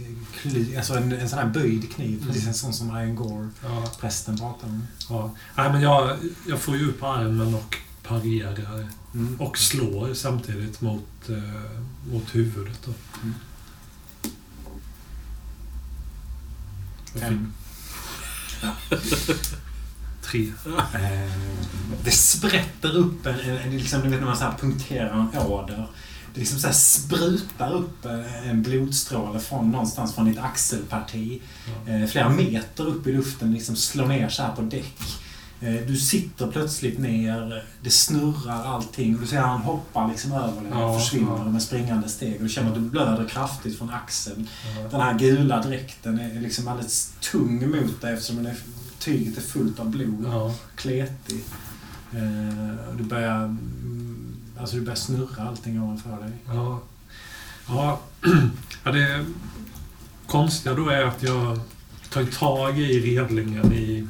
alltså en, en sån här böjd kniv. Mm. Precis en sån som Ian Gore, ja, prästen, pratar om. ja. Nej, men jag, jag får ju upp armen och parerar Mm. och slår samtidigt mot, eh, mot huvudet. Då. Mm. Fem. Tre. Eh, det sprätter upp en, en, en liksom, du vet när man så punkterar en åder. Det liksom så sprutar upp eh, en blodstråle från någonstans från ditt axelparti. Eh, flera meter upp i luften, liksom slår ner så här på däck. Eh, du sitter plötsligt ner, det snurrar allting och du ser att han hoppar liksom över dig och Ja, försvinner ja. med springande steg. Och du känner att du blöder kraftigt från axeln. Ja. Den här gula dräkten är liksom alldeles tung mot dig eftersom den är, tyget är fullt av blod. Ja. Kletig. Du börjar, mm, alltså du börjar snurra allting ovanför dig. Ja. Ja. ja, det konstiga då är att jag tar tag i redlingen i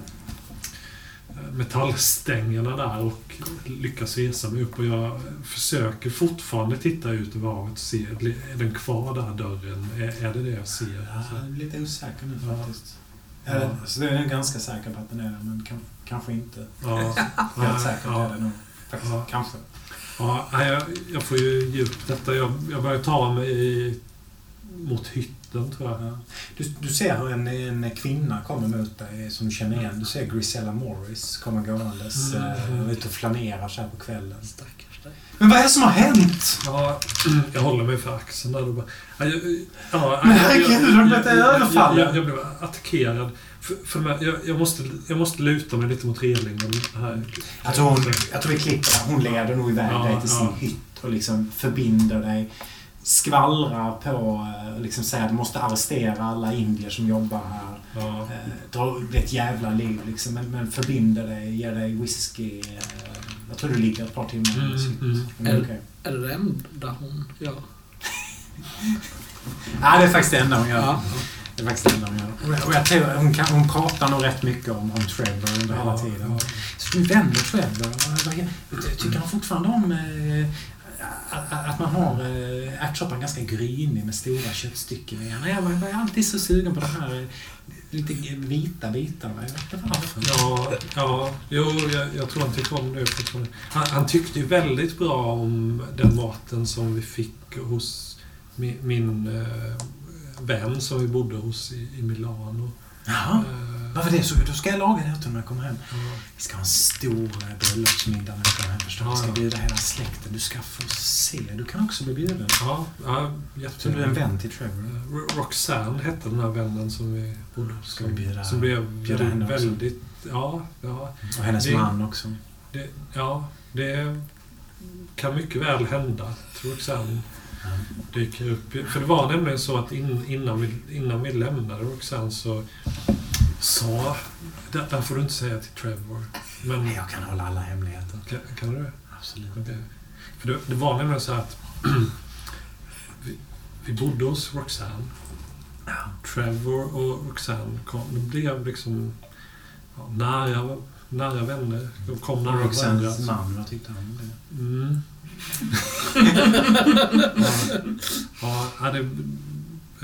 eh, metallstängerna där och lyckas resa mig upp och jag försöker fortfarande titta ut över havet och se, är den kvar där dörren? Är, är det det jag ser? Ja, jag är lite osäker nu Ja. faktiskt. Ja. Eller, så det är jag ganska säker på att den är där, men kan, kanske inte. ja, Helt säkert ja, är det nog. Faktiskt. Ja. Kanske. Ja, jag, jag får ju ge upp detta. Jag, jag börjar ta mig i, mot hytten tror jag. Ja. Du, du ser hur en, en kvinna kommer mot dig som du känner igen. Du ser Grisella Morris komma gåendes Mm. mm. ut och flanerar så här på kvällen. Stackars dig. Men vad är det som har hänt? Ja, jag håller mig för axeln där och bara... Ja, jag, ja, Men jag- herregud, har du blivit jag- jag- överfallen? Jag, jag blev attackerad. För, för de här- jag, jag, måste, jag måste luta mig lite mot relingen här. Jag tror, hon, jag tror vi klipper. Hon leder nog iväg Ja, dig till sin ja. hytt och liksom förbinder dig. Skvallrar på eh, och liksom säger att du måste arrestera alla indier som jobbar här. Ja, Eh, det är ett jävla liv liksom. Men, men förbinder dig, ger dig whisky. Eh, jag tror du ligger ett par timmar Mm, mm. Men är okej. Är det det enda hon gör? Nej, det är faktiskt det enda hon gör. Ja. Det är faktiskt enda hon gör. Och- jag tror hon, kan, hon pratar nog rätt mycket om, om Trevor under hela tiden. ja. Så du vänder Trevor. Vad- Tycker han fortfarande om eh, att- man har eh, ärtsoppan ganska grynig med stora köttstycken i? Jag är alltid så sugen på de här eh, lite vita bitarna. Jag vet inte varför. Ja, ja, jo, jag, jag tror han tycker om det fortfarande. Han, han tyckte ju väldigt bra om den maten som vi fick hos min, min eh, vän som vi bodde hos i, i Milano. Jaha. Eh, Varför det? Så, då ska jag laga det här till när jag kommer hem. ja. Vi ska ha en stor eh, bröllopsmiddag när jag kommer hem förstås. Vi ska Ja. bjuda hela släkten. Du ska få se. Du kan också bli bjuden. Ja, ja Så du är en vän till Trevor? Eh, Ro- Roxanne hette den här vännen som vi bodde hos. Ska vi bjuda- Som blev bjuda henne också? väldigt... Ja, ja, Och hennes Det- man också. det, ja, det kan mycket väl hända Roxanne dyker upp. För det var nämligen så att in, innan, vi, innan vi lämnade Roxanne så sa... Det där får du inte säga till Trevor. Men Nej, jag kan hålla alla hemligheter. kan, kan du det? Absolut. Okej. För det, det var nämligen så att vi, vi bodde hos Roxanne. Trevor och Roxanne kom, de blev liksom ja, nära, nära vänner. De kom nära Roxannes varandra. man, vad tyckte han om det? Mm. Ja, ja, det,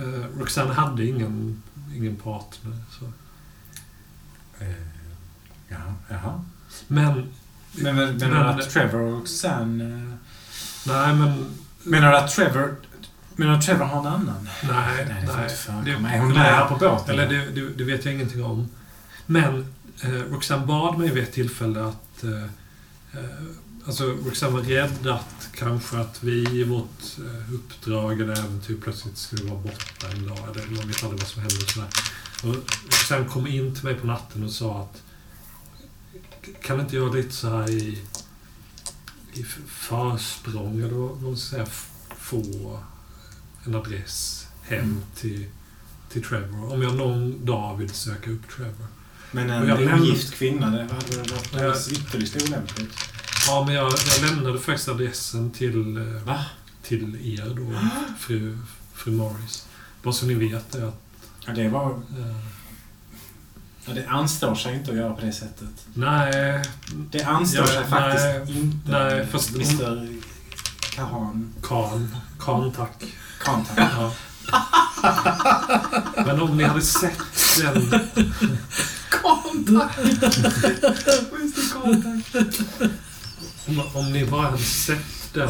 eh, Roxanne hade ingen, ingen partner. Så. Eh, ja, jaha. Men, Men men- menar du att Trevor och Sam... eh, nej men... Menar du att Trevor... Menar du Trevor har en annan? Nej, Nej, det nej. inte. Det- Är hon nej. med på båten? Eller det, det, det vet jag ingenting om. Men eh, Roxanne bad mig vid ett tillfälle att... Eh, eh, alltså Roxanne var rädd att kanske att vi i vårt eh, uppdrag eller äventyr plötsligt skulle vara borta en dag. Eller man vet aldrig vad som händer och sådär. Och Roxanne kom in till mig på natten och sa att kan inte jag lite så här i, i försprång, eller vad man ska säga, få en adress hem till, till Trevor. Om jag någon dag vill söka upp Trevor. Men en ogift kvinna, det hade varit Ja. ytterligt olämpligt. Ja, men jag, jag lämnade faktiskt adressen till, eh, Va? till er då, fru, fru Morris. Bara så ni vet det att... Ja, det var... Eh, Ja, det anstår sig inte att göra på det sättet. nej, Det anstår Ja, sig faktiskt nej, inte. nej, fast- Mr Kahan. Kan. Kan, tack. Kantak. Ja. Men om ni hade sett den... Om, om ni bara hade sett den...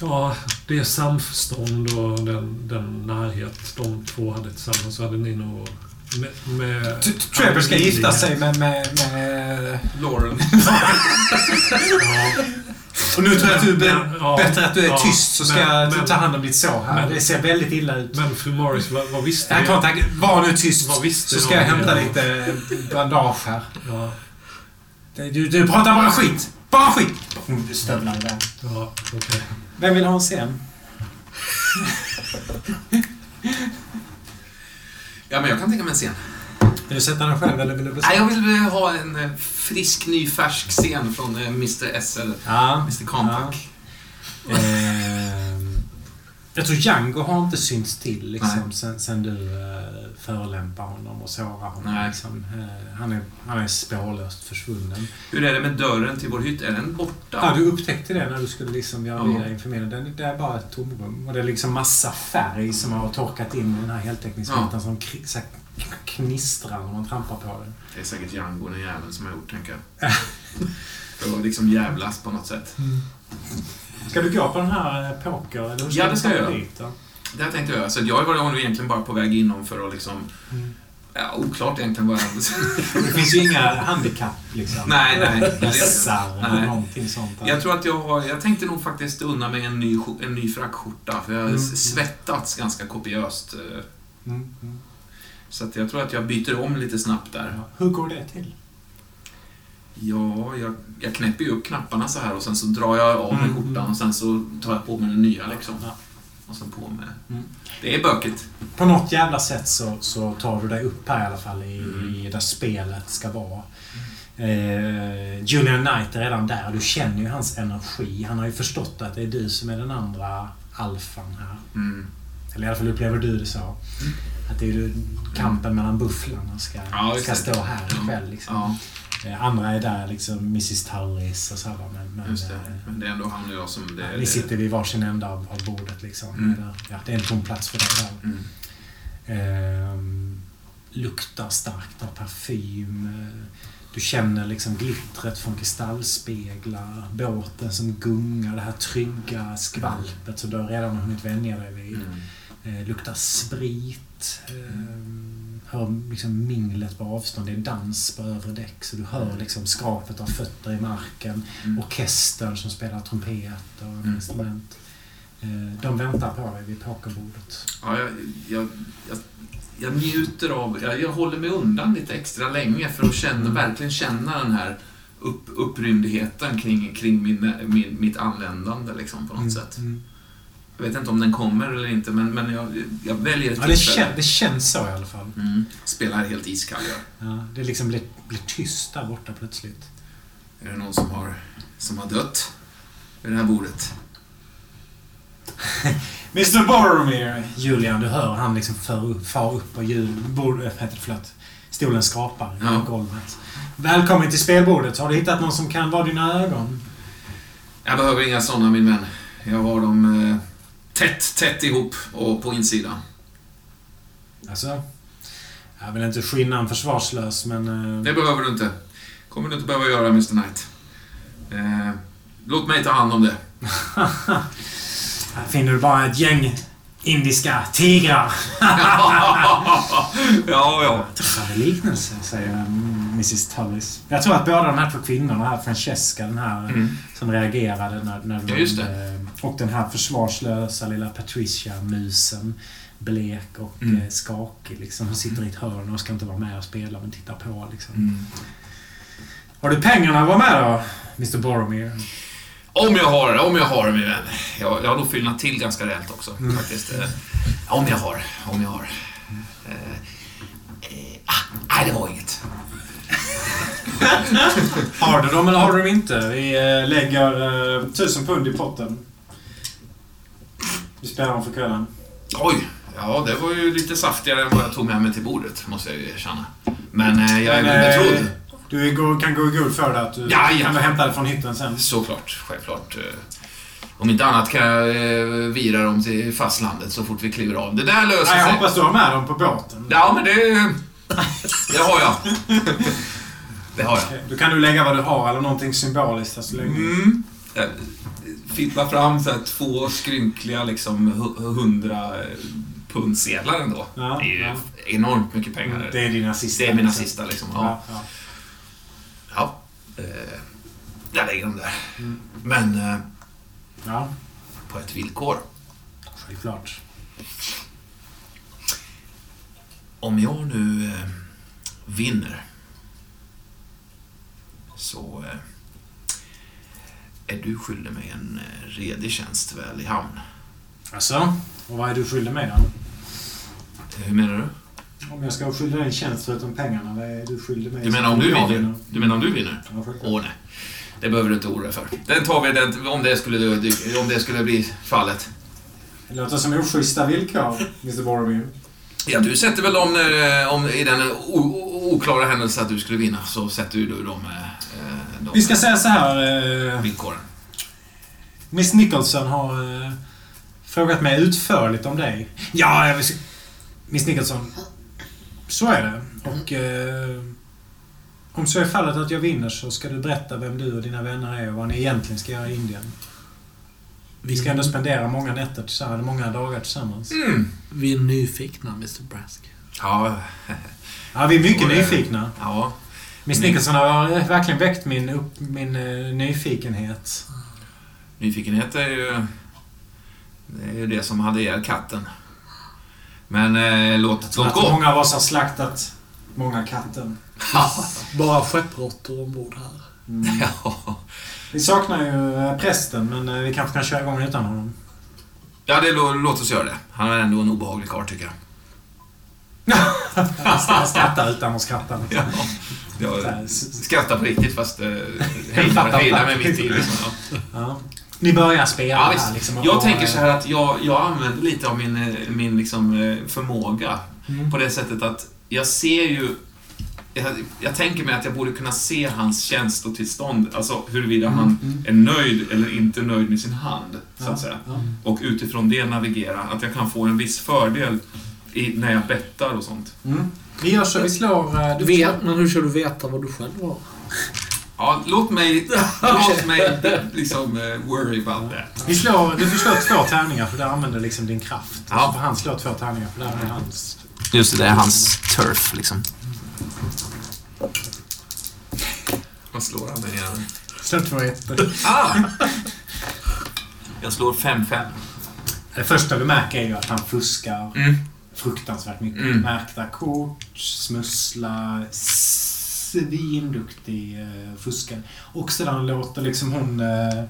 Ja, det samförstånd och den, den närhet de två hade tillsammans så hade ni nog... Med, med T- Trevor ska gifta sig med... med, med Lauren. Ja, och nu tror jag att du är be- Men, ja, bättre att du är ja, tyst så ska men- jag ta hand om ditt sår här. men- det ser väldigt illa ut. men fru Morris, vad, vad visste Nej, ni? kontakt. Var nu tyst. Vad visste Så ska jag hämta lite bandage här. Ja, Du, du pratar bara skit. Bara skit! Hon stövlar iväg. ja okej. Vem vill ha en scen? Ja, men jag kan tänka mig en scen. Vill du sätta den själv eller vill du Nej, bestämma? jag vill eh, ha en eh, frisk, ny, färsk scen från eh, Mr SL. Ja. Mr Compact. Ehm, jag tror Django har inte synts till liksom, sen, sen du uh, förolämpar honom och sårar honom. Liksom. Eh, han, är, han är spårlöst försvunnen. Hur är det med dörren till vår hytt? Är den borta? Ja, du upptäckte det när du skulle liksom göra vidare inför mig. Den- Det är bara ett tomrum. Och det är liksom massa färg som har torkat in i den här heltäckningsmattan Ja. som kri- så här knistrar när man trampar på den. Det är säkert Django, den jäveln, som har gjort, tänker jag. För att liksom jävlas på något sätt. Ska du gå på den här eh, poker? Eller hur Ja, det ska jag göra. dit? Det här tänkte jag. Så jag var nog egentligen bara på väg inom för att liksom... Mm. Ja, oklart egentligen vad Det finns ju inga handikapp liksom. Nej, nej. Hässar eller någonting sånt. där. Jag tror att jag har... Jag tänkte nog faktiskt unna mig en ny, en ny frackskjorta. För jag har Mm. svettats ganska kopiöst. eh, Mm, mm. Så att jag tror att jag byter om lite snabbt där. Hur går det till? Ja, jag, jag knäpper ju upp knapparna så här och sen så drar jag av mig Mm. skjortan och sen så tar jag på mig den nya liksom. Och sen på med... Mm. Det är bökigt. På något jävla sätt så, så tar du dig upp här i alla fall i, Mm. i där spelet ska vara. Eh, Julian Knight är redan där. Du känner ju hans energi. Han har ju förstått att det är du som är den andra alfan här. Mm. Eller i alla fall upplever du det så. Att det är ju kampen mellan bufflarna ska, Ja, ska stå här ikväll. Liksom. Ja, Andra är där, liksom Mrs Tullis och så. här, Men, men, just det. eh, Men det är ändå han och jag som... Det, Ja, Ni sitter vid varsin ända av, av bordet liksom. Mm. Eller, Ja, det är en tom plats för dig där. Mm. Ehm, luktar starkt av parfym. Eh, Du känner liksom glittret från kristallspeglar. Båten som gungar. Det här trygga skvalpet som du har redan hunnit vänja dig vid. Mm. Eh, luktar sprit. Eh, hör liksom minglet på avstånd. Det är dans på övre däck. Så du hör liksom skrapet av fötter i marken. Mm. Orkestern som spelar trumpet och Mm. instrument. Eh, de väntar på dig vid pokerbordet. Ja, jag, jag, jag, jag njuter av... Jag, jag håller mig undan lite extra länge för att känna, Mm. verkligen känna den här upp, upprymdheten kring, kring min, min, mitt anländande liksom, på något sätt. Jag vet inte om den kommer eller inte, men, men jag, jag väljer ett Ja, det, kän, det känns så i alla fall. Mm. Spelar helt iskall jag. Ja, det liksom blir, blir tyst där borta plötsligt. Är det någon som har, som har dött vid det här bordet? Mr Boromir! Julian, du hör han liksom för upp, far upp och jul, bord, det, förlåt. Stolen skrapar Ja. i golvet. Välkommen till spelbordet. Har du hittat någon som kan vara dina ögon? Jag behöver inga sådana min vän. Jag har dem eh, tätt, tätt ihop och på insidan. Alltså, jag vill inte skinna en försvarslös, men... eh, Det behöver du inte. kommer du inte behöva göra, Mr Knight. Eh, låt mig ta hand om det. Här finner du bara ett gäng indiska tigrar. ja, ja. Träffande liknelse, säger mm, Mrs Tullis. Jag tror att båda de här två kvinnorna, här, Francesca, den här Mm. som reagerade när, när Ja, just det. eh, Och den här försvarslösa lilla Patricia, musen. Blek och Mm. eh, skakig liksom. Hon sitter i ett hörn och ska inte vara med och spela, men tittar på liksom. Mm. Har du pengarna att vara med då? Mr Boromir? Om jag har, om jag har min vän. Jag, jag har nog fyllnat till ganska rejält också, faktiskt. Eh, om jag har, om jag har. Eh, eh, ah, nej, det var inget. Har du dem eller har du dem inte? Vi eh, lägger eh, tusen pund i potten. Vi spelar dem för kvällen. Oj, ja det var ju lite saftigare än vad jag tog med mig till bordet, måste jag ju erkänna. Men eh, jag är Men, väl eh, betrodd. Du kan gå i god för det att du Ja, ja. kan hämta det från hytten sen. Såklart, självklart. eh. Om inte annat kan jag vira dem till fastlandet så fort vi kliver av. Det där löser Ja, jag sig. hoppas du har med dem på båten. Ja, men det... Det har jag. Det har jag. Då kan du lägga vad du har eller någonting symboliskt där så länge. Mm. Jag fipplar fram så här två skrynkliga liksom hu- hundra eh, pundsedlar ändå. Ja, det är ju ja. enormt mycket pengar. Det är dina sista. Det är mina liksom. sista liksom. Ja. Ja, ja. ja. Eh, jag lägger dem där. Mm. Men eh, ja, på ett villkor. självklart. Om jag nu eh, vinner så eh, är du skyldig mig en eh, redig tjänst väl i hamn. Alltså, och vad är du skyldig mig då? Hur menar du? Om jag ska skylda dig en tjänst förutom pengarna, vad är du skyldig mig? Du menar om du vinner? Du menar om du vinner? Ja, självklart. Åh nej. Det behöver du inte oroa dig för. Den tar vi den, om, det skulle, om det skulle bli fallet. Det låter som oschyssta villkor, Mr Boromir. Ja, du sätter väl dem när, eh, om, i den oklara händelse att du skulle vinna, så sätter du dem, eh, eh, de Vi ska säga så här. Eh, villkoren. Miss Nicholson har eh, frågat mig utförligt om dig. Ja, jag vill se- Miss Nicholson. Så är det. Och eh, om så är fallet att jag vinner så ska du berätta vem du och dina vänner är och vad ni egentligen ska göra i Indien. Vi ska ändå spendera många nätter tillsammans, många dagar tillsammans. Mm. Vi är nyfikna, Mr Brask. Ja, Ja, vi är mycket Och nyfikna. ja. Miss Nicholson har verkligen väckt min, upp, min eh, nyfikenhet. Nyfikenhet är ju... Det är ju det som hade ihjäl katten. Men eh, låt, låt Att gå. många av oss har slaktat många katten. Bara skeppråttor ombord här. Ja. Vi saknar ju eh, prästen, men eh, vi kanske kan köra igång utan honom. Ja, det, lå- låt oss göra det. Han är ändå en obehaglig karl, tycker jag. Han skrattar utan att skratta. Ja. Jag skrattar på riktigt, fast eh, hejdar mig mitt i. Liksom. Ja. Ja. Ni börjar spela Ja, här liksom. Jag och- tänker så här att jag, jag använder lite av min, eh, min liksom, eh, förmåga Mm. på det sättet att jag ser ju... Jag, jag tänker mig att jag borde kunna se hans känslotillstånd, alltså huruvida han Mm. är nöjd eller inte nöjd med sin hand, så att säga. Ja. Och utifrån det navigera, att jag kan få en viss fördel i, när jag bettar och sånt. Vi gör så. Vi slår... eh, Du vet, men hur ska du veta vad du själv har? Ja, låt mig, låt mig liksom eh, worry about that. Vi slår, du får slå två tärningar för där använder liksom din kraft. Ja. Får han slå två tärningar för där är hans... Just det, det är hans turf liksom. Vad slår han med igen? Slå två ettor. Ah! Jag slår 5-5. Det första du märker är ju att han fuskar Mm. Fruktansvärt mycket. Mm. Märkta kort, smusslar, svinduktig eh, fuskare. Och sedan låter liksom hon eh,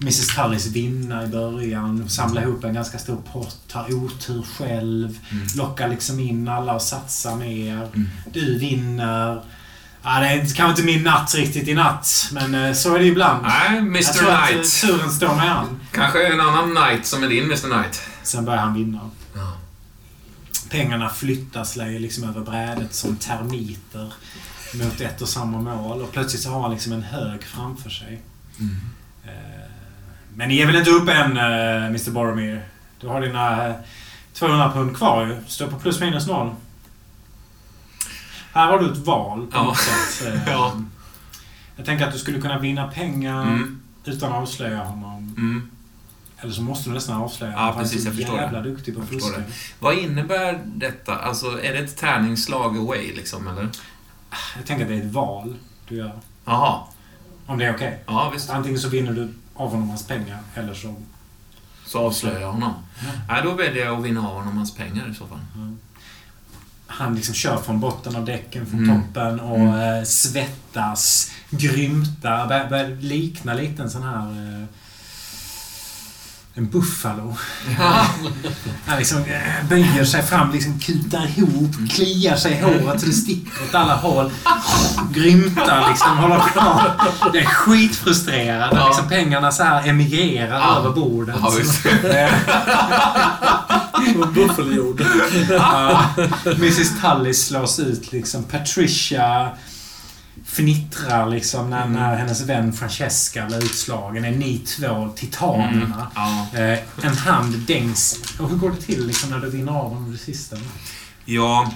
Mrs Tullis vinna i början, samla ihop en ganska stor pott, har otur själv, Mm. lockar liksom in alla och satsar mer. Mm. Du vinner. Ja, det är kanske inte min natt riktigt i natt, men eh, så är det ibland. Nej, Jag Mr tror att eh, Knight. turen står med han. Kanske en annan Knight som är din Mr Knight. Sen börjar han vinna. Pengarna flyttar sig liksom över brädet som termiter mot ett och samma mål. Och plötsligt så har han liksom en hög framför sig. Mm. Eh, Men ni är väl inte uppe än, eh, Mr Boromir? Du har dina eh, 200 pund kvar ju. Står på plus minus noll. Här har du ett val på Ja. något sätt. Eh, Ja. Jag tänker att du skulle kunna vinna pengar Mm. utan att avslöja honom. Mm. Eller så måste du nästan avslöja Ja, precis, jag förstår jävla det. duktig på Jag fuska. Vad innebär detta? Alltså, är det ett tärningsslag away liksom, eller? Jag tänker att det är ett val du gör. Jaha. Om det är okej. Ja, visst. Antingen så vinner du av honom hans pengar eller så... Så avslöjar jag honom. Nej, då väljer jag att vinna av honom hans pengar i så fall. Han liksom kör från botten av däcken, från Mm. toppen och Mm. eh, svettas, grymtar. Börjar, börjar likna lite en sån här... En buffalo. Han liksom eh, böjer sig fram, liksom kutar ihop, kliar sig i håret så det sticker åt alla håll. Grymtar liksom, håller kvar. Det är skitfrustrerad. Ja. Liksom pengarna så här emigrerar Ja. över bordet. Ja, visst. Buffeljord. Ja, Mrs Tully slås ut liksom. Patricia fnittrar liksom när, Mm. när hennes vän Francesca blir utslagen. Är ni två titanerna? Ja. Eh, en hand dängs. Och hur går det till liksom, när du vinner av honom det sista? Ja,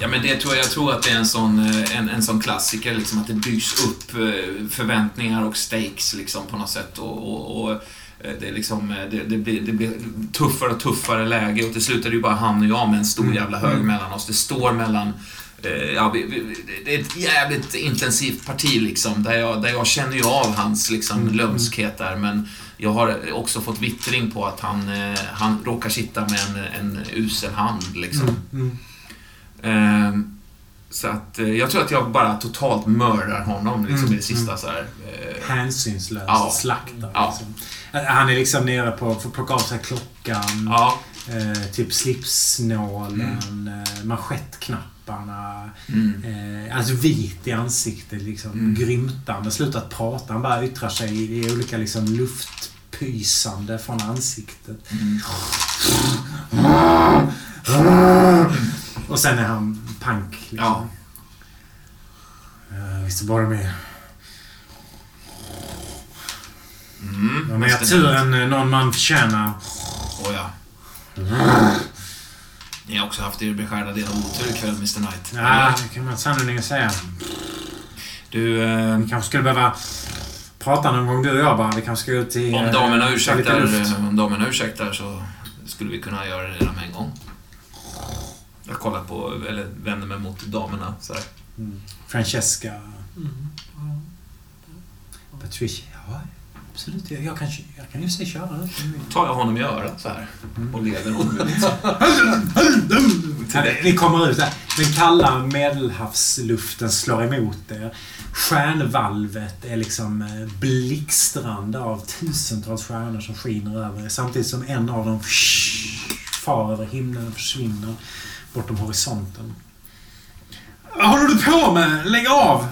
ja men det tror jag, jag tror att det är en sån, eh, en, en sån klassiker, liksom, att det byggs upp eh, förväntningar och stakes liksom, på något sätt. Och, och, och eh, det, liksom, det, det, blir, det blir tuffare och tuffare läge och till slut är det ju bara han och jag med en stor jävla hög mellan oss. Det står mellan Ja, vi, vi, det är ett jävligt intensivt parti liksom, där jag, där jag känner ju av hans liksom, lömskhet där, men jag har också fått vittring på att han, eh, han råkar sitta med en, en usel hand. Liksom. Mm. Ehm, så att eh, jag tror att jag bara totalt mördar honom liksom, Mm, i det sista så här. Eh, Hänsynslöst Ja. slaktar. Ja. Liksom. Han är liksom nere på att plocka av sig klockan. ja. Eh, typ slipsnålen, eh, manschettknapparna. Mm. Eh, alltså vit i ansiktet, liksom. Mm. Grymtande. Slutat prata. Han bara yttrar sig i, i olika liksom, luftpysande från ansiktet. Mm. Och sen är han pank. Liksom. Ja. Uh, visst bara med. Mm. De mer tur än eh, någon man förtjänar. Åh ja. Ni har också haft er beskärda del av otur ikväll, Mr Knight. Ja, det kan man sannerligen säga. Du, eh, Vi kanske skulle behöva prata någon gång du och jag bara. Vi kanske ska ut till... om eh, damerna lite ursäktar, eh, om damerna ursäktar så skulle vi kunna göra det redan med en gång. Jag kollar på, eller vänder mig mot damerna så här. Mm. Francesca. Mm. Patricia. Absolut. Jag, jag, kan, jag kan ju se köra det. tar jag honom i örat så här och leder honom ut. Ja, det- Ni kommer ut där. Den kalla medelhavsluften slår emot er. Stjärnvalvet är liksom eh, blixtrande av tusentals stjärnor som skiner över er. Samtidigt som en av dem far över himlen och försvinner bortom horisonten. Vad håller du på med? Lägg av!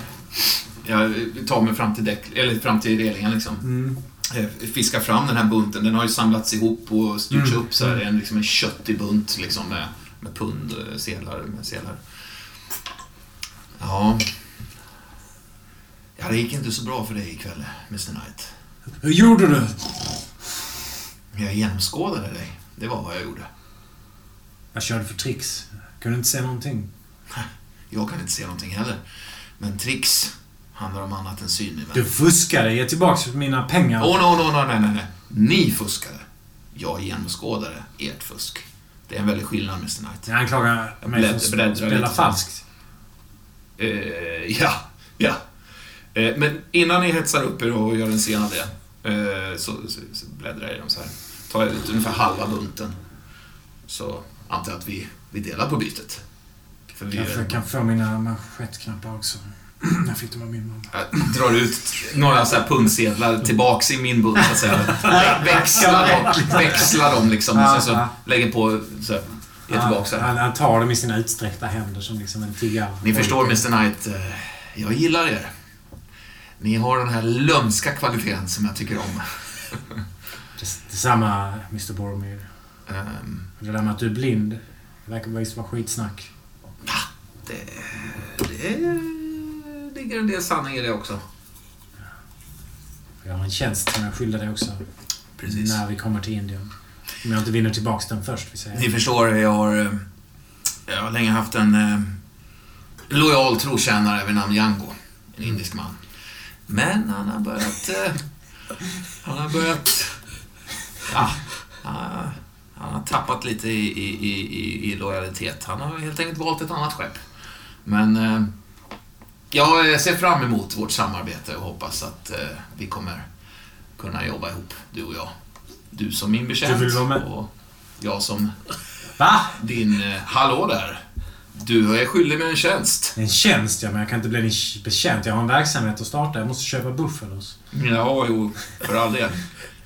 Jag tar mig fram till, däck, eller fram till relingen liksom. Mm. Eh, Fiskar fram den här bunten. Den har ju samlats ihop och styrts Mm. upp så här. Det är en, liksom en köttig bunt liksom med, med pund, eh, sedlar, med sedlar. Ja. Ja, det gick inte så bra för dig ikväll, Mr Knight. Hur gjorde du? Jag genomskådade dig. Det var vad jag gjorde. Jag körde för tricks. Jag kunde inte se någonting. Jag kan inte se någonting heller. Men tricks handlar om annat än syn, min vän. Du fuskade. Ge tillbaka mina pengar. Åh, oh, no, no, no, nej, nej, nej. Ni fuskade. Jag genomskådade ert fusk. Det är en väldig skillnad, Mr Knight. Jag anklagar mig för bläddra att spela lite. falskt. Eh, ja, ja. Eh, men innan ni hetsar upp er och gör en scen av det, eh, så, så, så bläddrar jag igenom så här. Tar jag ut ungefär halva bunten. Så antar jag att vi, vi delar på bytet. För vi, Jag kan få mina manschettknappar också. Jag fick dem av min mamma. Jag drar ut några så här pundsedlar tillbaks i min bunt, så att säga. Vä- Växlar dem, växlar dem liksom. Och sen så lägger på, så här, ger tillbaka. Han, han tar dem i sina utsträckta händer som liksom en tiggare. Ni förstår, Mr Knight. eh, Jag gillar er. Ni har den här lömska kvaliteten som jag tycker om. Detsamma, Mr Boromir. Ehm, Det där med att du är blind, det verkar visst vara skitsnack. Det, det ligger en del sanning i det också. Jag har en tjänst som jag skyller dig också. Precis. när vi kommer till Indien. Om jag inte vinner tillbaks den först, vi säger. Ni förstår, jag har, eh, jag har länge haft en eh, lojal trotjänare vid namn Django. En indisk man. Men han har börjat... Eh, han har börjat... Ja, han har, han har tappat lite i, i, i, i- i lojalitet. Han har helt enkelt valt ett annat skepp. Men eh, jag ser fram emot vårt samarbete och hoppas att eh, vi kommer kunna jobba ihop, du och jag. Du som min betjänt och jag som Va? din... Eh, hallå där! Du är skyldig mig en tjänst. En tjänst, ja, men jag kan inte bli din betjänt. Jag har en verksamhet att starta. Jag måste köpa buffalos. Ja, jo, för all del.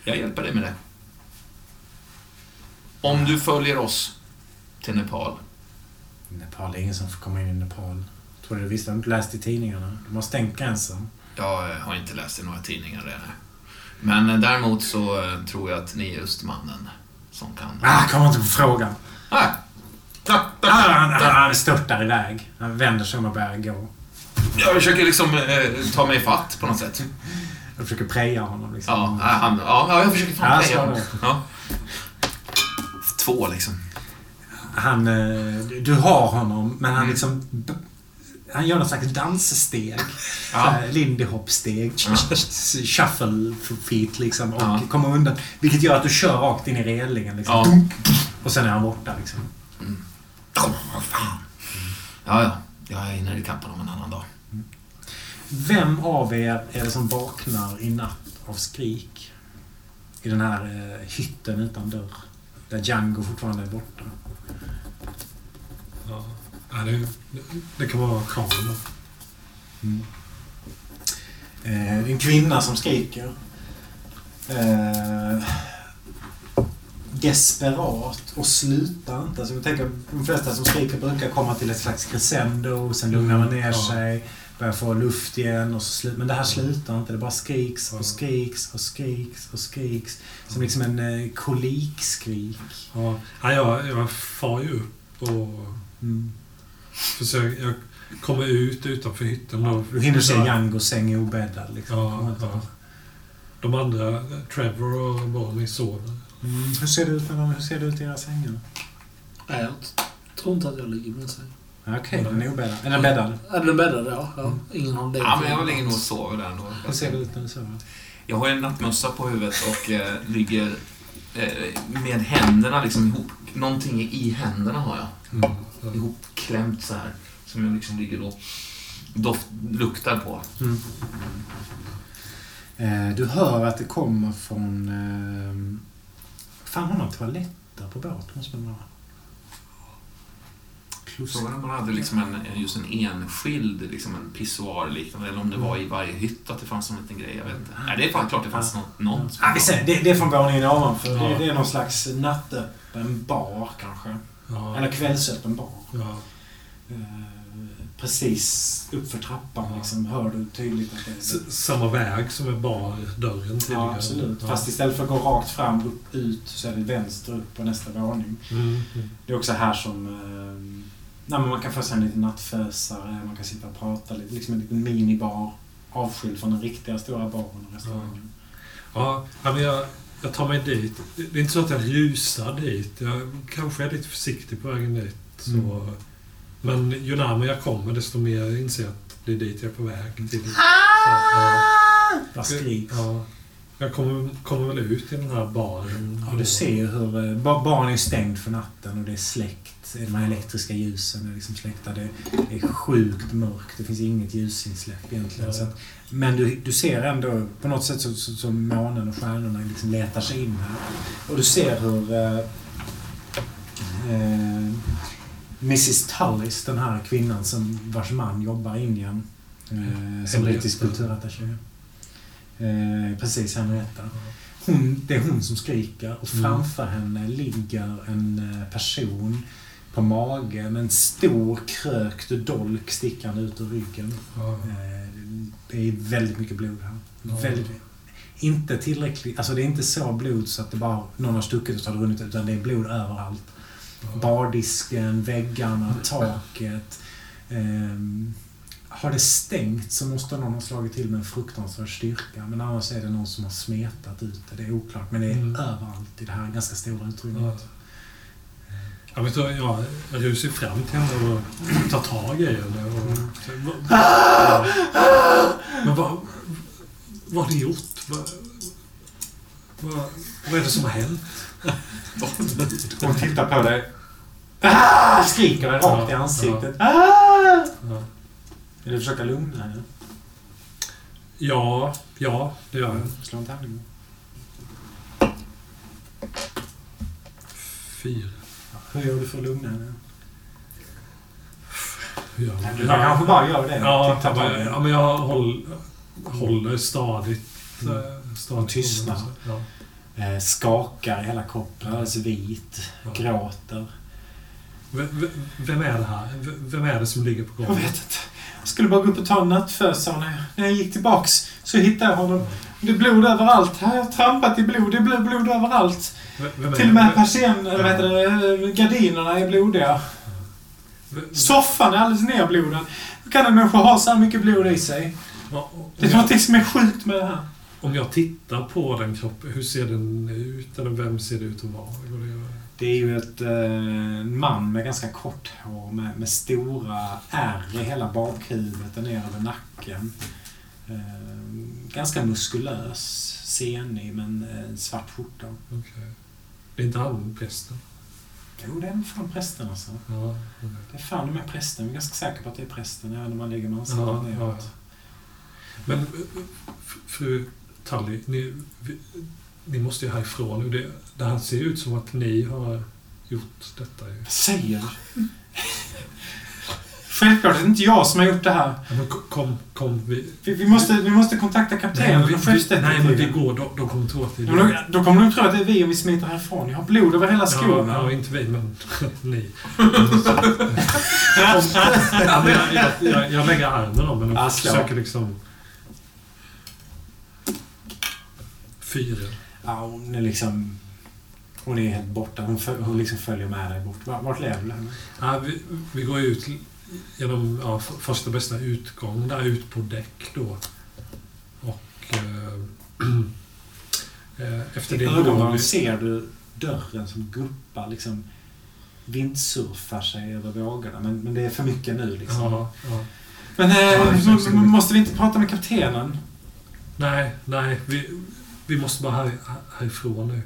Jag hjälper dig med det. Om du följer oss till Nepal. Nepal, det är ingen som får komma in i Nepal. Tror du det visste? Inte läst i tidningarna? De har stängt gränsen. Jag eh, har inte läst i några tidningar redan. Men eh, däremot så eh, tror jag att ni är just mannen som kan... Ah, kommer inte på frågan. Ah, Ah, han, han, han störtar iväg. Han vänder sig om och börjar gå. Jag försöker liksom eh, ta mig fatt på något sätt. Jag försöker preja honom liksom. Ja, han, ja, ja, jag försöker fan preja honom. Ja. Två liksom. Han, du har honom, men han Mm. liksom... Han gör någon slags danssteg. Ja. Ja. Lindy hop-steg. Ja. Shuffle feet liksom. Och Ja. kommer undan. Vilket gör att du kör rakt in i relingen. Liksom. Ja. Och sen är han borta liksom. Åh, vad fan. Ja, ja. Jag hinner ikapp honom en annan dag. Vem av er är det som vaknar i natt av skrik? I den här eh, hytten utan dörr. Där Django fortfarande är borta. Ja. Ja, det, det kan vara kameran. Eh, en kvinna som skriker. Eh, desperat och slutar inte. Alltså, jag tänker, de flesta som skriker brukar komma till ett slags crescendo. Sen lugnar man ner Ja. sig. Börjar få luft igen. Och så slut, men det här slutar inte. Det bara skriks och skriks och skriks och skriks. Som liksom en eh, kolikskrik. Ja, ja, jag, jag far ju upp och Mm. Försöker... Jag kommer ut utanför hytten. då. Du hinner se Ja. Djangos säng obäddad. Liksom. Ja, ja. De andra, Trevor och Bonnie, sover. Mm. Hur ser det ut med dem? Hur ser det ut i era sängar? Nej, jag tror inte att jag ligger med sig. Okej, den är obäddad. Är den bäddad? Är den bäddad? Ja. ja. Ingen har det. Ja, men jag ligger nog och sover där ändå. Hur ser det ut när du sover? Jag har en nattmössa på huvudet och eh, ligger med händerna liksom ihop. Någonting i händerna har jag. Mm. Ja. Ihopklämt så här. Som jag liksom ligger och doft, luktar på. Mm. Eh, du hör att det kommer från... Eh, fan, har man toaletter på båt? Måste man ha. Frågan om man hade liksom en, just en enskild liksom en pissoar liknande eller om det var i varje hytt att det fanns en liten grej. Jag vet inte. Nej, det är fan klart det fanns något. någon som- Ah, vi ser, det, det är från våningen ovanför. Ja. Det, det är någon slags nattöppen bar kanske. Ja. Eller kvällsöppen bar. Ja. Eh, precis uppför trappan Ja. liksom, hör du tydligt att det är... Samma väg som är bardörren tidigare. Ja, absolut. Ja. Fast istället för att gå rakt fram, upp, ut, så är det vänster upp på nästa våning. Mm. Mm. Det är också här som... Nej, men man kan få sig en liten nattfösare, man kan sitta och prata lite. Liksom en liten minibar. Avskild från den riktiga stora baren och restaurangen. Ja, ja, men jag, jag tar mig dit. Det är inte så att jag rusar dit. Jag kanske är lite försiktig på vägen dit. Så. Mm. Men ju närmare jag kommer, desto mer inser jag att det är dit jag är på väg. Till. Så, ja. Där skriks. Ja. Jag kommer, kommer väl ut i den här baren. Ja, du ser hur... eh, ba- Baren är stängd för natten och det är släckt. De här elektriska ljusen är liksom släckta. Det är sjukt mörkt. Det finns inget ljusinsläpp egentligen. Ja. Så att, men du, du ser ändå på något sätt så, så, så månen och stjärnorna liksom letar sig in här. Och du ser hur... Eh, eh, Mrs Tullis, den här kvinnan som, vars man jobbar i Indien. Eh, som brittisk kulturattaché. Eh, precis, Henrietta. Hon, det är hon som skriker och Mm. framför henne ligger en eh, person på magen en stor krökt dolk stickande ut ur ryggen. Ja. Eh, Det är väldigt mycket blod här. Ja. Väldigt, inte tillräckligt, alltså det är inte så blod så att det bara någon har stuckit och så har det runnit ut, utan det är blod överallt. Ja. Bardisken, väggarna, taket. ehm, har det stängt så måste någon ha slagit till med en fruktansvärd styrka. Men annars är det någon som har smetat ut det. Det är oklart. Men det är Mm. överallt i det här ganska stora utrymmet. Ja. Jag, vet, inte, jag rusar fram till henne och tar tag i henne. Och, så, vad, men vad, vad har ni gjort? Vad, vad, vad är det som har hänt? Hon tittar på dig. Ah! Skriker dig rakt i Ja, ansiktet. Ah! Ja, Vill du försöka lugna henne? ja, ja det gör jag. Slå en tärning. Fyra. Hur gör du för att lugna henne? Gör Du kanske bara gör det. Ja, jag, bara, ja, men jag håller, håller stadigt. eh, stadigt Tystnad. Ja, Eh, skakar hela kroppen. Alldeles vit. Ja. Gråter. V- Vem är det här? V- Vem är det som ligger på Jag golvet? vet inte. Jag skulle bara gå upp och ta en nattfösa. När, när jag gick tillbaks så hittade jag honom. Det är blod överallt. Här har jag trampat i blod. Det är blod, blod överallt. Vem är Till och med persien, eller vad heter det, gardinerna är blodiga. Soffan är alldeles nerblodad. Hur kan en människa ha så här mycket blod i sig? Ja, Det är jag- någonting som är sjukt med det här. Om jag tittar på den kroppen, hur ser den ut? Eller vem ser det ut att vara? Det är ju ett, eh, en man med ganska kort hår med, med stora ärr i hela bakhuvudet och ner över nacken. Eh, ganska muskulös, senig men eh, svart skjorta. Okej. Det är inte han prästen? Jo, det är fan prästen alltså. Ja, okej. Det är fan med prästen. Jag är ganska säker på att det är prästen även om man ligger med ansiktet ja, neråt. ja. Men eh, fru Tully, ni, ni måste ju härifrån nu. Det, det här ser ut som att ni har gjort detta. ju. Vad säger du? Självklart är det inte jag som har gjort det här. Ja, men ko- kom, kom vi... Vi, vi, måste, vi måste kontakta kaptenen och vi, nej, men chefsdetektiven. går. De, de kommer tro att det är Ja, men Då, då kommer de tro att det är vi om vi smiter härifrån. Jag har blod över hela Ja, skorna. ja, inte vi, men ni. ja, jag, jag, jag, jag lägger armen om henne Ja, och försöker liksom... Fyra. Ja, hon är liksom... Hon är helt borta. Hon, föl, hon liksom följer med dig bort. Vart, lever du henne? Ja, vi, vi går ut genom ja, första bästa utgång, där ut på däck då. Och... Eh, eh, efter I det går ögonen vi... ser du dörren som guppar liksom vindsurfar sig över vågorna. Men, men det är för mycket nu liksom. Ja, ja. Men eh, måste vi inte prata med kaptenen? Nej, nej. Vi, vi måste bara här, härifrån nu.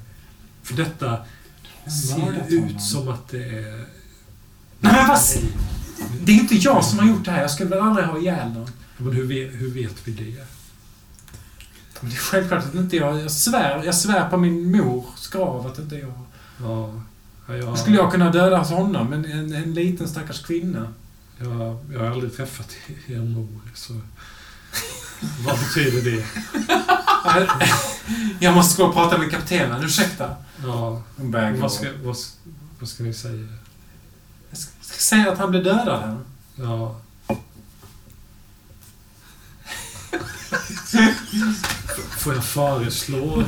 För detta ser ut som att det är... Nej, men vad Det är inte jag som har gjort det här. Jag skulle väl aldrig ha ihjäl någon. Men hur vet, hur vet vi det? Men det är självklart att inte jag... Jag svär, jag svär på min mors grav att inte jag. Ja, ja, jag, skulle jag kunna döda honom? Men en, en liten stackars kvinna. jag, jag har aldrig träffat er mor, så... Vad betyder det? Jag måste gå och prata med kaptenen. Ursäkta. Ja, Hon vad ska, vad, vad ska ni säga? Säga att han blev dödad här. Ja. Får jag föreslå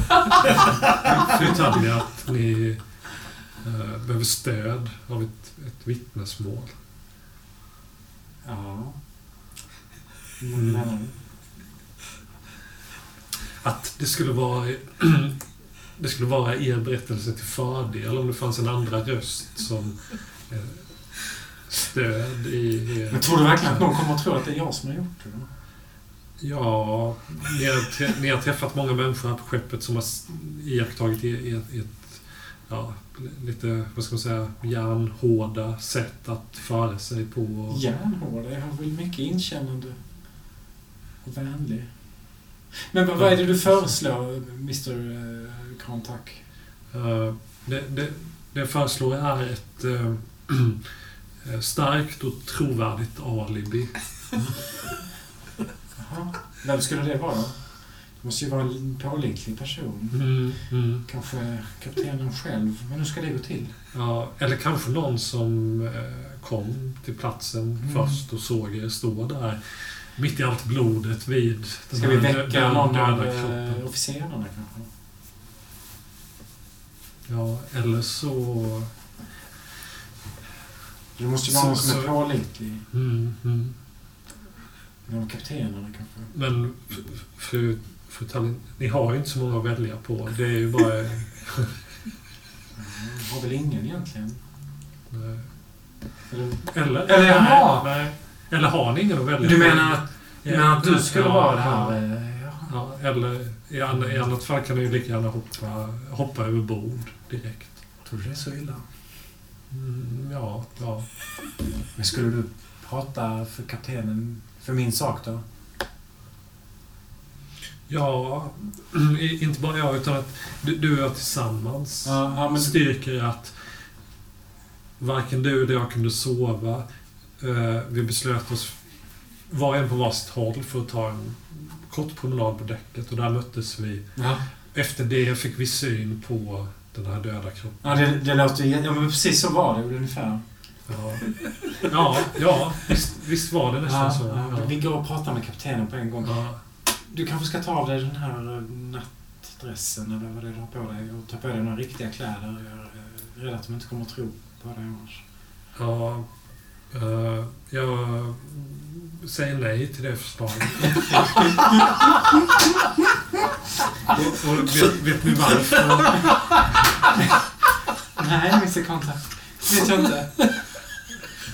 fru att ni eh, behöver stöd av ett, ett vittnesmål? Ja. Mm. Men, Att det skulle vara det skulle vara er berättelse till fördel om det fanns en andra röst som eh, stöd i er... men tror du verkligen att någon kommer att tro att det är jag som har gjort det? Då? Ja, ni har, ni har träffat många människor här på skeppet som har iakttagit ert, ert ja, lite, vad ska man säga, järnhårda sätt att föra sig på. och- Järnhård. Jag har väl mycket inkännande och vänlig. Men vad, vad är det du föreslår, Mr uh, Krontack? Eh, det, det, det jag föreslår är ett eh, eh, starkt och trovärdigt alibi. Jaha. Vem skulle det vara? Det måste ju vara en pålitlig person. Mm, mm. Kanske kaptenen själv. Men hur ska det gå till? Ja, eller kanske någon som eh, kom till platsen Mm. först och såg er stå där mitt i allt blodet vid den Ska vi väcka någon av eh, officerarna kanske? Ja, eller så... Det måste ju vara någon Så- som är pålitlig. Mm, mm. Någon kaptenerna kanske? Men fru, fru Tallinn, ni har ju inte så många att välja på. Det är ju bara... Mm, Har väl ingen egentligen? nej. Eller, Eller? Eller jaha! nej, nej. Eller har ni ingen att välja du på? menar att, Ja, men att du skulle ja, vara det här... eh, Ja. Ja, eller i, an, i annat fall kan du ju lika gärna hoppa, hoppa över bord direkt. Tror du det är så illa? Mm, ja, ja. Men skulle du prata för kaptenen, för min sak då? Ja, inte bara jag utan att du, du och jag tillsammans Ja, ja men... styrker att varken du eller jag kunde sova. Eh, vi beslöt oss var och en på varsitt håll för att ta en kort promenad på däcket och där möttes vi. Ja, Efter det fick vi syn på den här döda kroppen. ja det, det låter ju... Ja, men precis så var det ungefär. Ja, ja, ja visst, visst var det nästan Ja, så. ja. Vi går och pratar med kaptenen på en gång. Ja. Du kanske ska ta av dig den här eh, nattdressen eller vad det är du har på dig och ta på dig några riktiga kläder. Jag är rädd att de inte kommer att tro på dig annars. Ja, eh, jag säger nej till det förslaget. och, och vet, vet ni varför? Nej, Mr Contact. vet jag inte.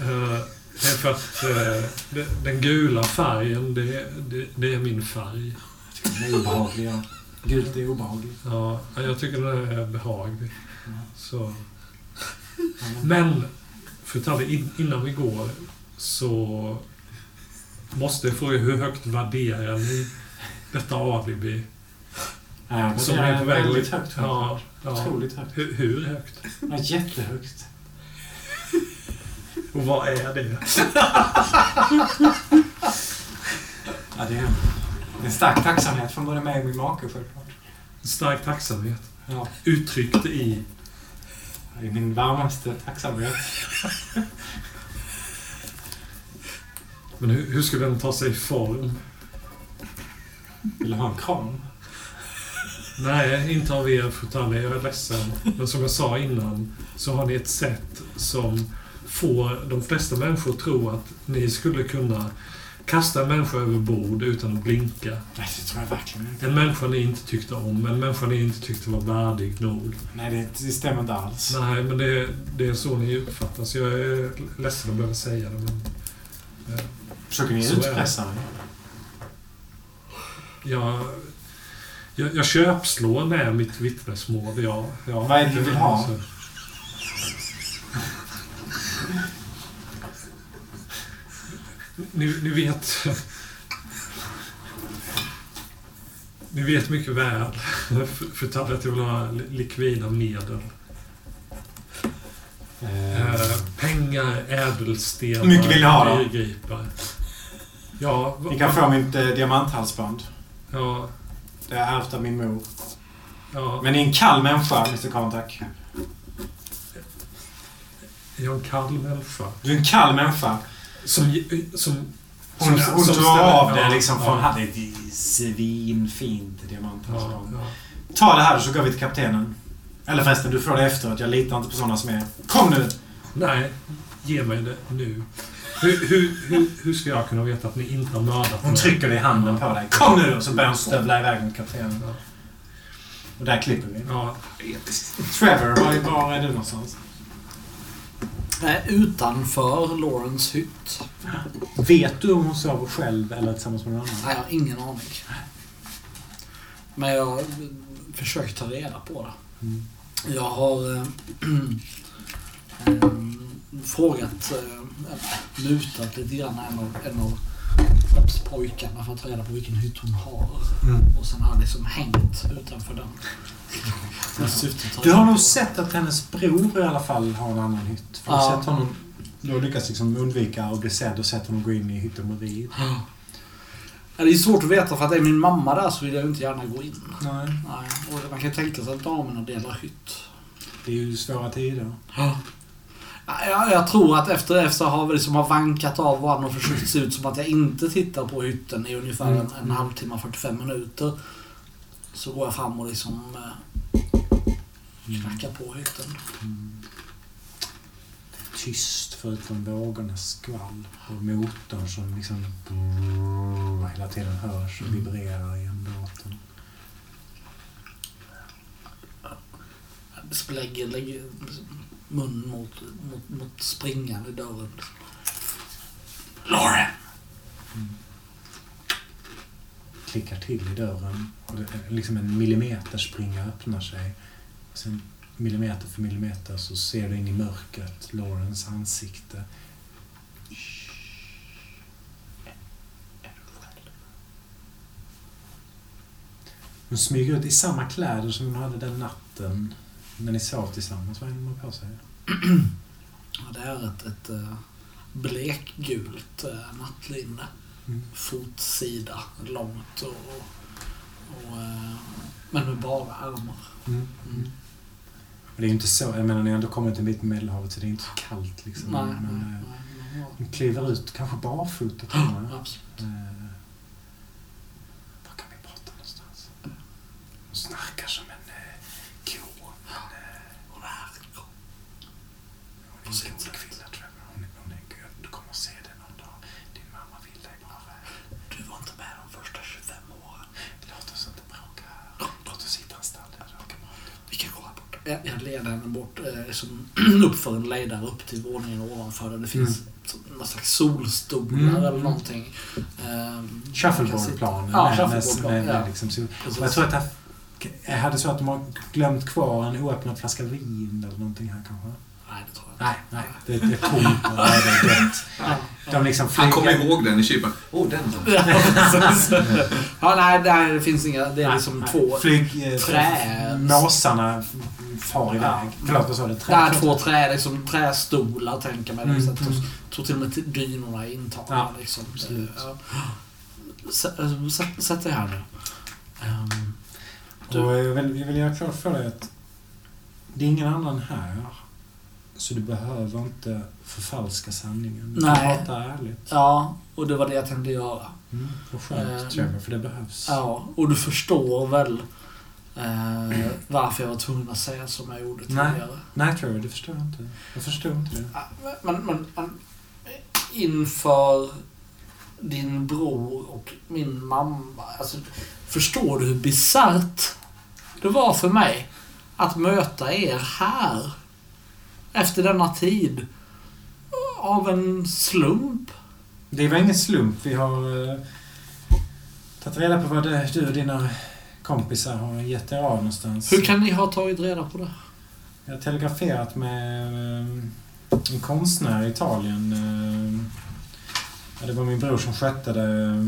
Eh, det är för att eh, det- den gula färgen, det, det, det är min färg. Den är obehaglig, ja. Gult är obehagligt. Ja, jag tycker den är behaglig. Så. Men- fru Talle, in, innan vi går så måste fråga hur högt värderar ni detta alibi? Ja, Som det är är på väg väldigt högt. Ja, ja. Otroligt högt. Hur, hur högt? Ja, jättehögt. Och vad är det? Ja, det är en stark tacksamhet från både mig och min make självklart. Stark tacksamhet. Ja, Uttryckt i... det är min varmaste tacksamhet. Men hur, hur skulle den ta sig form? Vill du ha en kram? Nej, inte av er fru Talle, jag är ledsen. Men som jag sa innan så har ni ett sätt som får de flesta människor att tro att ni skulle kunna kasta en människa över bord utan att blinka. Nej, det tror jag verkligen inte. En människa ni inte tyckte om, en människa ni inte tyckte var värdig nog. Nej, det, det stämmer inte alls. Nej, men det, det är så ni uppfattas. Jag är ledsen att behöva säga det, men... eh, Försöker ni Så utpressa mig? Jag, jag, jag köpslår med mitt vittnesmål. Ja, ja. Vad är det du vill ha? Så- Ni, ni vet... Ni vet mycket väl, för- för Tabbe, att jag vill ha li- likvida medel. Eh, pengar, ädelstenar, Hur mycket vill ni ha då? Ja, Ni kan få mitt eh, diamanthalsband. ja, Det jag ärvt av min mor. ja. Men ni är en kall människa, Mr. Jag är en kall människa. Du är en kall människa. Som, som, Hon, som- hon som drar av det ja, liksom ja, från... Ja. Det är svinfint Ja, diamanthalsband. ja. Ta det här så går vi till kaptenen. Eller förresten, du får det efteråt. Jag litar inte på sådana som er. Kom nu! Nej, ge mig det nu. Hur, hur, hur, hur ska jag kunna veta att ni inte har mördat Hon mig? trycker det i handen på dig. Kom nu! Och så börjar hon stövla iväg mot kaptenen. Ja. Och där klipper vi. Ja, Trevor, var, var är du någonstans? Nej, utanför Lawrence hytt. Vet du om hon sover själv eller tillsammans med någon annan? Nej, jag har ingen aning. Men jag har försökt ta reda på det. Mm. Jag har eh, eh, frågat, eh, mutat lite grann en av, en av skeppspojkarna för att ta reda på vilken hytt hon har. Mm. Och sen har jag liksom hängt utanför den. Ta Du har nog sett att hennes bror i alla fall har en annan hytt. För du har Ja. sett honom... Du har lyckats liksom undvika att bli sedd och sett honom gå in i hytten bredvid. Ja, det är svårt att veta för att det är min mamma där så vill jag inte gärna gå in. Nej. Nej, och man kan tänka sig att damerna delar hytt. Det är ju svåra tider. Ja, jag, jag tror att efter efter har vi liksom har vankat av varandra och försökt se ut som att jag inte tittar på hytten i ungefär en, Mm. en halvtimme, 45 minuter. Så går jag fram och liksom eh, knackar på hytten. tyst förutom vågornas skvall och motorn som liksom hela tiden hörs och vibrerar genom båten. Lägger, lägger mun mot, mot, mot springande dörren. Lauren! klickar till i dörren och det är liksom en millimeterspringa öppnar sig. Och sen millimeter för millimeter så ser du in i mörkret Laurens ansikte. Hon smyger ut i samma kläder som hon hade den natten när ni sov tillsammans. Vad hade hon på sig? Ja, det är ett, ett eh, blekgult eh, nattlinne. Mm. Fotsida, långt och... och eh, men med bara ärmar. Mm. Mm. Och Det är ju inte så, jag menar ni har ändå kommit en bit med Medelhavet så det är inte så kallt liksom. Nej, men, nej, nej, nej. hon kliver ut, kanske barfota till och med. Absolut. Eh, var kan vi prata någonstans? Hon snarkar som en eh, ko. Men, eh, Hon är hon en god kvinna Trevor. Hon hon är god. Du kommer att se det någon dag. Din mamma vill dig bara väl. Du var inte med de första 25 åren. Låt oss inte bråka här. Låt oss hitta en stall där vara Vi kan gå här bort. Jag, jag leder henne bort eh, som uppför en lejdare upp till våningen ovanför där det finns mm. någon slags solstolar Mm. eller någonting. Shuffleboardplan. Ja, med- shuffleboardplan, med- med ja. liksom, Precis. jag tror att det är hade så att de har glömt kvar en oöppnad flaska vin eller någonting här kanske. Nej, det tror jag Nej, nej. Det, det är tomt och det är dött. De liksom Han kommer ihåg den i kyparen. Åh, oh, den. Ja, precis. ja, nej, nej, det finns inga. Det är liksom Nej, två... Flyg... eh, träd. Måsarna far iväg. Ja. Förlåt, vad sa du? Det är två trä, liksom, trästolar, tänker man. Mm, så att, mm. tror till och med dynorna intagna. Ja, liksom. absolut. Ja. Sätt, dig här nu. Ehm, Och jag vill, jag vill göra klart för dig att det är ingen annan här. Så du behöver inte förfalska sanningen. Du Nej. prata ärligt. ja, och det var det jag tänkte göra. Mm, och skönt, Eh, Trevor, för det behövs. Ja, och du förstår väl eh, varför jag var tvungen att säga som jag gjorde Nej. tidigare. Nej, Trevor, det förstår jag inte. Jag förstår inte det. Men, men, men inför din bror och min mamma. Alltså, förstår du hur bisarrt det var för mig att möta er här? Efter denna tid. Av en slump. Det var ingen slump. Vi har uh, tagit reda på vad det, du och dina kompisar har gett er av någonstans. Hur kan ni ha tagit reda på det? Jag har telegraferat med eh, en konstnär i Italien. eh, det var min bror som skötte det. eh,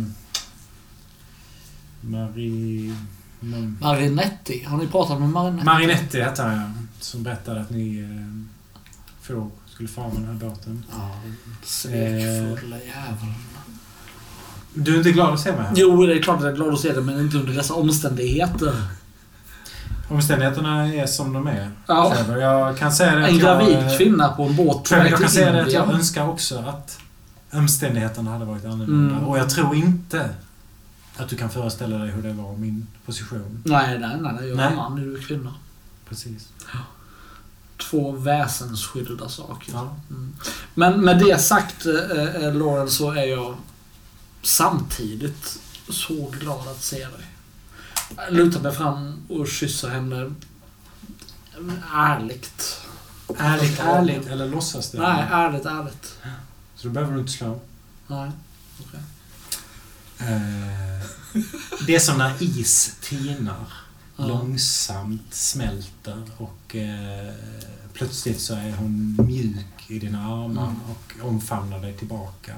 Marie... Ma- Marinetti. Har ni pratat med Marinetti? Marinetti hette han, ja. Som berättade att ni eh, får, skulle fara med den här båten. Ja, svekfulla jäveln. Du är inte glad att se mig? Jo, det är klart att jag är glad att se det, men inte under dessa omständigheter. Omständigheterna är som de är. Ja. Jag kan säga det En jag... gravid eh, kvinna på en båt på jag kan säga det att jag önskar också att omständigheterna hade varit annorlunda. Mm. Och jag tror inte att du kan föreställa dig hur det var min position. Nej, nej, nej. nej. Jag är Nej. man, du är kvinna. Precis. Två väsensskilda saker. Ja. Mm. Men med det sagt, eh, eh, Lauren, så är jag samtidigt så glad att se dig. Jag lutar mig fram och kysser henne ärligt. Ärligt, ärligt eller låtsas det? Nej, ärligt, ärligt. Så då behöver du inte slå. Nej. okej. Eh, det är som när is tinar. Ja. Långsamt smälter och eh, plötsligt så är hon mjuk i dina armar Mm. och omfamnar dig tillbaka.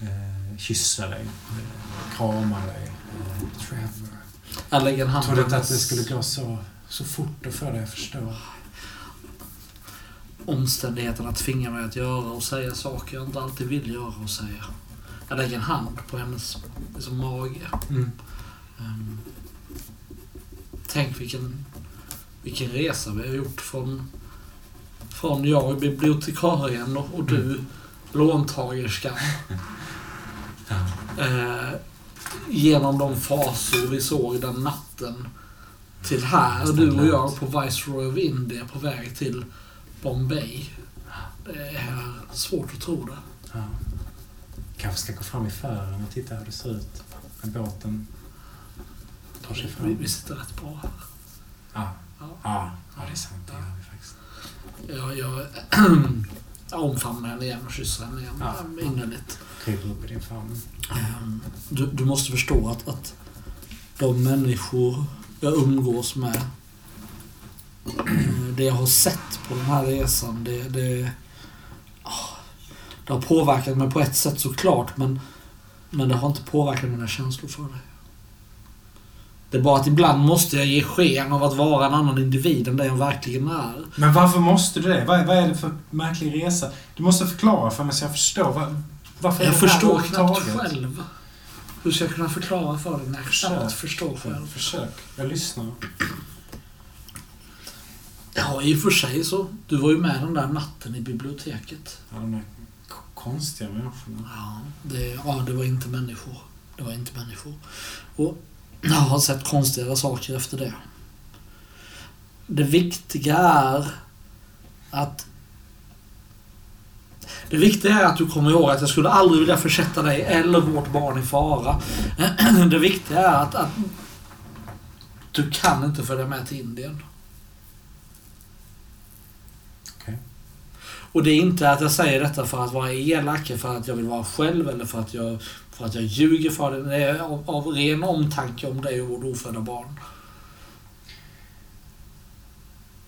Eh, kysser dig, eh, kramar dig. Eh, Trevor. Jag lägger en hand Trodde inte att det skulle gå så, så fort att få dig att förstå. omständigheterna tvingar mig att göra och säga saker jag inte alltid vill göra och säga. Jag lägger en hand på hennes liksom, mage. Mm. Ehm, tänk vilken, vilken resa vi har gjort från, från jag, bibliotekarien och, och du, låntagerskan. Eh, genom de fasor vi såg den natten till här, du och jag på Viceroy of India på väg till Bombay. Det är svårt att tro det. Ja. Kanske ska gå fram i fören och titta hur det ser ut när båten tar sig Vi, fram. vi sitter rätt bra här. Ja. Ja. Ja, ja, det är sant. Det gör vi faktiskt. Jag, jag, omfamnar henne igen och kysser henne igen Ja. innerligt. Kryper din famn. Ehm, Du, du måste förstå att, att de människor jag umgås med, det jag har sett på den här resan, det, det, ah, det har påverkat mig på ett sätt såklart, men, men det har inte påverkat mina känslor för det. Det är bara att ibland måste jag ge sken av att vara en annan individ än den jag verkligen är. Men varför måste du det? Vad, vad är det för märklig resa? Du måste förklara för mig så jag förstår. Vad, varför är Jag det här förstår knappt överhuvudtaget? själv. Hur ska jag kunna förklara för dig när jag knappt förstår själv? Försök. Jag lyssnar. Ja, i och för sig så. Du var ju med den där natten i biblioteket. Ja, de där konstiga människorna. Ja, det, ja, det var inte människor. Det var inte människor. Och jag har sett konstigare saker efter det. Det viktiga är att det viktiga är att du kommer ihåg att jag skulle aldrig vilja försätta dig eller vårt barn i fara. Det viktiga är att, att du kan inte följa med till Indien. Okej. Och det är inte att jag säger detta för att vara elak, för att jag vill vara själv eller för att jag, för att jag ljuger för dig. Det är av, av ren omtanke om dig och vårt ofödda barn.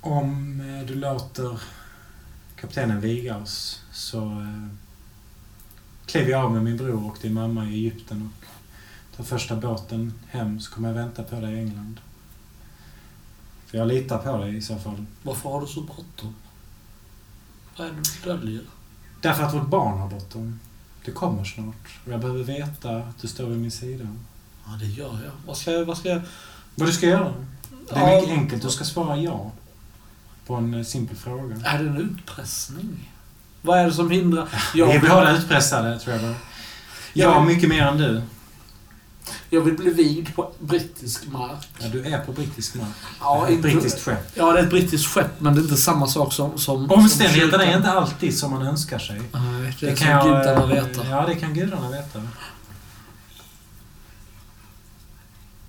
Om eh, du låter kaptenen viga oss så eh, kliver jag av med min bror och din mamma i Egypten och tar första båten hem så kommer jag vänta på dig i England. För jag litar på dig i så fall. Varför har du så bråttom? Vad är det du döljer? Därför att vårt barn har bråttom. Det kommer snart. Och jag behöver veta att du står vid min sida. Ja, det gör jag. Vad ska jag... Vad ska jag... Vad du ska göra? Det är mycket enkelt. Du ska svara ja. På en eh, simpel fråga. Är det en utpressning? Vad är det som hindrar... Vi är Jag, båda utpressade, tror jag. Jag Jag- mycket mer än du. Jag vill bli vigd på brittisk mark. Ja, du är på brittisk mark. Ja, Ett inte- brittiskt skepp. Ja, det är ett brittiskt skepp, men det är inte samma sak som... som Omständigheterna är inte alltid som man önskar sig. Nej, det, Det kan jag, gudarna eh, veta. Ja, det kan gudarna veta.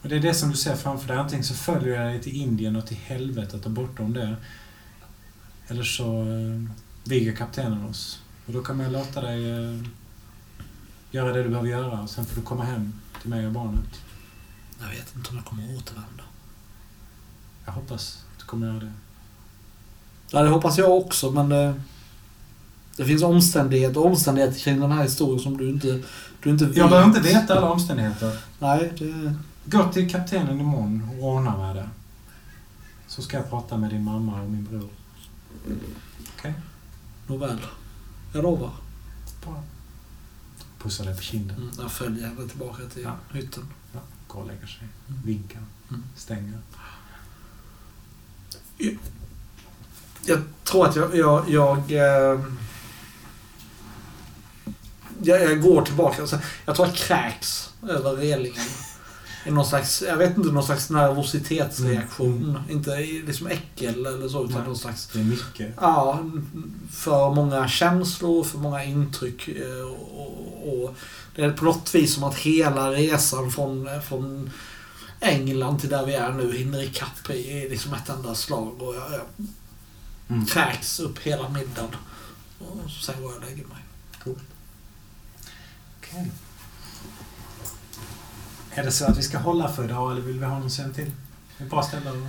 Och det är det som du ser framför dig. Antingen så följer jag dig till Indien och till helvetet och bortom det. Eller så uh, viger kaptenen oss. Och då kommer jag låta dig eh, göra det du behöver göra. Och sen får du komma hem till mig och barnet. Jag vet inte om jag kommer återvända. Jag hoppas att du kommer göra det. Ja, det hoppas jag också, men det, det finns omständigheter och omständigheter kring den här historien som du inte, du inte vet. Jag behöver inte veta alla omständigheter. Nej, det... Gå till kaptenen imorgon och ordna med det. Så ska jag prata med din mamma och min bror. Nåväl. Jag lovar. Bra. Pussar dig på kinden. Mm, jag följer henne tillbaka till Ja. hytten. Ja, går och lägger sig. Mm. Vinkar. Mm. Stänger. Jag tror att jag... Jag, jag, eh, jag, jag går tillbaka. Jag tror jag kräks över relingen. Någon slags, jag vet inte, någon slags nervositetsreaktion. Mm. Inte i liksom äckel eller så, utan Nej. någon slags... Det är mycket. Ja, för många känslor, för många intryck. eh, Och, och det är på något vis som att hela resan från, från England till där vi är nu hinner ikapp i, liksom ett enda slag. Och jag, jag Mm. kräks upp hela middagen. Och sen går jag och lägger mig. Okej. Är det så att vi ska hålla för idag eller vill vi ha någon scen till? Ett bra ställe eller?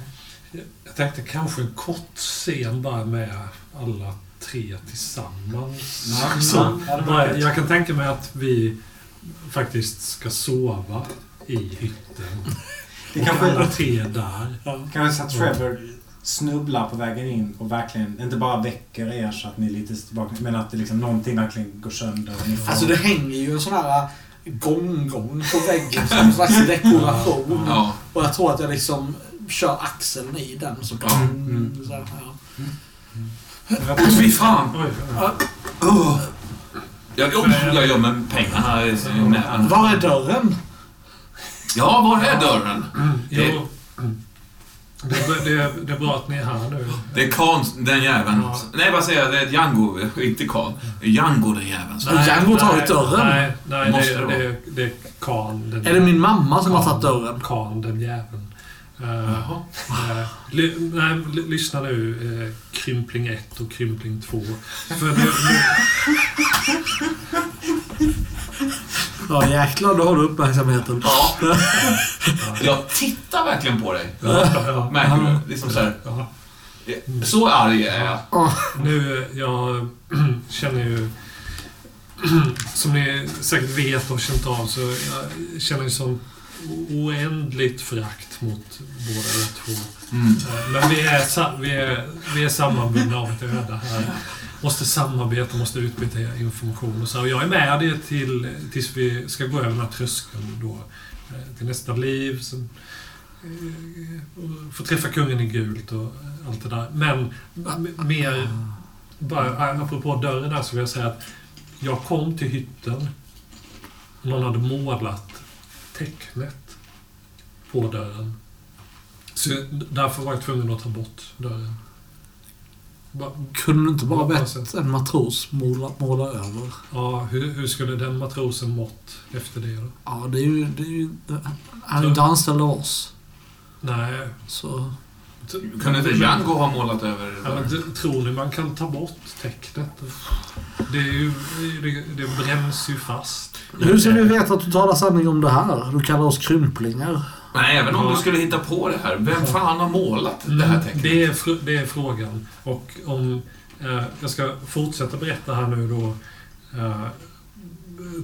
Jag tänkte kanske en kort scen bara med alla tre tillsammans. Ja, Så, ja, jag kan tänka mig att vi faktiskt ska sova i hytten. Det och kanske- alla tre där. Kanske så att Trevor snubblar på vägen in och verkligen inte bara väcker er så att ni är lite tillbaka, men att det liksom någonting verkligen går sönder. Och ni får... Alltså det hänger ju en sån här gånggång på väggen som en slags dekoration. Ja. Och jag tror att jag liksom kör axeln i den. Så Ja. mm. så här, ja. Åh, fy fan! Oh. Jag, oh, jag gömmer pengarna näven. Var är dörren? Ja, var är dörren? mm, Det- jo, mm. Det, är- det, är- det är bra att ni är här nu. Det är Khan, den jäveln. Ja. Nej, vad säger jag? Det är Django, inte Khan. Django, den jäveln. Nej. Django tar nej, ut dörren. Nej, nej Måste det, det det, det är Khan. Den, Är det min mamma som har Khan- tagit dörren? Khan, den jäveln. Uh, Jaha. ly, nej, ly, lyssna nu. Uh, krympling 1 och Krympling 2. För nu, nu, Ja jäklar, då har du uppmärksamheten. Ja. Jag tittar verkligen på dig. ja, Märker du? Liksom så, här. ja. så arg är jag. Nu, jag känner ju... Som ni säkert vet och känt av så jag känner ju sån oändligt förakt mot båda er två. Mm. Eh, Men vi är, vi är, vi är sammanbundna av ett öde här. Måste samarbeta, måste utbyta information och så. Och jag är med det till, tills vi ska gå över den här tröskeln då. Eh, till nästa liv. Sen, eh, och få träffa kungen i gult och allt det där. Men mer... Bara, eh, apropå dörren där så vill jag säga att jag kom till hytten. Någon hade målat tecknet på dörren. Så därför var jag tvungen att ta bort dörren. Kunde du inte bara bett en matros måla, måla över? Ja, hur, hur skulle den matrosen mått efter det då? Ja, det är ju... Det är ju han är inte anställd av oss. Nej. Så... Kunde inte Django ha målat över Ja, men tror ni man kan ta bort tecknet? Det, är ju, det, det bränns ju fast. Hur ska vi veta att du talar sanning om det här? Du kallar oss krymplingar. Men även om du skulle hitta på det här, vem fan har målat det här tecknet? Det är, det är frågan. Och om... Eh, jag ska fortsätta berätta här nu då. Eh,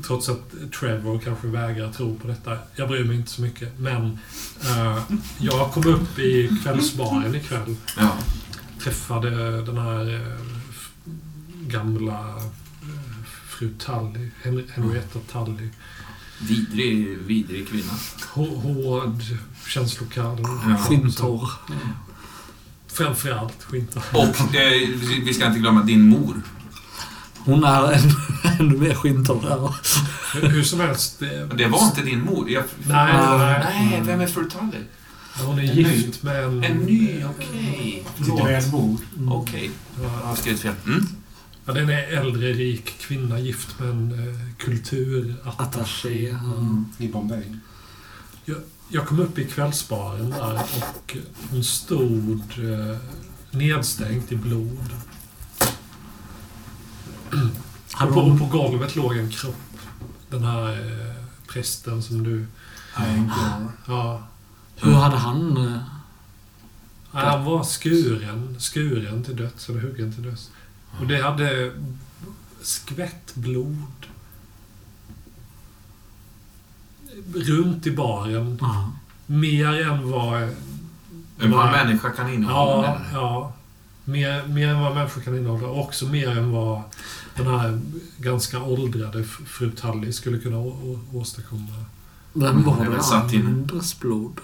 trots att Trevor kanske vägrar tro på detta. Jag bryr mig inte så mycket. Men eh, jag kom upp i kvällsbaren ikväll. Ja. Träffade den här eh, gamla eh, fru Tully. Hen- Henrietta Tully. Vidrig, vidrig kvinna. Hå- Hård, känslokall. Ja. Skinntorr. Framförallt skinta. Och eh, vi ska inte glömma din mor. Hon är ännu, ännu mer skinntorr här. Hur, hur som helst. Det, Det var inte din mor. Jag, Nej, nej. Nej, vem är fru Tully? Hon är En gift med en... En ny, okej. Lite Förlåt. väl bord. Okej, jag Ja. Mm. Ja, den är äldre, rik kvinna gift med en eh, kulturattaché. Mm. I Bombay. Jag kom upp i kvällsbaren där och hon stod eh, nedstänkt i blod. Och på, på golvet låg en kropp. Den här eh, prästen som du... Ja. hur hade han... eh, Han var skuren, skuren till döds, eller huggen till döds. Och det hade skvätt blod. Runt i baren. Ja. Mer än vad... Vad en människa kan innehålla. Ja. Mer, mer än vad människor kan innehålla. Och också mer än vad den här ganska åldrade fru Tully skulle kunna å, å, åstadkomma. Vem var det? Andres blod.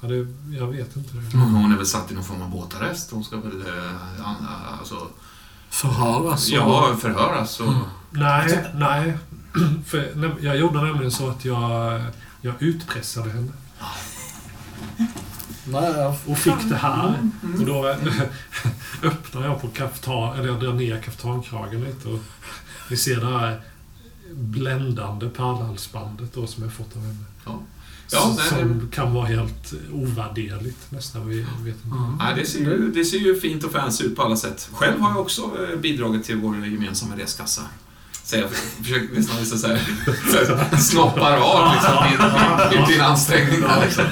Ja, det, jag vet inte. Det. Men Hon är väl satt i någon form av båtarrest. Hon ska väl eh, alltså, Förhöras. och- ja, förhöras. Och, Nej, nej. För, nej, jag gjorde nämligen så att jag, jag utpressade henne. Nej, Och fick det här. Och då öppnar jag på kaftan, eller jag drar ner kaftankragen lite och vi ser det här bländande pärlhalsbandet då som jag fått av henne. Ja. Så- Ja, nej, som kan vara helt ovärderligt nästan. Vi vet inte. Ja. nej, det, ser ju, det ser ju fint och fancy ut på alla sätt. Själv har jag också eh, bidragit till vår gemensamma reskassa. Så jag försöker nästan visa så här, så här snoppar av liksom, din, din, din ansträngning. Där, liksom.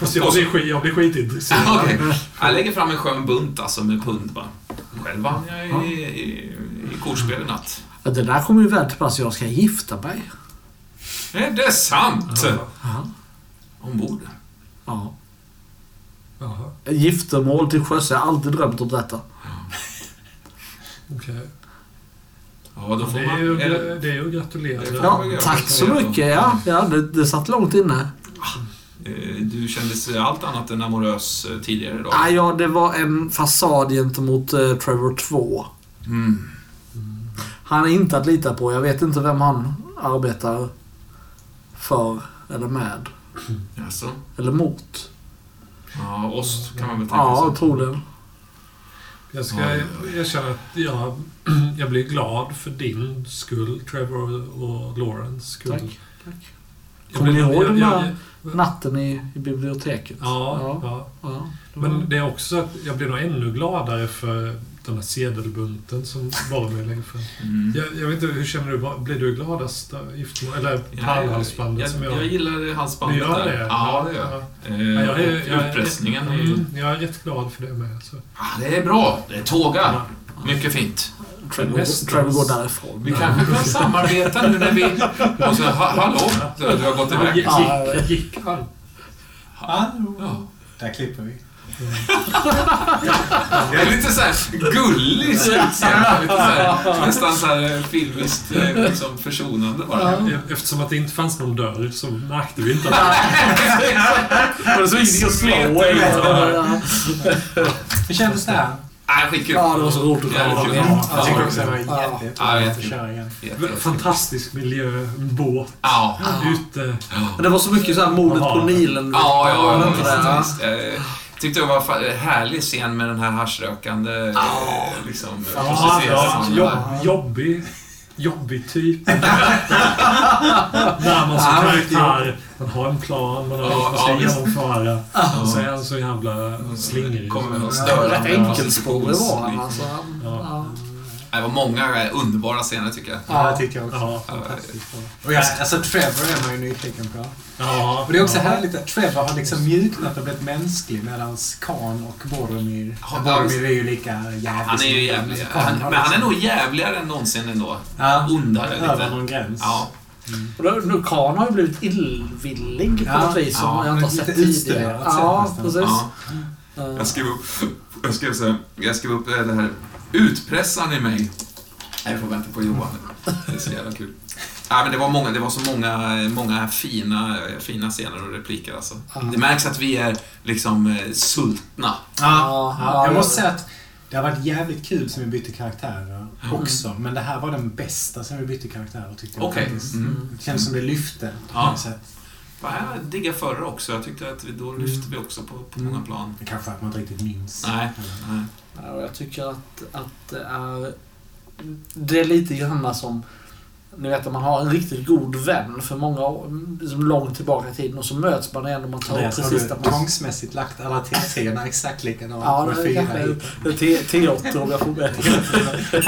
Fast jag blir, skit, jag blir skitintresserad. Ja, okej. Jag lägger fram en skön bunt alltså med pund bara. Själv vann jag i, i, i kortspel i natt. Ja, Det där kommer ju väl till pass. Jag ska gifta mig. Är det sant? Ja. Ombord? ja. Jaha, Giftermål till sjöss. Jag har alltid drömt om detta. okej. Ja, då får Det är man... ju, eller- det är ju att gratulera. Ja, tack så mycket. Ja, ja det, det satt långt inne. Eh, Du kändes allt annat än amorös eh, tidigare idag. Ah, ja, det var en fasad gentemot eh, Trevor 2. Mm. Han är inte att lita på. Jag vet inte vem han arbetar för eller med. Jaså? Eller mot. Ja, ost kan man väl tänka Ja, sig. troligen. Jag ska Ja. erkänna att jag, jag blir glad för din skull, Trevor och Lawrence skull. Tack. tack. Jag Kommer ni blir- ihåg den där natten i, i biblioteket? Ja, ja. ja. ja. Men det är också så att jag blir nog ännu gladare för den här sedelbunten som Boromir lägger fram. Mm. Jag, jag vet inte, hur känner du? Blir du gladast av giftermål? Eller Ja, jag, som jag... jag gillar halsbandet Du gör där. det? Ja, det gör jag. Ja, Eh, jag är- jag är- Utpressningen är ju... Mm, jag är rätt glad för det med. Så. Ah, det är bra. Det är tåga. Ja. Mycket fint. Trevor, nästan- Trevor går därifrån. Vi kanske kan samarbeta nu när vi... Och så, ha, hallå, du, du har gått iväg. Ja. gick han? Hallå. Ja. Där klipper vi. Jag är lite såhär gullig. Lite här, nästan såhär filmiskt eh, liksom försonande bara. Eftersom att det inte fanns någon dörr så märkte vi inte att Men så gick det slå. Ja, Hur kändes det här? Nej, skitkul. Ja, det var så roligt att komma igen. Jag tycker Ja. också det var Ja. jätte, Ja, jätteroligt att jättekul. köra igen. Jätteroligt. fantastisk miljö, båt, Ja. ute. Men det var så mycket så här mordet på. Nilen. Ja, ja, det ja, inte visst, det? visst. Tyckte det var fa- härlig scen med den här haschrökande eh, liksom, Ja, jobb, jobbig, jobbig typ. När man som Ja, karaktär, man har en plan, man har Ja, man ska ja, genomföra. Och så är han så jävla slingrig. Kommer med någon Ja, störande Rätt enkelspårig var han alltså. Ja. Det var många eh, underbara scener tycker jag. Ja, det tyckte jag också. Ja. Och jag, alltså Trevor är man ju nyfiken på. ja, Och det är också ja. härligt att Trevor har liksom mjuknat och blivit mänsklig medan Khan och Boromir... Ja, Boromir är ju lika jävlig. Han är ju jävlig. Han, men han är nog jävligare än någonsin ändå. Ja, Ondare över lite. någon gräns. Ja. Och då- nu Khan har ju blivit illvillig på Ja, något vis som ja, jag inte har sett tidigare. Ja, precis. ja. Jag skrev upp, jag skrev så här, jag skrev upp det här utpressaren i mig. Nej, jag får vänta på Johan. Det är så jävla kul. Ja, men det, var många, det var så många, många fina, fina scener och repliker alltså. Ja. Det märks att vi är liksom eh, sultna. Ja, Ja, ja, ja, jag måste säga att det har varit jävligt kul som vi bytte karaktärer också. Men det här var den bästa som vi bytte karaktärer tyckte jag. Faktiskt. Mm. Det känns som det lyfte. på Ja. något sätt. Ja, Jag diggar förra också. Jag tyckte att vi, då lyfte vi också på, på många plan. Det kanske att man inte riktigt minns. Nej. Nej. Ja, och jag tycker att, att det är... Det är lite grann som... Ni vet att man har en riktigt god vän för många år, liksom långt tillbaka i tiden och så möts man igen och man tar upp Andreas, har precis där du man... tvångsmässigt lagt alla T3 exakt likadant? Ja, med det är fyra i? det är T- T8 om jag får med.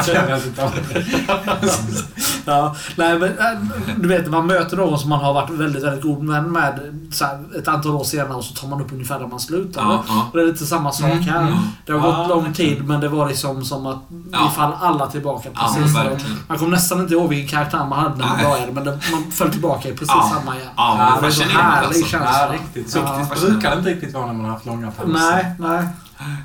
Ja, nej men äh, du vet man möter någon som man har varit väldigt, väldigt god vän med så här, ett antal år senare och så tar man upp ungefär där man slutade. Ja, ja. Och det är lite samma sak här. Mm. Det har Ja, gått lång men- tid men det var liksom som att Ja. vi fall alla tillbaka precis. man kommer nästan inte ihåg vilken karaktär man hade när man började men det, man föll tillbaka i precis Ja. samma igen. Ja, Ja, det det är så härlig alltså. känsla. Ja, riktigt. Så Ja. det brukar det inte riktigt vara när man har haft långa pauser. Nej, nej.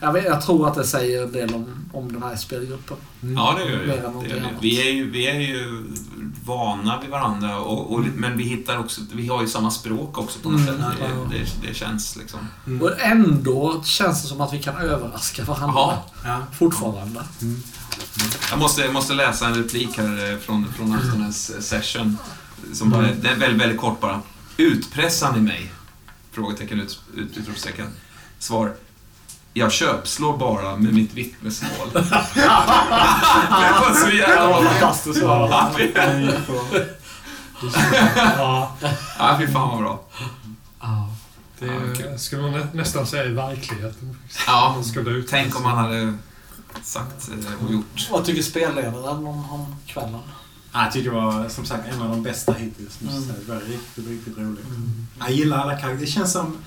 Jag, vet, jag tror att det säger en del om, om den här spelgruppen. Mm. Ja, det gör det. det, gör det. Vi, är ju, vi är ju vana vid varandra, och, och, men vi hittar också... Vi har ju samma språk också på något Mm, sätt. ja. Det, det, det känns liksom... Mm. Och ändå känns det som att vi kan överraska varandra. Ja. Fortfarande. Jag måste, jag måste läsa en replik här eh, från, från aftonens eh, session. Som bara, det är väldigt, väldigt kort bara. Utpressar ni mig? Frågetecken, ut, ut, utropstecken. Svar. Jag köpslår bara med mitt vittnesmål. det var så jävla bra. fantastiskt. Ja, fy- Ja, Ja, fy fan vad bra. det Ja, är, kul. skulle man nä- nästan säga i verkligheten. Ja, Man skulle ut. tänk om man hade sagt eh, och gjort. Vad tycker spelledaren om, om kvällen? Ja, Jag tycker det var som sagt en av de bästa hittills. säga. Det var riktigt, riktigt roligt. Jag gillar alla karaktärer. Det känns som...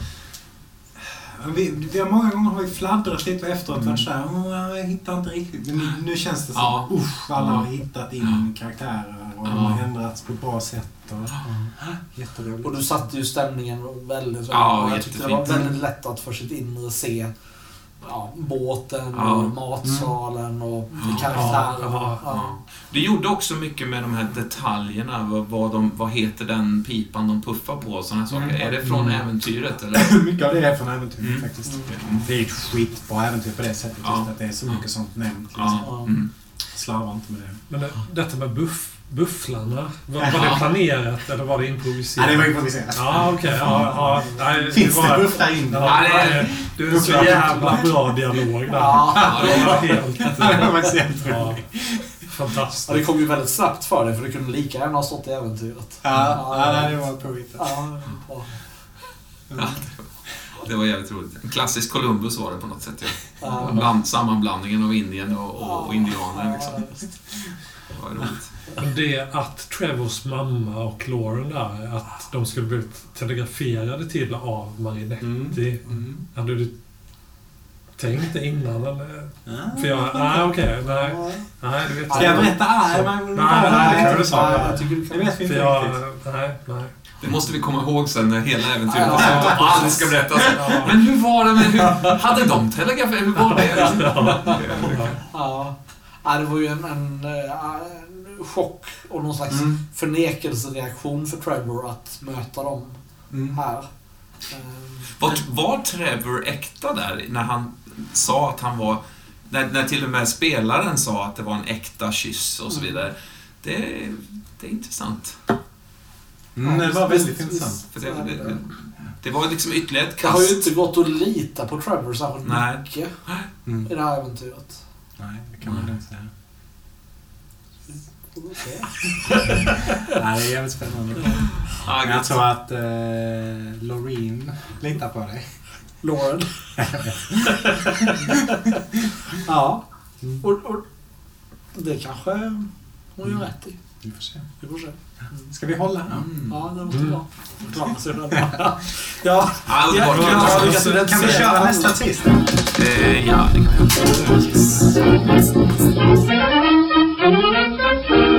Vi, vi har många gånger har vi fladdrat lite efteråt och varit såhär, "Åh, jag hittar inte riktigt. Men nu, nu känns det som, Ja. usch, alla Ja. har hittat in karaktärer och de Ja. har ändrats på ett bra sätt. Och, jätteroligt. Och du satte ju stämningen väldigt, väldigt Ja, bra. Jag tyckte det var väldigt lätt att för sitt inre se ja, båten Ja. och matsalen och Ja. karaktärer. Ja, Ja. Det gjorde också mycket med de här detaljerna. Vad, vad, de, vad heter den pipan de puffar på och sådana saker. Mm. Är det från äventyret eller? mycket av det är från äventyret Mm. faktiskt. Mm. Det är ett skitbra äventyr på det sättet. Ja. Just att det är så mycket sånt nämnt. Liksom. Mm. Slarva inte med det. Men det, detta med buff, bufflarna, var, var det planerat eller var det improviserat? Ja, det var improviserat. Ja, okej. ja, ja, nej, Finns var- det bufflar in? Ja, Ja, det du är så jävla bra dialog där. Ja, Det var helt... Det var helt Ja, ja, fantastiskt. det kom ju väldigt snabbt för dig för det kunde lika gärna ha stått i äventyret. Ja, ja, det var påhittat. Ja, bra. Ja, det var jävligt roligt. En klassisk Columbus var det på något sätt. Ja. Ja. Bland, sammanblandningen av Indien och, och, och indianer. Ja, Liksom. Det var roligt. Men det att Trevors mamma och Lauren där, att de skulle blivit telegraferade till av Marinetti. Mm. Hade du tänkt det innan eller? Ja. För jag... Nej, okej. nej. Nej, du vet Ska jag berätta? Nej, men- Nej, nej, det kan du säga. Jag tycker du Det vet vi inte riktigt. Nej, nej. Det måste vi komma ihåg sen när hela äventyret är slut och allt ska berättas. Men hur var det med... Hur, hade de telegrafer? Hur var det? Ja. Ja, det var ju en, en, eh, en chock och någon slags Mm. förnekelsereaktion för Trevor att möta dem Mm. här. Ehm, Var, var Trevor äkta där när han sa att han var... När, när till och med spelaren sa att det var en äkta kyss och så vidare. Det, det är intressant. Mm, det var väldigt intressant. För det, det, det var liksom ytterligare ett Det har ju kast. inte gått att lita på Trevor särskilt mycket Mm. i det här äventyret. Nej, det kan man inte säga. Får vi se. Nej, det är jävligt spännande. Men jag tror att eh, Loreen litar på dig. Lauren. ja. Mm. Och, och det kanske hon gör rätt i. Vi får se. Vi får se. Ska vi hålla? Mm. Ja, det Mm. så det är bra. Ja, Ja. Ja, Kan vi köra nästa tisdag? Eh, Ja, det kan vi göra. Yes. Thank you.